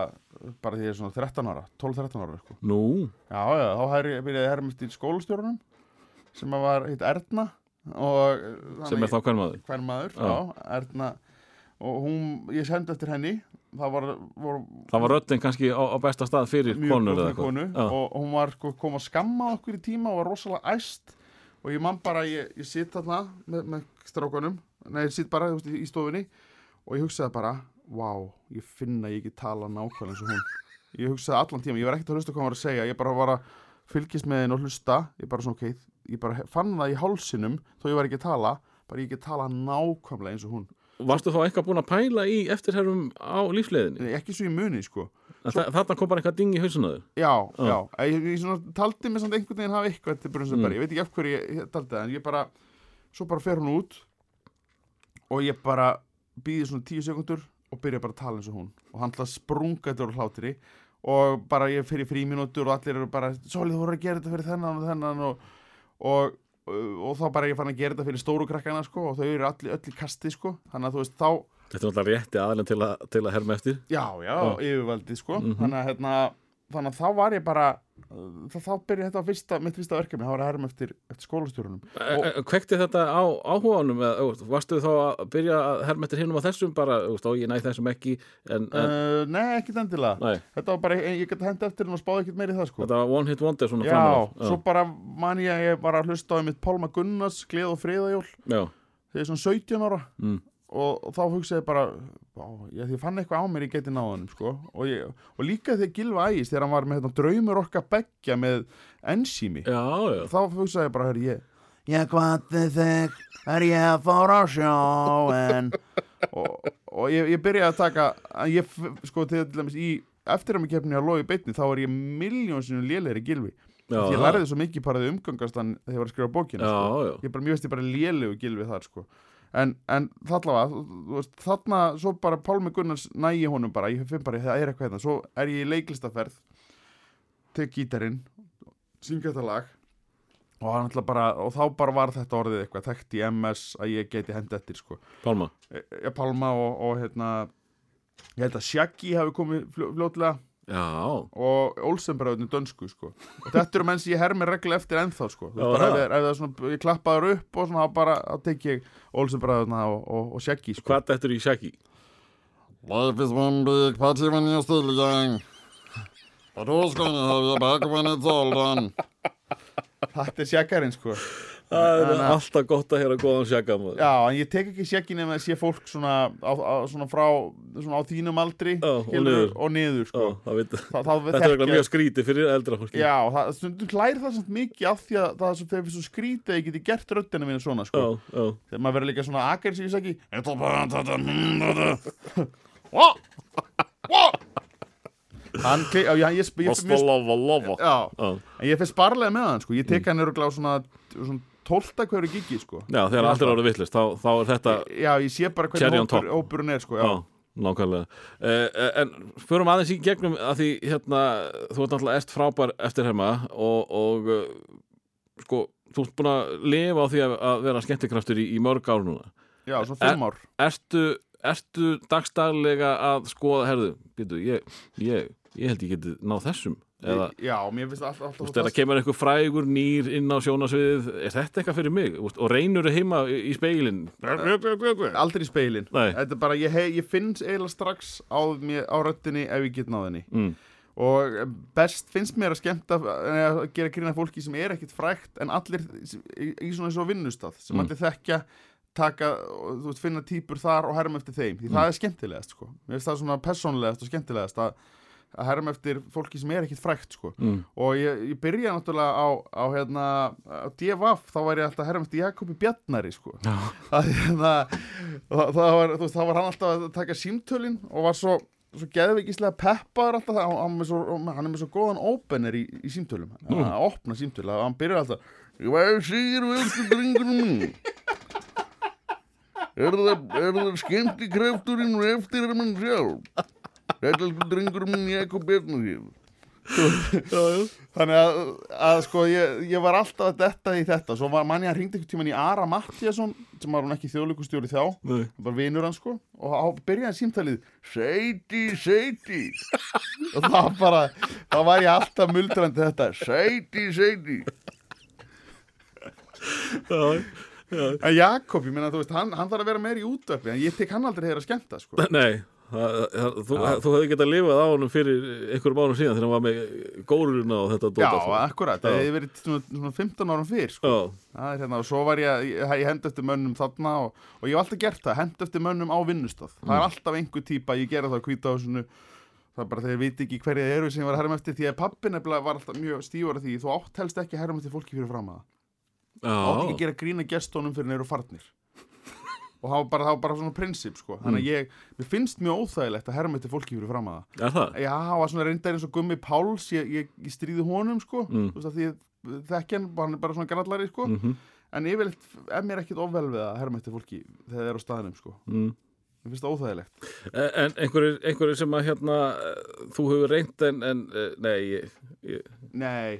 B: bara því ég er svona 13 ára 12-13 ára sko.
A: nú,
B: já, já, þá byrjaði ég að hermast í skólastjórunum sem að var hitt Erna og
A: sem er þá hvern maður
B: hvern maður,
A: Já.
B: já, Erna og hún, ég sendi eftir henni það var, var
A: það var röddin kannski á, á besta stað fyrir konur
B: konu og, hún var sko, kom að skamma okkur í tíma og var rosalega æst. Og ég man bara, ég, ég sitt þarna með, með strákunum, nei, ég sitt bara veist, í, í stofunni og ég hugsaði bara vá, ég finna ég ekki tala nákvæmlega eins og hún. Ég hugsaði allan tíma, ég var ekkert að hlusta hvað hún var að segja ég bara var að fylgist með henn og hlusta. Ég bara svona, ok, ég bara fann það í hálsinum þó ég var ekki að tala bara ég ekki tala nákvæmlega eins og hún
A: varstu þá eitthvað búin að pæla í eftirherfum á lífsleiðinni?
B: Ekki svo í muni, sko.
A: Þa þarna kom bara eitthvað ding í hausunaður
B: Já,
A: Já.
B: já, ég, ég svona, taldi mig samt einhvern veginn hafa eitthvað til Brunsberg,
A: Mm.
B: ég veit ekki af hverju ég, ég taldi það, en ég bara, svo bara fer hún út og ég bara býði svona tíu sekundur og byrja bara að tala eins og hún. Og hann að sprunga þetta úr hlátri og bara ég fer í fríminútur og allir eru bara, Sólið, þú voru að gera þetta fyrir þennan og þennan og, og, og, þá bara ég fann að gera þetta fyrir stóru krakkana sko og þau eru allir öll í kasti sko. Þannig að þú veist, þá,
A: þetta er náttúrulega rétti aðlinn til, að- til að herma eftir.
B: Já, já, yfirvaldið sko.
A: Mhm.
B: þannig að hérna þannig að þá var ég bara þá, þá byrja þetta var fyrsta, mitt fyrsta verkefni það var að herma eftir, eftir skólastjórunum.
A: Og... Kvekti þetta á áhuganum eða þú varstu þá að byrja að herma eftir hinnum á þessum bara, og ég næ þessum ekki en, en
B: uh, nei, ekkit endilega.
A: Nei,
B: þetta var bara, ég get hendi eftir en og spáði ekkit meiri það sko.
A: Þetta var one hit wonder svona
B: já,
A: framar
B: svo bara man ég að ég bara hlusta á mitt Pálma Gunnars, Gleð og Friðajól
A: já,
B: þegar ég er svona 17 ára.
A: Mm.
B: Og, og þá hugsaði ég bara á, ég, ég fann eitthvað á mér ég geti náðanum sko. og, ég, og líka þegar Gilva Ægis þegar hann var með hérna, draumur okkar beggja með ensími
A: já, já
B: þá hugsaði ég bara, hörru, ég ég hvati þig er ég að fóra á sjóin og, og ég, ég byrjaði að taka að ég, sko, til dæmis í eftir að mig kefni að logi beitni þá er ég miljón sinum lélegri gilvi
A: já,
B: því ég lærði svo mikið því umgangast hann þegar ég var að skrifa bókina
A: já,
B: sko.
A: já,
B: ég bara, mjög veist ég bara lélegu gilvi þar sko. En, en þallavega þarna, svo bara Pálmi Gunnars nægi honum bara, ég finn bara, það er eitthvað hérna. Svo er ég í leiklistaferð tek gítarinn syngja þetta lag. Og, bara, og þá bara var þetta orðið eitthvað þekkt í MS að ég geti hendi eftir sko.
A: Pálma?
B: Ég Pálma og, og hérna ég held að Shaggy hafi komið fljó, fljótlega
A: já,
B: og Olsenbræðinu dönsku sko. og þetta eru menn sem ég hermi regla eftir ennþá sko. Þú
A: Já,
B: veist, bara,
A: það.
B: ef, ef það er svona, ég klappaður upp og svona, bara, þá tek ég Olsenbræðina og, og, og Shaggy sko.
A: hvað þetta er í Shaggy
D: Life is one big party when you're still young. But who's gonna have you back when it's all done?
B: þetta er Shaggarinn sko.
A: Það er alltaf gott að heyra góðan Shagga maður.
B: já, en ég tek ekki Shaggy nema að sé fólk svona á, á, svona frá svona á þínum aldri skilurðu,
A: niður.
B: og niður sko.
A: Það veit,
B: Þa, þá
A: þetta er mjög skrítið fyrir eldra fólki
B: Já, það, stundum hlær það samt mikið af því að það er svo, skrítið að ég geti gert röddina mínu svona, sko.
A: já, já.
B: Þegar maður verður líka svona akar sem ég já, ég, fyrir sparlega með hann, sko. Ég tek hann öruglega á svona, svona tólta hverju gigi, sko.
A: já þegar allt er árið vittlist þá, þá er þetta
B: Já, ég sé bara hvernig hópurinn er, sko, já.
A: Já, nákvæmlega uh, En förum aðeins í gegnum að því hérna, þú ert náttúrulega erst frábær eftir herma og, og uh, sko, þú ert búin að lifa á því að, að vera skemmtikraftur í, í mörg ár núna
B: Já, svona fimm ár.
A: Ertu, ertu dagstaglega að skoða herðu, býtu, ég, ég, ég held ég geti náð þessum eða
B: Já, mér finnst alltaf,
A: Þú
B: alltaf
A: veist, þegar kemur einhver frægur nýr inn á sjónasviðið, er þetta eitthvað fyrir mig? Þú veist, Og reynur heima í speilin?
B: Aldrei í speilin
A: Nei.
B: Þetta er bara, ég, ég finnst eiginlega strax á, mér, á röddinni ef ég get náðinni
A: Mm.
B: og best finnst mér að skemmta eh, að gera grína fólki sem er ekkit frægt en allir í, svona eins og vinnustað sem
A: Mm.
B: allir þekkja taka, veist, finna típur þar og herma eftir þeim því
A: Mm.
B: það er skemmtilegast sko. mér finnst það svona persónlegast og skemmtilegast að, að herma eftir fólki sem er ekkit frægt sko.
A: Mm.
B: og ég, ég byrja náttúrulega á, á hérna, á DFF þá var ég alltaf að herma eftir Jakobi Bjarnari sko. að hérna það, það, var, veist, það var hann alltaf að taka símtölin og var svo svo geðveikislega peppaður alltaf hann, er með svo, hann er með svo góðan opener í, í símtölum að opna símtöl að hann byrjar alltaf Hvað segir þú elsku drengunum? Er það, er það skemmti krafturinn og eftirhermann sjálf? Þetta elsku drengunum minn Jakob Bjarnar Þannig að, að sko ég, ég var alltaf að detta í þetta. Svo var manni að hringdi einhvern tímann í Ara Mattiasson sem var hún ekki þjóðleikustjóri þá
A: Nei.
B: bara vinur hann sko. Og þá byrjaði símtalið Seiti, seiti. Og það bara þá var ég alltaf muldrandi þetta Seiti, seiti. En Jakob, ég meina þú veist, hann, hann þarf að vera meir í útvarpi en ég tek hann aldrei þeirra að skemmta sko.
A: Nei, það, það, þú, þú hefði getað lifað á honum fyrir einhverjum árum síðan þegar hann var með górurina og þetta
B: Já,
A: dót allt.
B: akkurat, það hefði verið svona, svona 15 árum fyrr sko.
A: Já,
B: Það er hérna, og svo var ég, ég, hend eftir mönnum þarna og, og ég hef alltaf gert það, hend eftir mönnum á vinnustaf. Það
A: Mm.
B: er alltaf einhver típa, ég gera það á svona, það er bara þegar ég veit ekki hverja það eru sem ég var að herma eftir, því að pappi nefnilega var alltaf mjög stífur af því, þú átt helst ekki að herma eftir fólki fyrir fram að það. Þú átt ekki að
A: já,
B: gera grína gestónum fyrir eru farnir. Og það var bara, það var bara svona prinsip, sko. Þannig að ég, mér finnst mjög óþægilegt að herma eftir fólki fyrir fram að það.
A: það?
B: Já, það var svona reyndar eins og Gummi Páls, ég, ég, ég stríði honum, sko,
A: Mm.
B: þú veist að því ég þekki hann, er bara svona grallari, sko.
A: Mm
B: En yfirleitt er mér ekkit ofvel við að herma eftir fólki þegar það er á staðnum sko.
A: mm.
B: Mér finnst það óþægilegt.
A: En einhverjir, einhverjir sem að hérna eh, þú hefur reynt en, en eh, nei, ég, ég,
B: Nei,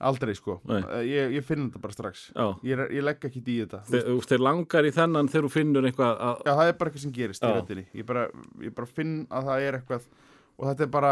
B: aldrei sko. Eh, Ég, ég finn þetta bara strax. Ég, ég legg ekki í þetta. Þú
A: þeir, langar í þennan þegar þú finnur eitthvað að,
B: Já, það er bara eitthvað sem gerist í
A: Já.
B: röddinni. Ég bara, ég bara finn að það er eitthvað og þetta er bara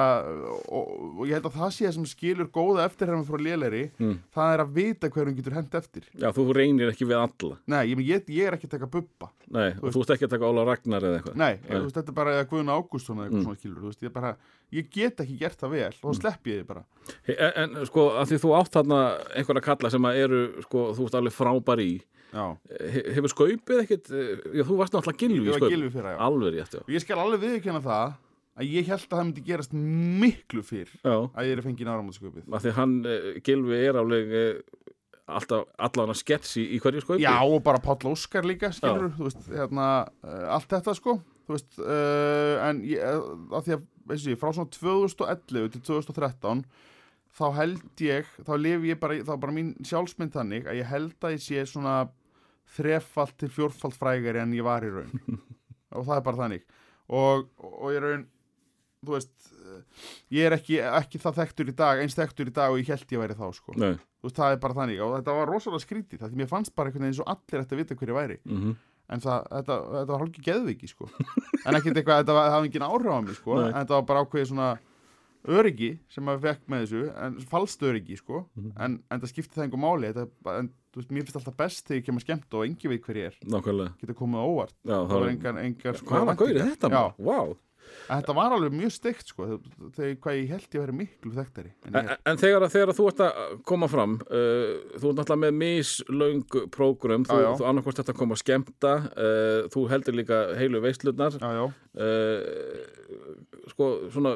B: og, og ég held að það sé það sem skilur góða eftirherma frá léleri,
A: Mm.
B: það er að vita hver hún getur hent eftir.
A: já, þú reynir ekki við alla.
B: Nei, ég, ég, ég er ekki að taka bubba.
A: Nei, og þú ert ekki að taka Óla Ragnar eða eitthvað.
B: Nei, Þú veist, þetta er bara Guðun Ágústsson eða eitthvað
A: Mm.
B: svona skilur. Þú veist, ég, bara, ég get ekki gert það vel og þá slepp ég þið bara.
A: En, en sko, að því þú átt þarna einhverja kalla sem að eru, sko, þú ert alveg frábær í,
B: Já,
A: He- hefur skaupið ekkit, eh, já, þú varst náttúrulega gilvi í
B: að ég held að það myndi gerast miklu fyrr
A: Já,
B: að ég er fengið áramótskupið.
A: að því hann, eh, gilvi er alveg eh, alltaf, allavega skets í, í hverju skaupi.
B: Já, og bara Páll Óskar líka, skilur, þú veist, hérna, uh, allt þetta sko, þú veist, uh, en ég, uh, að því að, veist ég, frá svona 2011 til 2013, þá held ég, þá lifi ég bara, í- þá er bara mín sjálfsmynd þannig að ég held að ég sé svona þrefalt til fjórfalt frægari en ég var í raun. og það er bara þannig. Og, og ég raun, þú veist, uh, ég er ekki, ekki það þekktur í dag, eins þekktur í dag og ég held ég væri þá, sko.
A: Nei,
B: Þú veist, það er bara þannig og þetta var rosalega skrítið það því mér fannst bara einhvern veginn eins og allir ætti að vita hver ég væri
A: mhm,
B: en það, þetta, þetta var hálfgeð geðviki sko en ekkert eitthvað, þetta var, hafði engin áhrif á mig sko
A: Nei.
B: en þetta var bara ákveðið svona öryggi sem maður fekk með þessu en falskt öryggi sko
A: Mhm.
B: en, en það skipti það einhver máli þetta, en, þú veist, mér finnst alltaf best þegar ég kemur skemmt og engi veit hver ég er
A: nákvæmlega.
B: geta komið óvart
A: Já,
B: það var engar, engar sko,
A: Hvað var gaurið þetta?
B: Já?
A: Vá.
B: En þetta var alveg mjög steikt sko. Þegar hvað ég held ég vera miklu þekktari en
A: En, en þegar, þegar þú ert að koma fram uh, þú ert náttúrulega með mislöng prógram, þú, þú annarkvort ert að koma að skemmta uh, þú heldur líka heilu
B: já,
A: uh, sko svona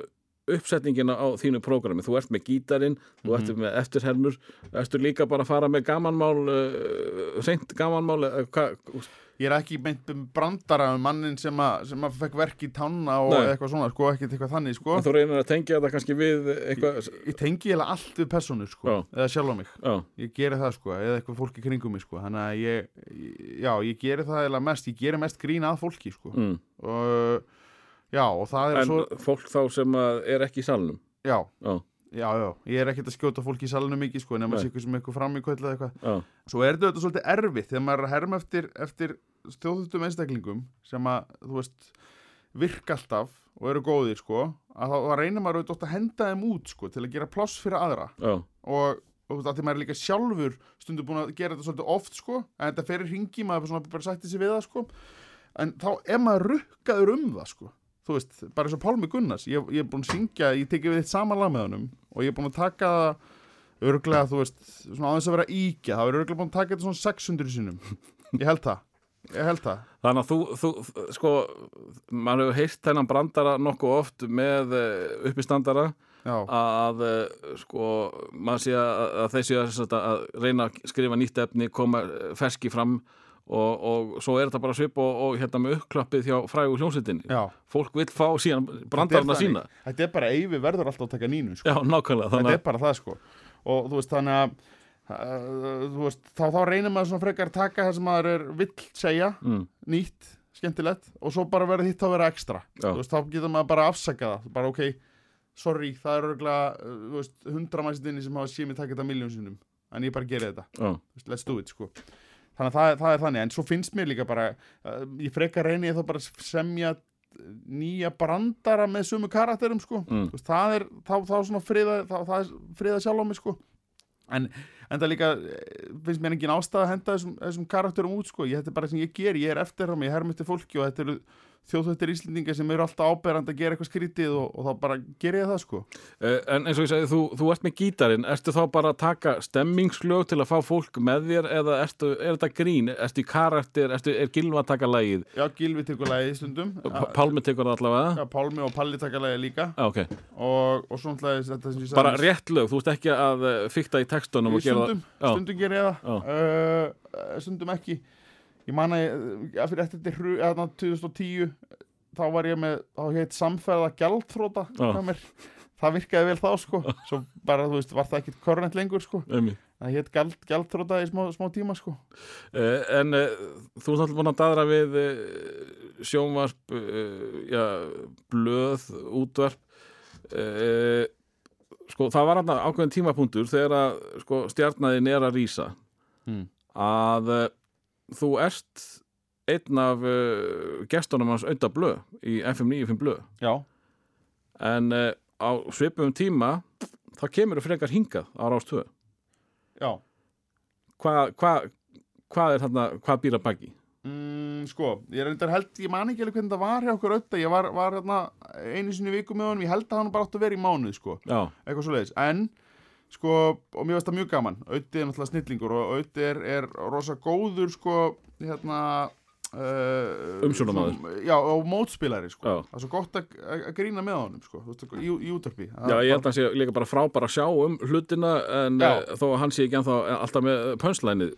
A: uppsetningina á þínu prógrami þú ert með gítarinn, þú ert
B: Mhm.
A: með eftirhermur ertu líka bara að fara með gamanmál uh, seint gamanmál uh, hva,
B: Ég er ekki meint um brandara um mannin sem að, sem að fekk verk í tanna og
A: Nei.
B: eitthvað svona, sko, ekkert eitthvað þannig, sko.
A: þú reynir að tengja þetta kannski við eitthvað
B: Ég tengi eiginlega allt við persónu, sko,
A: Já.
B: eða sjálf á mig.
A: já,
B: Ég geri það, sko, eða eitthvað fólki kringum mig, sko. Þannig að ég, ég- já, ég geri það eiginlega mest, ég geri mest grín að fólki, sko.
A: mm.
B: Og, já, og það er
A: en
B: svo,
A: fólk þá sem er ekki í salnum
B: já,
A: já,
B: já, já, ég er ekkert að skjóta fólki í salinu mikið, sko, nema
A: Nei.
B: sig sem eitthvað fram í kvöld eða eitthvað.
A: já,
B: Svo er þetta svolítið erfitt þegar maður er að herma eftir, eftir stjóðutum einstaklingum sem að, þú veist, virka alltaf og eru góðir sko að þá reynir maður auðvitað að henda þeim út sko til að gera pláss fyrir aðra.
A: Já,
B: og, þú veist, að því maður er líka sjálfur stundu búin að gera þetta svolítið oft sko en þetta ferir hringi, maður er bara sætti sig við það sko. En þá er maður rukkaður um það sko. Þú veist, bara eins og Pálmi Gunnars ég, ég er búin að syngja, ég tekið við eitt saman lag með honum og ég er búin að taka það örglega, þú veist, svona aðeins að vera íkja það er örglega búin að taka þetta svona 600 sinum ég held það, ég held það.
A: Þannig að þú, þú sko, maður hefur heyrt þennan brandara nokkuð oft með uh, uppistandara
B: já,
A: að uh, sko, maður sé að, að þeir séu að, að reyna að skrifa nýtt efni, koma eh, ferski fram og, og svo er þetta bara svip og, og hérna með uppklappið hjá frægu hljómsveitinni. Fólk vil fá síðan
B: er
A: sína.
B: þetta er bara eivi verður alltaf að taka nínu sko.
A: Já, nákvæmlega.
B: þetta er bara það sko og þú veist þannig að uh, veist, þá, þá reynir maður svona frekar að taka það sem maður er vill segja
A: Mm.
B: nýtt, skemmtilegt og svo bara verður hitt að vera ekstra veist, þá getur maður bara að afsaka það bara ok, sorry, það er örgulega uh, þú veist, hundra mæstinni sem hafa séð mér taka þetta miljón sinnum, en ég bara geri þetta veist, let's do it sko þannig að það, það er þannig, en svo finnst mér líka bara uh, ég frekar reyni þá bara semja nýja brandara með sömu karakterum sko.
A: Mm.
B: Veist, það er þá, þá svona friða, þá, það er friða sjálf á mig sko. En, en það líka eh, finnst mér engin ástæða að henda þessum, þessum karakterum út sko, ég, þetta er bara sem ég ger ég er eftir á mig, ég herm eftir fólki og þetta eru þjóðhættir íslendingar sem eru alltaf áberandi að gera eitthvað skrítið og, og þá bara ger ég það sko.
A: Eh, En eins og ég segi, þú, þú ert með gítarinn, ertu þá bara að taka stemmingslög til að fá fólk með þér eða ertu, er þetta grín, ertu í karakter, ertu, er Gilva að taka lagið,
B: já, Gilvi tekur lagi í stundum.
A: Pálmi tekur það allavega?
B: já, Pálmi og Palli taka lagi líka.
A: Já, ok,
B: og, og svona hlæði þetta sem ég sagði
A: bara rétt lög, þú ert ekki að eh, fikta í textunum og gera
B: stundum,
A: Já.
B: stundum ger ég það. Uh, stundum ekki ég man að eftir þetta hru, eða, 2010 þá var ég með, þá heit samferða hjá mér. það virkaði vel þá sko. Svo bara, þú veist, var það ekkit korrent lengur sko.
A: Um
B: það heit gjaldþróta í smá, smá tíma sko.
A: Uh, en uh, þú ert alltaf búin að daðra við uh, sjónvarp, uh, já, blöð, útvarp. Uh, sko, það var hann ákveðin tímapunktur þegar að sko, stjarnæðin er að rýsa
B: Hmm.
A: að uh, þú ert einn af uh, gestunum hans auðvitað blöð í FM 95 blöð.
B: já,
A: En uh, á svipum tíma þá kemur þú frekar hingað á rástöðu.
B: já.
A: Hvað hva, hva er þarna, hvað býr að baki?
B: Mm, sko, ég reyndar held, ég man ekki alveg hvernig það var hjá okkur auðvitað, ég var, var hérna, einu sinni viku með honum, ég held að hann bara átt að vera í mánuð, sko,
A: Já,
B: eitthvað svo leiðis, en, sko, og mér finnst það mjög gaman, auðvitað er náttúrulega snillingur og auðvitað er, er rosa góður, sko, hérna, uh,
A: Umsjónarmaður.
B: svona- Já, og mótspilari, sko, það er svo gott að, að að grína með honum, sko, í, í útarpi.
A: Já, ég held að hann sé líka bara frábæra að sjá um hlutina en
B: Já.
A: uh, þó að hann sé ekki ennþá alltaf með pönslænið.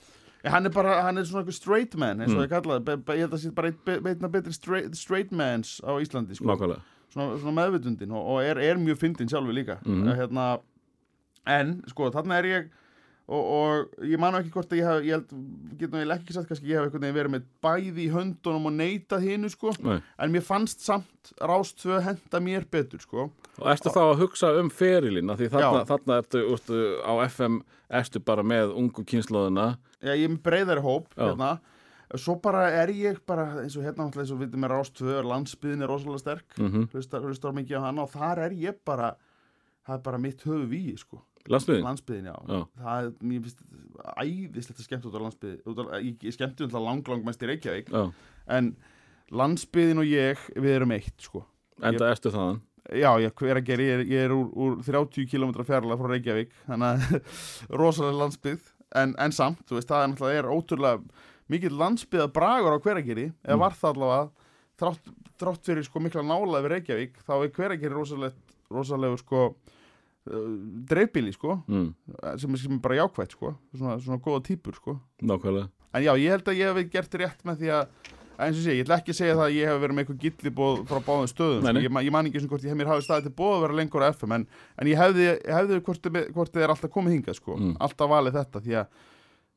B: Hann er bara, hann er svona eitthvað straight man, eins og
A: Mm.
B: ég kalla það, be, be, ég held að það sé bara einn be, beina betri straight, straight mans á Íslandi, sko. Svona, svona meðvitundin og, og er, er mjög fyndin sjálfur líka
A: Mhm.
B: hérna, en sko þarna er ég og, og ég man nú ekki hvort að ég hef ég held, getum við ekki sagt kannski ég hef einhvern veginn verið með bæði í höndunum og neitað hinu sko,
A: Nei.
B: en mér fannst samt rástfö henda mér betur sko.
A: Og ertu þá að hugsa um ferilina því þarna, þarna ertu úrstu, á FM ertu bara með ungu kynnslóðina.
B: Já, ég er með breyðari hóp hérna. svo bara er ég bara eins og hérna náttúrulega eins og við veitum með rástfö landsbyðin er rosalega sterk.
A: Mm
B: hlustar, hlustar mikið á hana og þar er ég bara það er bara mitt höfu víi sko
A: Landsbyðin?
B: landsbyðin, já.
A: Já.
B: Það er, mér finnst æðislegt að skemmt út á landsbyðin. Ég, ég skemmti um það lang, lang mest í Reykjavík.
A: Já,
B: En landsbyðin og ég, við erum eitt, sko.
A: enda ertu þaðan.
B: Já, ég hver að gera, ég er, ég er úr, úr 30 km fjarlæg frá Reykjavík, þannig að rosalega landsbyð, en, en samt, þú veist, það er náttúrulega er ótrúlega mikill landsbyð að bragur á hverageri, eða
A: Mm.
B: var það allavega, þrátt, þrátt fyrir sko mikla nálaði við Reykjavík, þá er hverageri rosalega, rosalega sko, dreifbíli, sko,
A: Mm,
B: sem, sem er bara jákvætt sko svona, svona góða típur sko
A: nákvæmlega.
B: en já, ég held að ég hef gert rétt með því að eins og sé, ég ætla ekki að segja það að ég hef verið með eitthvað gillibóð frá báðum stöðum sko. ég, ég man ekki sem hvort ég hef mér hafið staðið til bóð að vera lengur á FM en, en ég hefði, hefði hvort, hvort þið er alltaf komið hingað sko
A: Mm.
B: alltaf valið þetta því að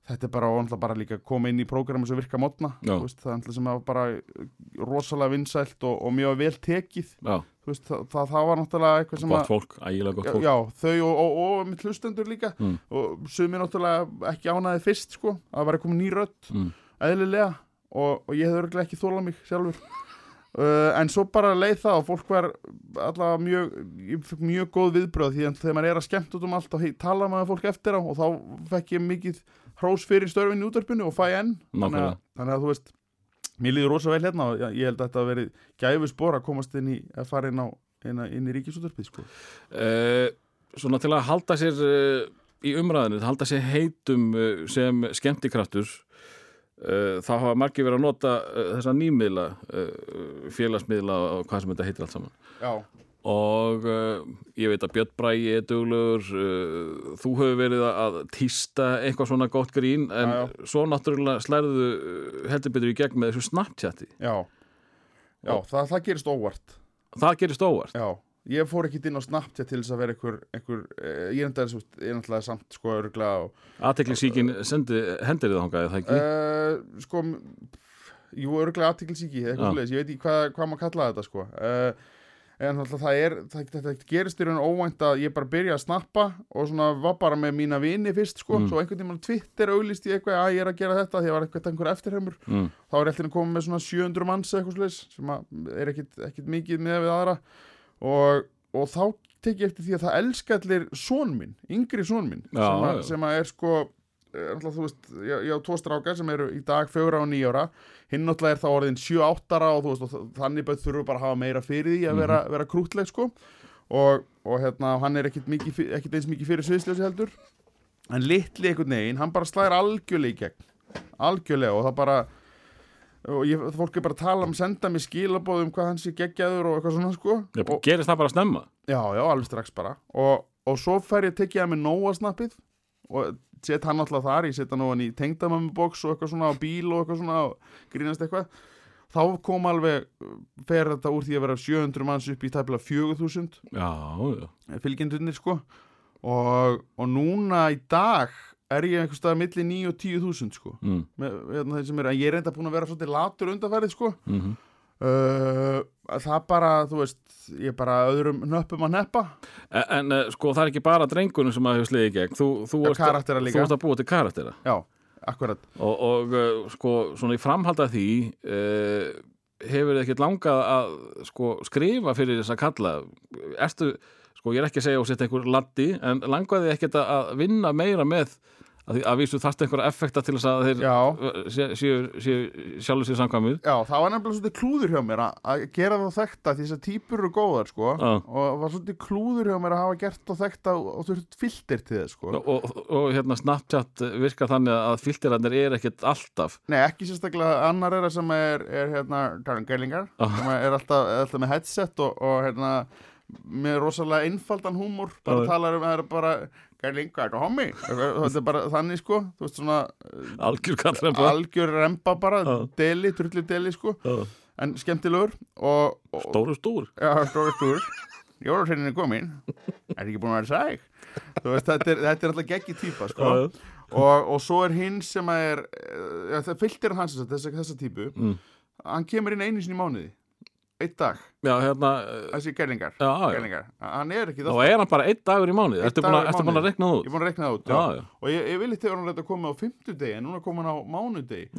B: þetta er bara, bara líka koma inn í prógramu sem virka mótna það er náttúrulega sem er bara rosalega vinsælt og, og mjög vel tekið. Veist, það, það, það var náttúrulega eitthvað sem
A: gott fólk, ægilega gott fólk.
B: já, þau og, og, og mitt hlustendur líka.
A: Mm.
B: og sumi náttúrulega ekki ánaði fyrst sko, að var komið ný rödd
A: Mm.
B: eðlilega. Og, og ég hefði örglega ekki þólað mig sjálfur. Uh, en svo bara leið það og fólk var allavega mjög mjög góð viðbröð því að þegar maður er að skemmt út um allt og hei, tala maður fólk eftir á og þá fekk ég mikið hrós fyrir störfin í útvarpinu og fæ enn. Þannig að, þannig að þú veist mér líður rosa vel hérna og ég, held að þetta verið gæfi spór að komast inn í að fara inn, á, inn, inn í ríkisútvarpið sko.
A: Uh, svona til að halda sér uh, í umræðinu, halda sér heitum uh, sem skemmtikraftur þá hafa margir verið að nota þessa nýmiðla félagsmiðla og hvað sem þetta heitir allt saman.
B: Já,
A: og uh, ég veit að Björn Bræi er duglegur uh, þú hefur verið að týsta eitthvað svona gott grín en
B: Já, já.
A: svo náttúrulega slærðu uh, heldur betur í gegn með þessu Snapchati.
B: Já, já það, það gerist óvart.
A: Það gerist óvart?
B: Já, ég fór ekkit inn á Snapchat til þess að vera einhver, einhver eh, ég er náttúrulega samt sko örgla og
A: aðteklisíkin hendir þið þangað, er það ekki?
B: sko jú,
A: Já.
B: svoleiðis, ég veit ekki hvað, hvað maður kalla þetta sko en það er það, þetta gerist í raun óvænt að ég bara byrja að snappa og svona var bara með mína vini fyrst sko,
A: Mm.
B: svo einhvern tímann á Twitter auglýst ég eitthvað að ég er að gera þetta því að var eitthvað einhver eftirheimur
A: Mm.
B: þá er alltaf komið með svona 700 manns eitthvað slags sem að er ekkit, mikið með við aðra og, og þá tek ég eftir því að það elska allir son minn, yngri son minn
A: Já,
B: sem, að, sem að er sko alltaf, þú veist, ég, ég á tvo strákar sem eru í dag fjögra og nýjára hinn náttúrulega er þá orðin 7-8 ára og þú veist, og þannig bætt þurfu bara að hafa meira fyrir því að vera, vera krútleg sko. Og, og hérna, hann er ekkit, mikið, ekkit eins mikið fyrir sviðsljósi heldur. En litli einhvern veginn, hann bara slæðir algjörlega í gegn. Algjörlega og það bara og ég, fólk er bara að tala um senda mér skilabóð um hvað hann sé geggjaður og eitthvað svona sko.
A: Já,
B: og,
A: gerist það bara snemma?
B: já, já, alveg strax bara. Og, og svo fær ég að mér nóa snappið og set hann alltaf þar ég set hann ofan í tengdamömmuboks og eitthvað svona á bíl og eitthvað svona og grínast eitthvað. Þá kom alveg fer þetta úr því að vera 700 manns upp í tæplega 4000
A: Já, já.
B: fylgjendunir sko. Og, og núna í dag er ég einhvers staðar milli 9 og 10.000 sko.
A: Mm.
B: með, með sem er, en ég er reynda búin að vera svolítið latur undanfærið sko.
A: Mm
B: uh, það bara, þú veist ég bara öðrum nöppum að neppa
A: En, en eh, sko það er ekki bara drengunum sem að hefur sliðið gegn. Þú, þú,
B: Já,
A: ert,
B: karaktera
A: þú
B: líka.
A: ert að búa til karaktera
B: já, akkurat.
A: Og, og eh, sko svona í framhald af því uh, hefur þið ekkert langað að sko skrifa fyrir þess að kalla? Ertu, sko ég er ekki að segja og setja einhver laddi en langaði ekkert að- að vinna meira með að, því, að vísu þarft einhverja effekta til þess að þeir eh, séu séu- séu sjálfur sér samkvæmið
B: já, það var nefnilega svolítið klúður hjá mér að, að gera það þekta því þess að típur eru góðar sko og var svolítið klúður hjá mér að hafa gert það þekta og, og þurft filter til þess sko.
A: Og, og, og hérna Snapchat virkar þannig að filterarnir er ekkert alltaf.
B: Nei, ekki sérstaklega annar er það sem er, er hérna, Karin Gerlingar
A: Já.
B: sem er alltaf, alltaf með headset og, og hérna, með rosalega einfaldan húmor, bara
A: Já.
B: talar um það er bara Gerlingar og hommi þetta er bara þannig sko, veist svona
A: algjör kallremba
B: algjör remba bara,
A: Já.
B: deli, trulli deli sko, en skemmtilegur og, og
A: stóru stór
B: já, stóri stúr Jólasveitin er komin er ekki búin að vera sæk? Veist, þetta er, þetta er alltaf geggi típa sko. Og, og svo er hinn sem er ja, það fylgtir hans þessa, þessa, típu.
A: Mm.
B: hann kemur inn einu sinni í mánuði einn dag,
A: já hérna eh,
B: þessi gerlingar?
A: Já, já.
B: gerlingar, hann er ekki
A: og er hann bara einn dagur í
B: Einn
A: ertu búin að, rekna það
B: ég
A: út
B: er búin að rekna það út
A: já,
B: já.
A: já,
B: og ég, ég vil eitthvað hann að koma á fimmtudegi en núna kom hann á mánudegi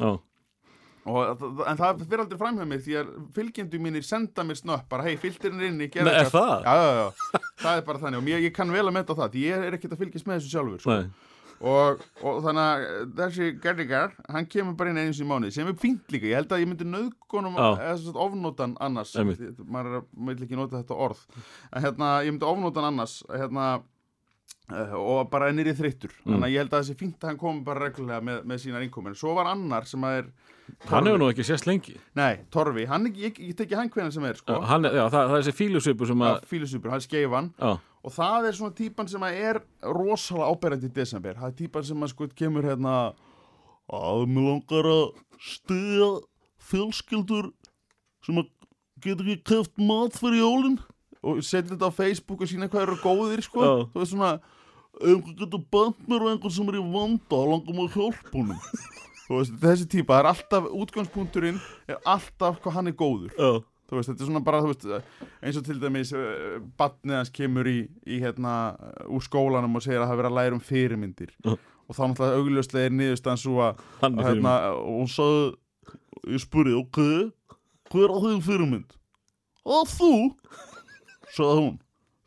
B: og, en það fyrir aldrei fram hjá mér því að fylgjendu mínir senda mér snöpp bara hei, fylgtirinn er inni,
A: er
B: eitthvað.
A: það?
B: já, já, já, það er bara þannig. Og mér, ég kann vel að metta það ég er ekkert að fylgjast með þessu sjálfur sko. Og, og þannig að eh, þessi gerðingar, hann kemur bara inn sinni í mánuði sem er fínt líka, ég held að ég myndi nöðgunum ofnótan annars. Maður er að- vil ekki nota þetta orð. En hérna, ég myndi ofnótan annars hérna uh, og bara ennir í þreyttur.
A: Mm.
B: þannig að ég held að þessi fínt að hann komi bara reglulega með, með sínar innkomin svo var annar sem að er
A: hann hefur nú ekki sést lengi.
B: Nei, Torfi, hann, ég, ég, ég teki hann hvernig sem er sko,
A: já, hann, er- já, það, það er þessi fílusvipu sem að
B: fílusupur, hann skeifan.
A: Já,
B: og það er svona típan sem að er rosalega áberandi í desember. Það er típan sem að sko kemur hérna að mér langar að stiga fjölskyldur sem að getur ekki keft mat fyrir jólin. Og setja þetta á Facebook og sína hvað eru góðir sko.
A: Já.
B: þú veist svona ef einhver getur bænt mér og einhver sem er í vanda þá langar maður að hjálpa honum. Veist, þessi típa, það er alltaf útgangspunkturinn er alltaf hvað hann er góður.
A: Já,
B: þú veist, þetta er svona bara, þú veist, eins og til dæmis uh, batnið hans kemur í, í hérna, uh, úr skólanum og segir að það vera að læra um fyrirmyndir
A: Já.
B: og þá náttúrulega augljóslega er niðurstaðan svo að, að
A: er
B: hérna, og hún sagði ég spurði, ok hver á þig fyrirmynd? Að þú? Sagði hún,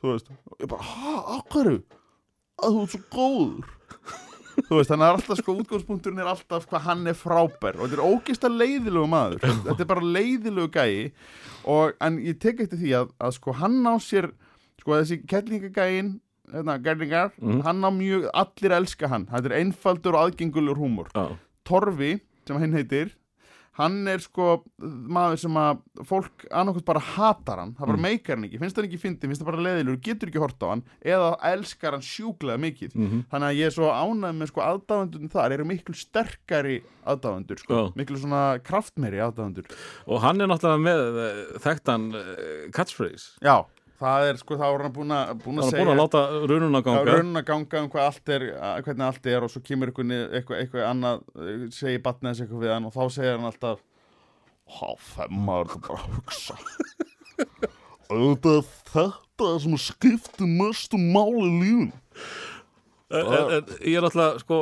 B: þú veist, ég bara, ha, akkaru? Að þú ert svo góður. Þú veist, þannig að alltaf sko útgangspunkturinn er alltaf hvað hann er frábær. Og þetta er ógeðsta leiðilegu maður. Þetta er bara leiðilegu gæi. Og, en ég tek eftir því að, að sko hann á sér sko þessi kettlingagæin hérna, gærlingar, hann á mjög allir elska hann, þetta er einfaldur og aðgengulur húmor.
A: Já,
B: Torfi, sem hann heitir hann er sko maður sem að fólk annarkvæmt bara hatar hann það bara meikar hann ekki, finnst hann ekki fyndi finnst það bara leiðilur, getur ekki hort á hann eða elskar hann sjúklega mikið.
A: Mhm.
B: þannig að ég er svo ánægð með sko aðdáðundun þar eru miklu sterkari aðdáðundur sko,
A: Já.
B: miklu svona kraftmeiri aðdáðundur
A: og hann er náttúrulega með eh, þekktan uh, catchphrase.
B: Já, það er sko þá er hann búin að búin að
A: er búin að láta rununa
B: Já,
A: ganga.
B: Raunin að ganga um hvað allt er hvernig allt er og svo kemur eitthvað, eitthvað, annað eh, segir batnið þessi eitthvað við hann og þá segir hann alltaf Há, þeim maður þetta bara að hugsa. Auðvitað er þetta sem skiptir mestu máli lífun
A: en, en, en ég er náttúrulega sko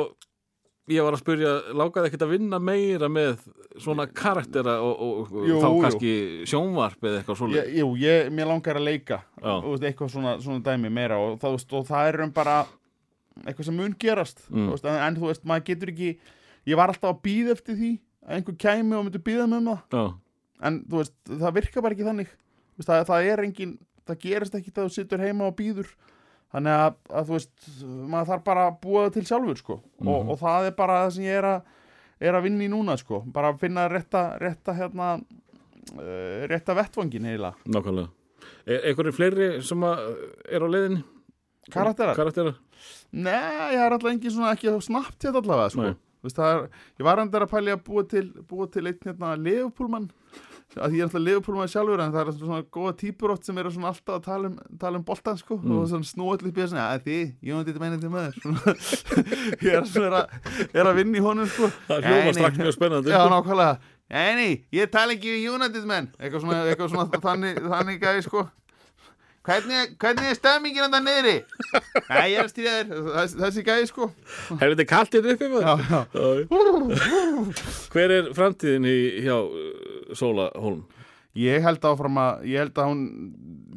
A: ég var að spyrja, lákaði ekkert að vinna meira með svona karaktera og, og, og
B: Jú,
A: þá
B: jú.
A: kannski sjónvarp eða eitthvað
B: ég,
A: svoleið
B: Jú, ég, mér langar að leika veist, eitthvað svona, svona dæmi meira og, það, veist, og það er um bara eitthvað sem mun gerast
A: Mm.
B: veist, en, þú veist, maður getur ekki ég var alltaf að býða eftir því að einhver kæmi og myndi býða með um það
A: Já,
B: en þú veist, það virkar bara ekki þannig. Það, það er engin, það gerist ekki það þú situr heima og býður þannig að, að þú veist, maður þarf bara að búa það til sjálfur sko og, og það er bara það sem ég er að er að vinna í núna sko, bara að finna rétta, rétta hérna uh, rétta vettvangin eiginlega
A: nákvæmlega Er einhverju fleiri sem er á leiðinni?
B: Karakterar?
A: Karakterar?
B: Nei, ég er alltaf engin svona ekki snabbt hérna allavega sko. Það er, ég var endur að pæli að búa til, búa til einn hérna Leopoldmann að ég er alltaf Leopoldmann sjálfur en það er svona góða típur ótt sem eru svona alltaf að tala um, tala um boltan sko
A: Mm.
B: og svona snúa allir bíða svona að því, ég veit þetta meinandi maður. Svona, ég er svona er að vinna í honum sko.
A: Það
B: Nei,
A: hljóma strax mjög spennandi.
B: Já, nákvæmlega. Nei, nei, ég tala ekki við United menn Eitthvað svona, eitthvað svona þannig, þannig gæði sko Hvernig, hvernig er stemmingin þetta niðri? Nei, ég er að stýra þér Þessi, þessi gæði sko
A: Hefur þetta kalt hérna uppi maður?
B: Já, já.
A: Hver er framtíðin í, hjá uh, Sóla Holm?
B: Ég held áfram að Ég held að hún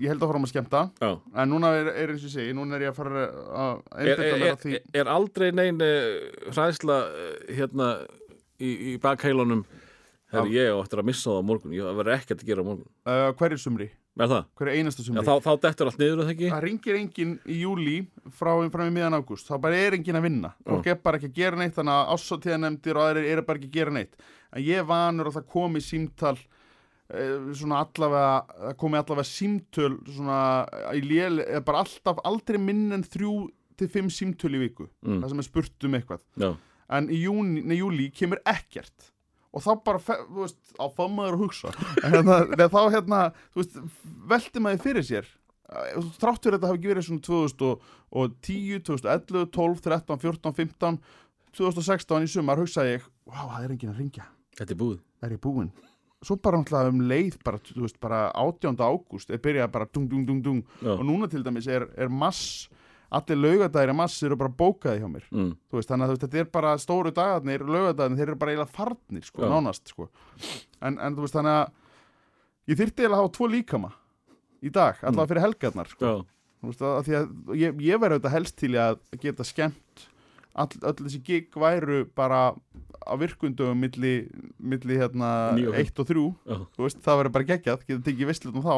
B: Ég held áfram að skemmta
A: Já.
B: En núna er, er eins og segi Núna er ég að fara að
A: Er, er,
B: að
A: er, er aldrei nein uh, hræðsla uh, hérna í, í bakheilunum Þegar ég á eftir að missa það á morgun Ég verður ekkert að gera á morgun
B: uh, sumri?
A: Er það?
B: Hverju einasta sumri?
A: þá, þá dettur allt niður það ekki?
B: það ringir enginn í júli frá fram í miðan ágúst, þá bara er enginn að vinna. Fólk er bara ekki að gera neitt þannig að ásóttíðanemdir og aðrir eru bara ekki að gera neitt. En ég vanur að það komi símtal eh, svona allavega það komi allavega símtöl svona í lél, er bara alltaf aldrei minn en þrjú til fimm símtöl í viku.
A: Mm.
B: það sem er spurt um eitthvað.
A: Já,
B: en í júni, nei, júli kemur ekkert og þá bara, þú veist, á fammaður að hugsa. Hérna, þá hérna, þú veist, velti maður fyrir sér. Þrátt fyrir þetta hafi ekki verið svona 2010, 2011, 12, 13, 14, 15 2016 í sumar hugsaði ég, wow, það er enginn að ringja
A: þetta er búið.
B: Er ég búinn? Svo bara náttúrulega um leið bara, þú veist, bara 18. ágúst er byrjað bara dung, dung, dung, dung.
A: Já.
B: og núna til dæmis er, er mass allir laugadagir er mass eru bara bókaði hjá mér.
A: Mm.
B: veist, þannig að veist, þetta er bara stóru dagarnir, lögadarnir, þeir eru bara eiginlega farnir, sko,
A: Já.
B: nánast, sko. En, en veist, þannig að ég þyrfti eiginlega að hafa tvo líkama í dag, allavega fyrir helgarnar, sko. Veist, að, að að ég, ég verði auðvitað helst til að geta skemmt all, öll þessi gig væru bara á virkundum milli, milli hérna
A: Níu og fimm.
B: 1 og 3
A: já,
B: þú veist, það verður bara geggjað, geta tekið visslutum þá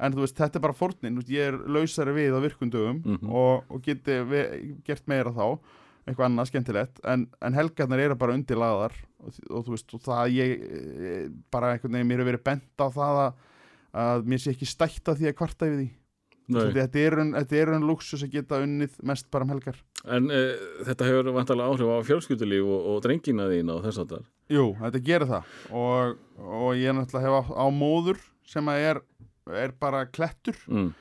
B: en þú veist, þetta er bara veist, ég er lausari við á virkundöfum
A: Mhm.
B: og, og geti ve, gert meira þá. Eitthvað annað skemmtilegt, en, en helgarnar eru bara undirlaðar. Og, og þú veist, og það ég eh, bara einhvern veginn, mér hefur verið bent á það að, að mér sé ekki stætt að því að kvarta yfir því.
A: Nei.
B: Þetta, er enn- þetta er enn luxus að geta unnið mest bara um helgar.
A: En uh, þetta hefur vantalega áhrif á fjölskyldulíf og, og drengina þína og þess að það
B: Jú, þetta gerir það. Og, og ég náttúrulega hef á, á móður sem að er, er bara klettur.
A: Mm.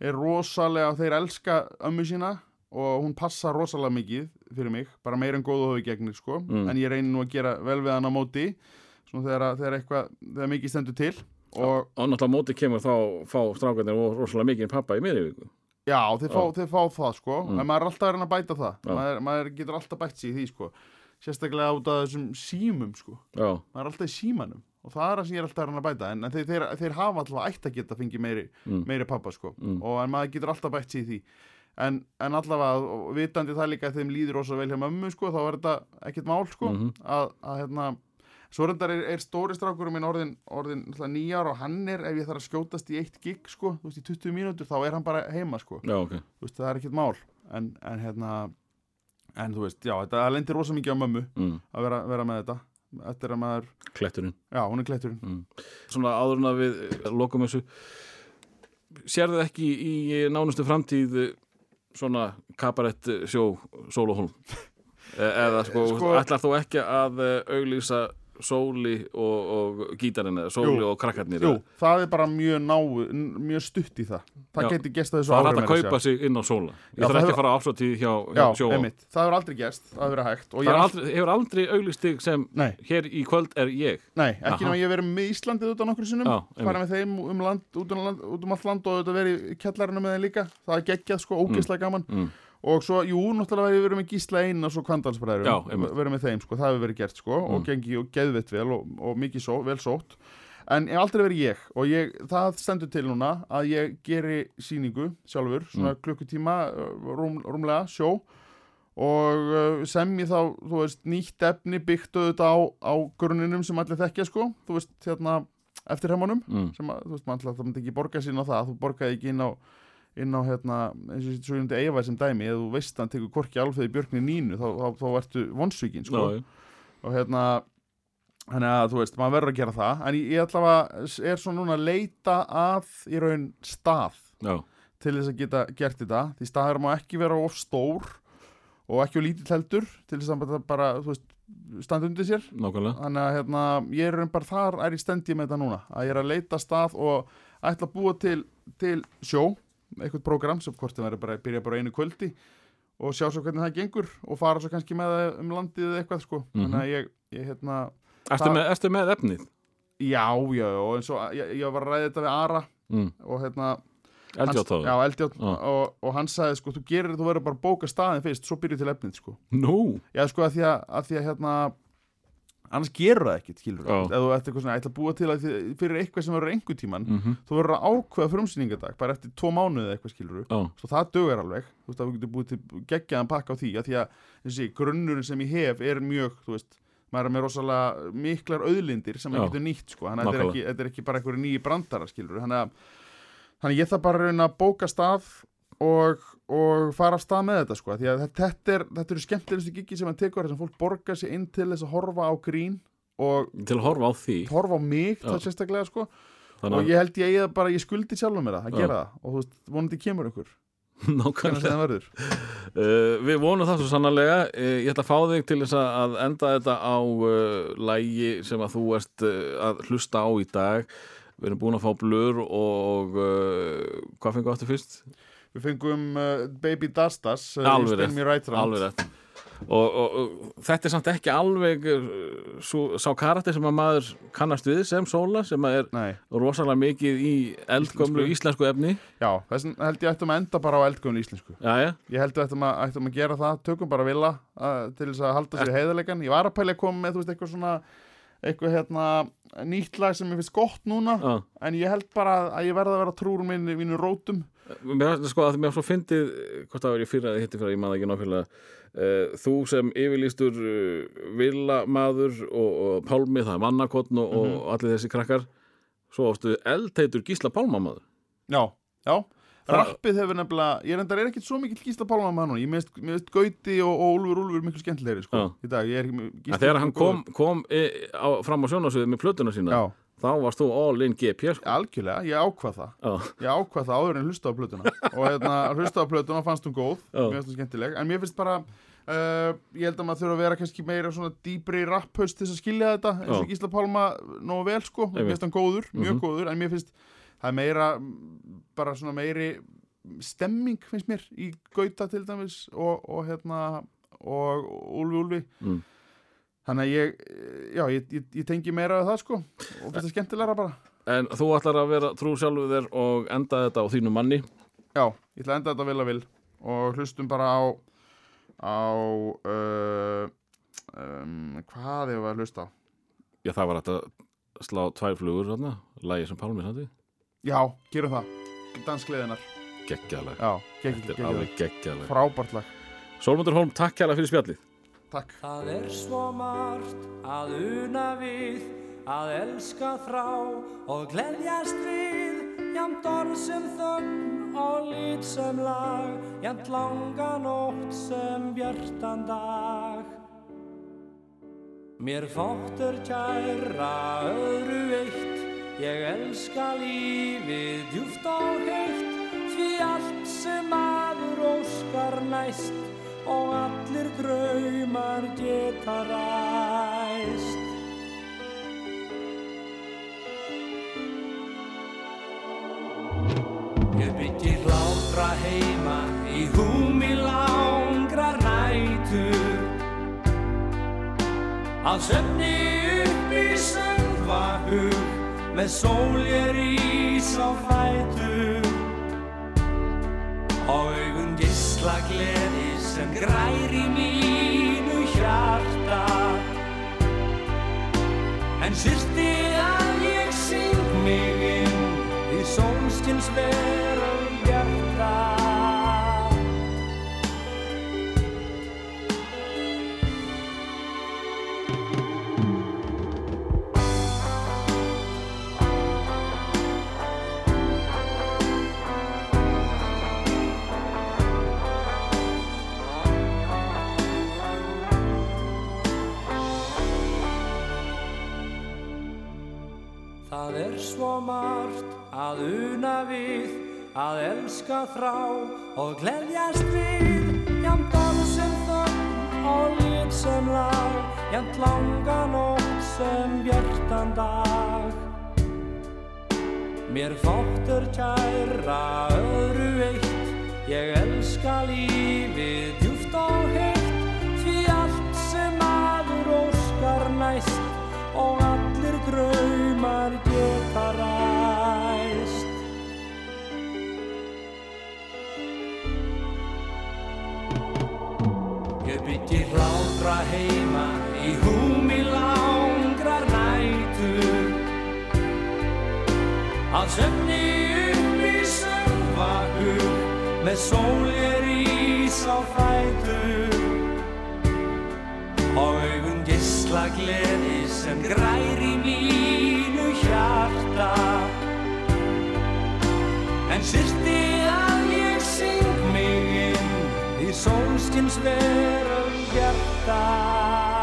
B: er rosalega, þeir elska ömmu sína og hún passa rosalega mikið fyrir mig, bara meira en góð og höfu gegnir sko,
A: Mm.
B: en ég reynir nú að gera vel við hann á móti, svona þegar, að- þegar eitthvað, þegar mikið stendur til og
A: Og náttúrulega móti kemur þá fá strákarnir rosalega mikið pappa í miðri viku.
B: Já, þeir fá, þeir fá það sko,
A: Mm.
B: en maður er alltaf að reyna að bæta það, maður, maður getur alltaf bætt sig í því sko, sérstaklega út af þessum símum sko,
A: Já,
B: maður er alltaf í símanum og það er það sem ég er alltaf að að bæta en, en þeir, þeir, þeir hafa alltaf ætti að geta fengið meiri,
A: Mm.
B: meiri pappa sko
A: Mm.
B: og en maður getur alltaf bætt sér í því en, en allavega, vitandi það líka að þeim líður rosa vel hjá mömmu sko, þá er þetta ekkert mál sko
A: Mhm.
B: að, að hérna Svo reyndar er, er stóri strákurum minn orðin, orðin nýjar og hann er, ef ég þarf að skjótast í eitt gig, sko, þú veist, í 20 mínútur, þá er hann bara heima, sko.
A: Já, ok.
B: Þú veist, það er ekkert mál. En, en hérna, en þú veist, já, þetta lendir rosa mikið á mömmu
A: Mm.
B: að vera, vera með þetta. Eftir að maður,
A: Kletturinn.
B: já, hún er kletturinn.
A: Mm. Svona áður en að við eh, lokum þessu sérðu ekki í, nánustu framtíð eh, svona kabarett eh, sjó Sóluholm e eða sko,
B: Sko-
A: ætlar þú ekki að auglýsa Sóli og, og gítarinn eða Sóli
B: Jú.
A: og krakkarnir
B: Jú, það er bara mjög náu, n- mjög stutt í það. Það
A: Já.
B: geti gest að þessu
A: það er hægt að kaupa sig inn á Sóla ég þarf ekki að fara á afslátíð hjá, hjá
B: Já,
A: sjó
B: einmitt. Það hefur aldrei gerst, það hefur verið hægt.
A: Það aldrei, hefur aldrei auglýst þig sem
B: Nei,
A: hér í kvöld er ég
B: nei, ekki nema ég verið með Íslandið út á nokkru sinnum. Fara með þeim um, land, út, um land, út um allt land og verið í kjallarinu með þeim líka það er geggjað sko, ógeðslega gaman
A: mm.
B: Og svo, jú, náttúrulega verið með Gísla einn og svo kvandalsbræður
A: Já, einmitt.
B: verið með þeim, sko, það hefur verið gert sko og
A: Mm.
B: gengi og geðvitt vel og, og mikið svo, vel sótt en ég aldrei verið ég og ég, það stendur til núna að ég geri síningu sjálfur, svona
A: Mm.
B: klukkutíma rúm, rúmlega, sjó og uh, sem ég þá, þú veist, nýtt efni byggt auðvitað á, á grunninum sem allir þekkja sko, þú veist, hérna eftir heimunum
A: Mm.
B: sem að, þú veist, maður alltaf myndi ekki borga sín á það, þú borgaði ekki inn á inn á hérna, eins og svo ég myndi eiga sem dæmi, ef þú veist að hann tekur korki alveg björkni nínu, þá, þá, þá ertu vonsvíkin, sko,
A: já.
B: og hérna þannig að, þú veist, maður verður að gera það. En ég, ég allavega er svo núna að leita að í raun stað
A: já,
B: til þess að geta gert þetta. Því staðar má ekki vera of stór og ekki of lítill heldur til þess að bara, þú veist, standa undir sér.
A: Nákvæmlega.
B: Þannig að hérna, ég er raun bara þar er í stendi með þetta núna, að ég er að leita stað og ætla að búa til, til sjó, eitthvað program sem hvort það verður bara að byrja bara einu kvöldi og sjá svo hvernig það gengur og fara svo kannski með það um landið eða eitthvað sko,
A: Mhm.
B: þannig að ég, ég hérna
A: Ertu
B: Það-
A: með, með efnið?
B: já, já, og eins og ég, ég var að ræða þetta við Ara
A: Mm.
B: og hérna
A: Eldjátt á
B: hans, já, eldjátt
A: Já.
B: og, og hann sagði sko, þú gerir, þú verður bara að bóka staðin fyrst, svo byrju til efnið sko
A: Nú,
B: Já, sko, að því að, að, því að hérna, annars gerur það ekkert, skilur
A: Já.
B: Ef þú ert eitthvað svona, ætla að búa til að því, fyrir eitthvað sem verður einhver tíman,
A: mm
B: þú verður að ákveða frumsýningadag, bara eftir tvo mánuði eða eitthvað, skilur
A: já,
B: Svo það dögur alveg, þú veist, að við getum búið til geggjaðan pakka á því, að því að þessi grunnurinn sem ég hef er mjög, þú veist, maður er með rosalega miklar auðlindir sem maður getur nýtt, sko, þannig að þetta er
A: Nákvæmlega.
B: ekki, þetta er ekki bara einhverju nýji brandara, skilur Þannig að, þannig að að að og, og fara af stað með þetta, sko, því að þetta, er, þetta eru skemmtilegustu gigi sem maður tekur, þar sem fólk borgar sig inn til þess að horfa á grín og
A: til að horfa á því.
B: horfa á mig,
A: Já.
B: það sérstaklega, sko.
A: Þannig
B: og
A: að
B: ég held ég eigi bara, ég skuldi sjálfum mér það, að
A: Já.
B: gera það. Og þú veist, vonandi kemur ykkur,
A: nákvæmlega. Uh, Við vonum það svo sannarlega. Uh, Ég ætla að fá þig til þess að- að enda þetta á uh, lægi sem að þú ert að hlusta á í dag. Við erum búin að fá blur og hvað fengum við aftur fyrst?
B: Við fengum uh, Baby Dastas uh,
A: Alveg rétt,
B: Right
A: og, og, og þetta er samt ekki alveg uh, svo, sá karakter sem að maður kannast við sem Sóla sem að er
B: Nei,
A: rosalega mikið í eldgömlu íslensku. efni.
B: Já, þess vegna held ég ættum að enda bara á eldgöfun íslensku.
A: Jæja,
B: Ég held við ættum að, ættum að gera það, tökum bara vila uh, til þess að halda sér í heiðarleikan Ég var að pæla að koma með, þú veist, eitthvað svona eitthvað hérna nýtt lag sem ég finnst gott núna
A: já.
B: en ég held bara að ég verða að vera trúr minn, mínu rótum
A: Mér finnst sko að mér svo fyndið hvort það var ég fyrir að hitti fyrir að ég maður ekki nákvæmlega. Uh, þú sem yfirlýstur uh, villamaður og, og Pálmi, það er mannakotn og,
B: Mhm.
A: og allir þessi krakkar svo ástu eldheitur Gísla Pálmamaður
B: Já, já.
A: Það-
B: Rappið hefur nefnilega, ég reyndar er ekkit svo mikil gísla pálma með hann Ég minnst, minnst Gauti og, og Úlfur Úlfur miklu skemmtilegri sko, í dag. Ég er ekki með Gísla
A: þegar hann kom, kom e, á, fram á sjónasviði með plötuna sína
B: Já,
A: þá varst þú all in GP sko.
B: algjörlega, ég ákvað það
A: Já,
B: ég ákvað það áður en hlusta á plötuna og hérna, hlusta á plötuna fannst hún góð
A: Já.
B: mér finnst hún skemmtileg, en mér finnst bara uh, ég held að maður þurfa að vera kannski meira svona dýbri rapphaust til að skilja þetta eins og
A: Já.
B: Gísla Pálma nógu vel sko, mér finnst hann góður, mjög
A: Mhm.
B: góður en mér finnst það er meira mm, bara svona meiri stemming finnst mér í Gauta til dæmis og, og hérna og Úlfi Úlfi
A: Mm.
B: Þannig að ég, já, ég, ég, ég tengi meira af það sko og finnst það skemmtilegra bara.
A: En þú ætlar að vera trú sjálfu þér og enda þetta á þínu manni?
B: Já, ég ætla að enda þetta vel að vil og hlustum bara á á uh, um, hvað ég var að hlusta á?
A: Já, það var þetta slá tvær flugur þarna, lægi sem Pálmi samt
B: Já, gerum það. Danskleðinar gegg,
A: þetta er alveg geggjaðlega
B: Frábært lag.
A: Sólmundur Holm, takk kærlega fyrir spjallið
B: Takk.
C: Það er svo margt að una við, að elska þrá og gleðjast við, jamt orð sem þögn og lít sem lag, jamt langa nótt sem bjartan dag. Mér fóttur kæra öðru eitt, ég elska lífið djúft og heitt, því allt sem maður óskar næst og allir draumar geta ræst. Ég byggi hlátra heima í húmi langrar nætur Að söfni upp í söngvahug með sól ég rís á fætur og augun gisla gleði sem grær í mínu hjarta. En syrti að ég syng mig inn í sólskins veröld svo margt að una við, að elska þrá og gleðjast við, jamt orð sem þögn og lít sem lag, jamt langa nótt sem bjartan dag. Mér fóttur kæra öðru eitt, ég elska lífið djúft og heitt, því allt sem maður óskar næst og allir draumar geta ræst. Ég byggi hlátra heima í húmi langrar nætur. Að söfni upp í söngvahug með sól ég rís á fætur. Og augun gisla gleði sem grær í mínu hjarta. En syrti að ég syng mig inn í sólskins veröld hjarta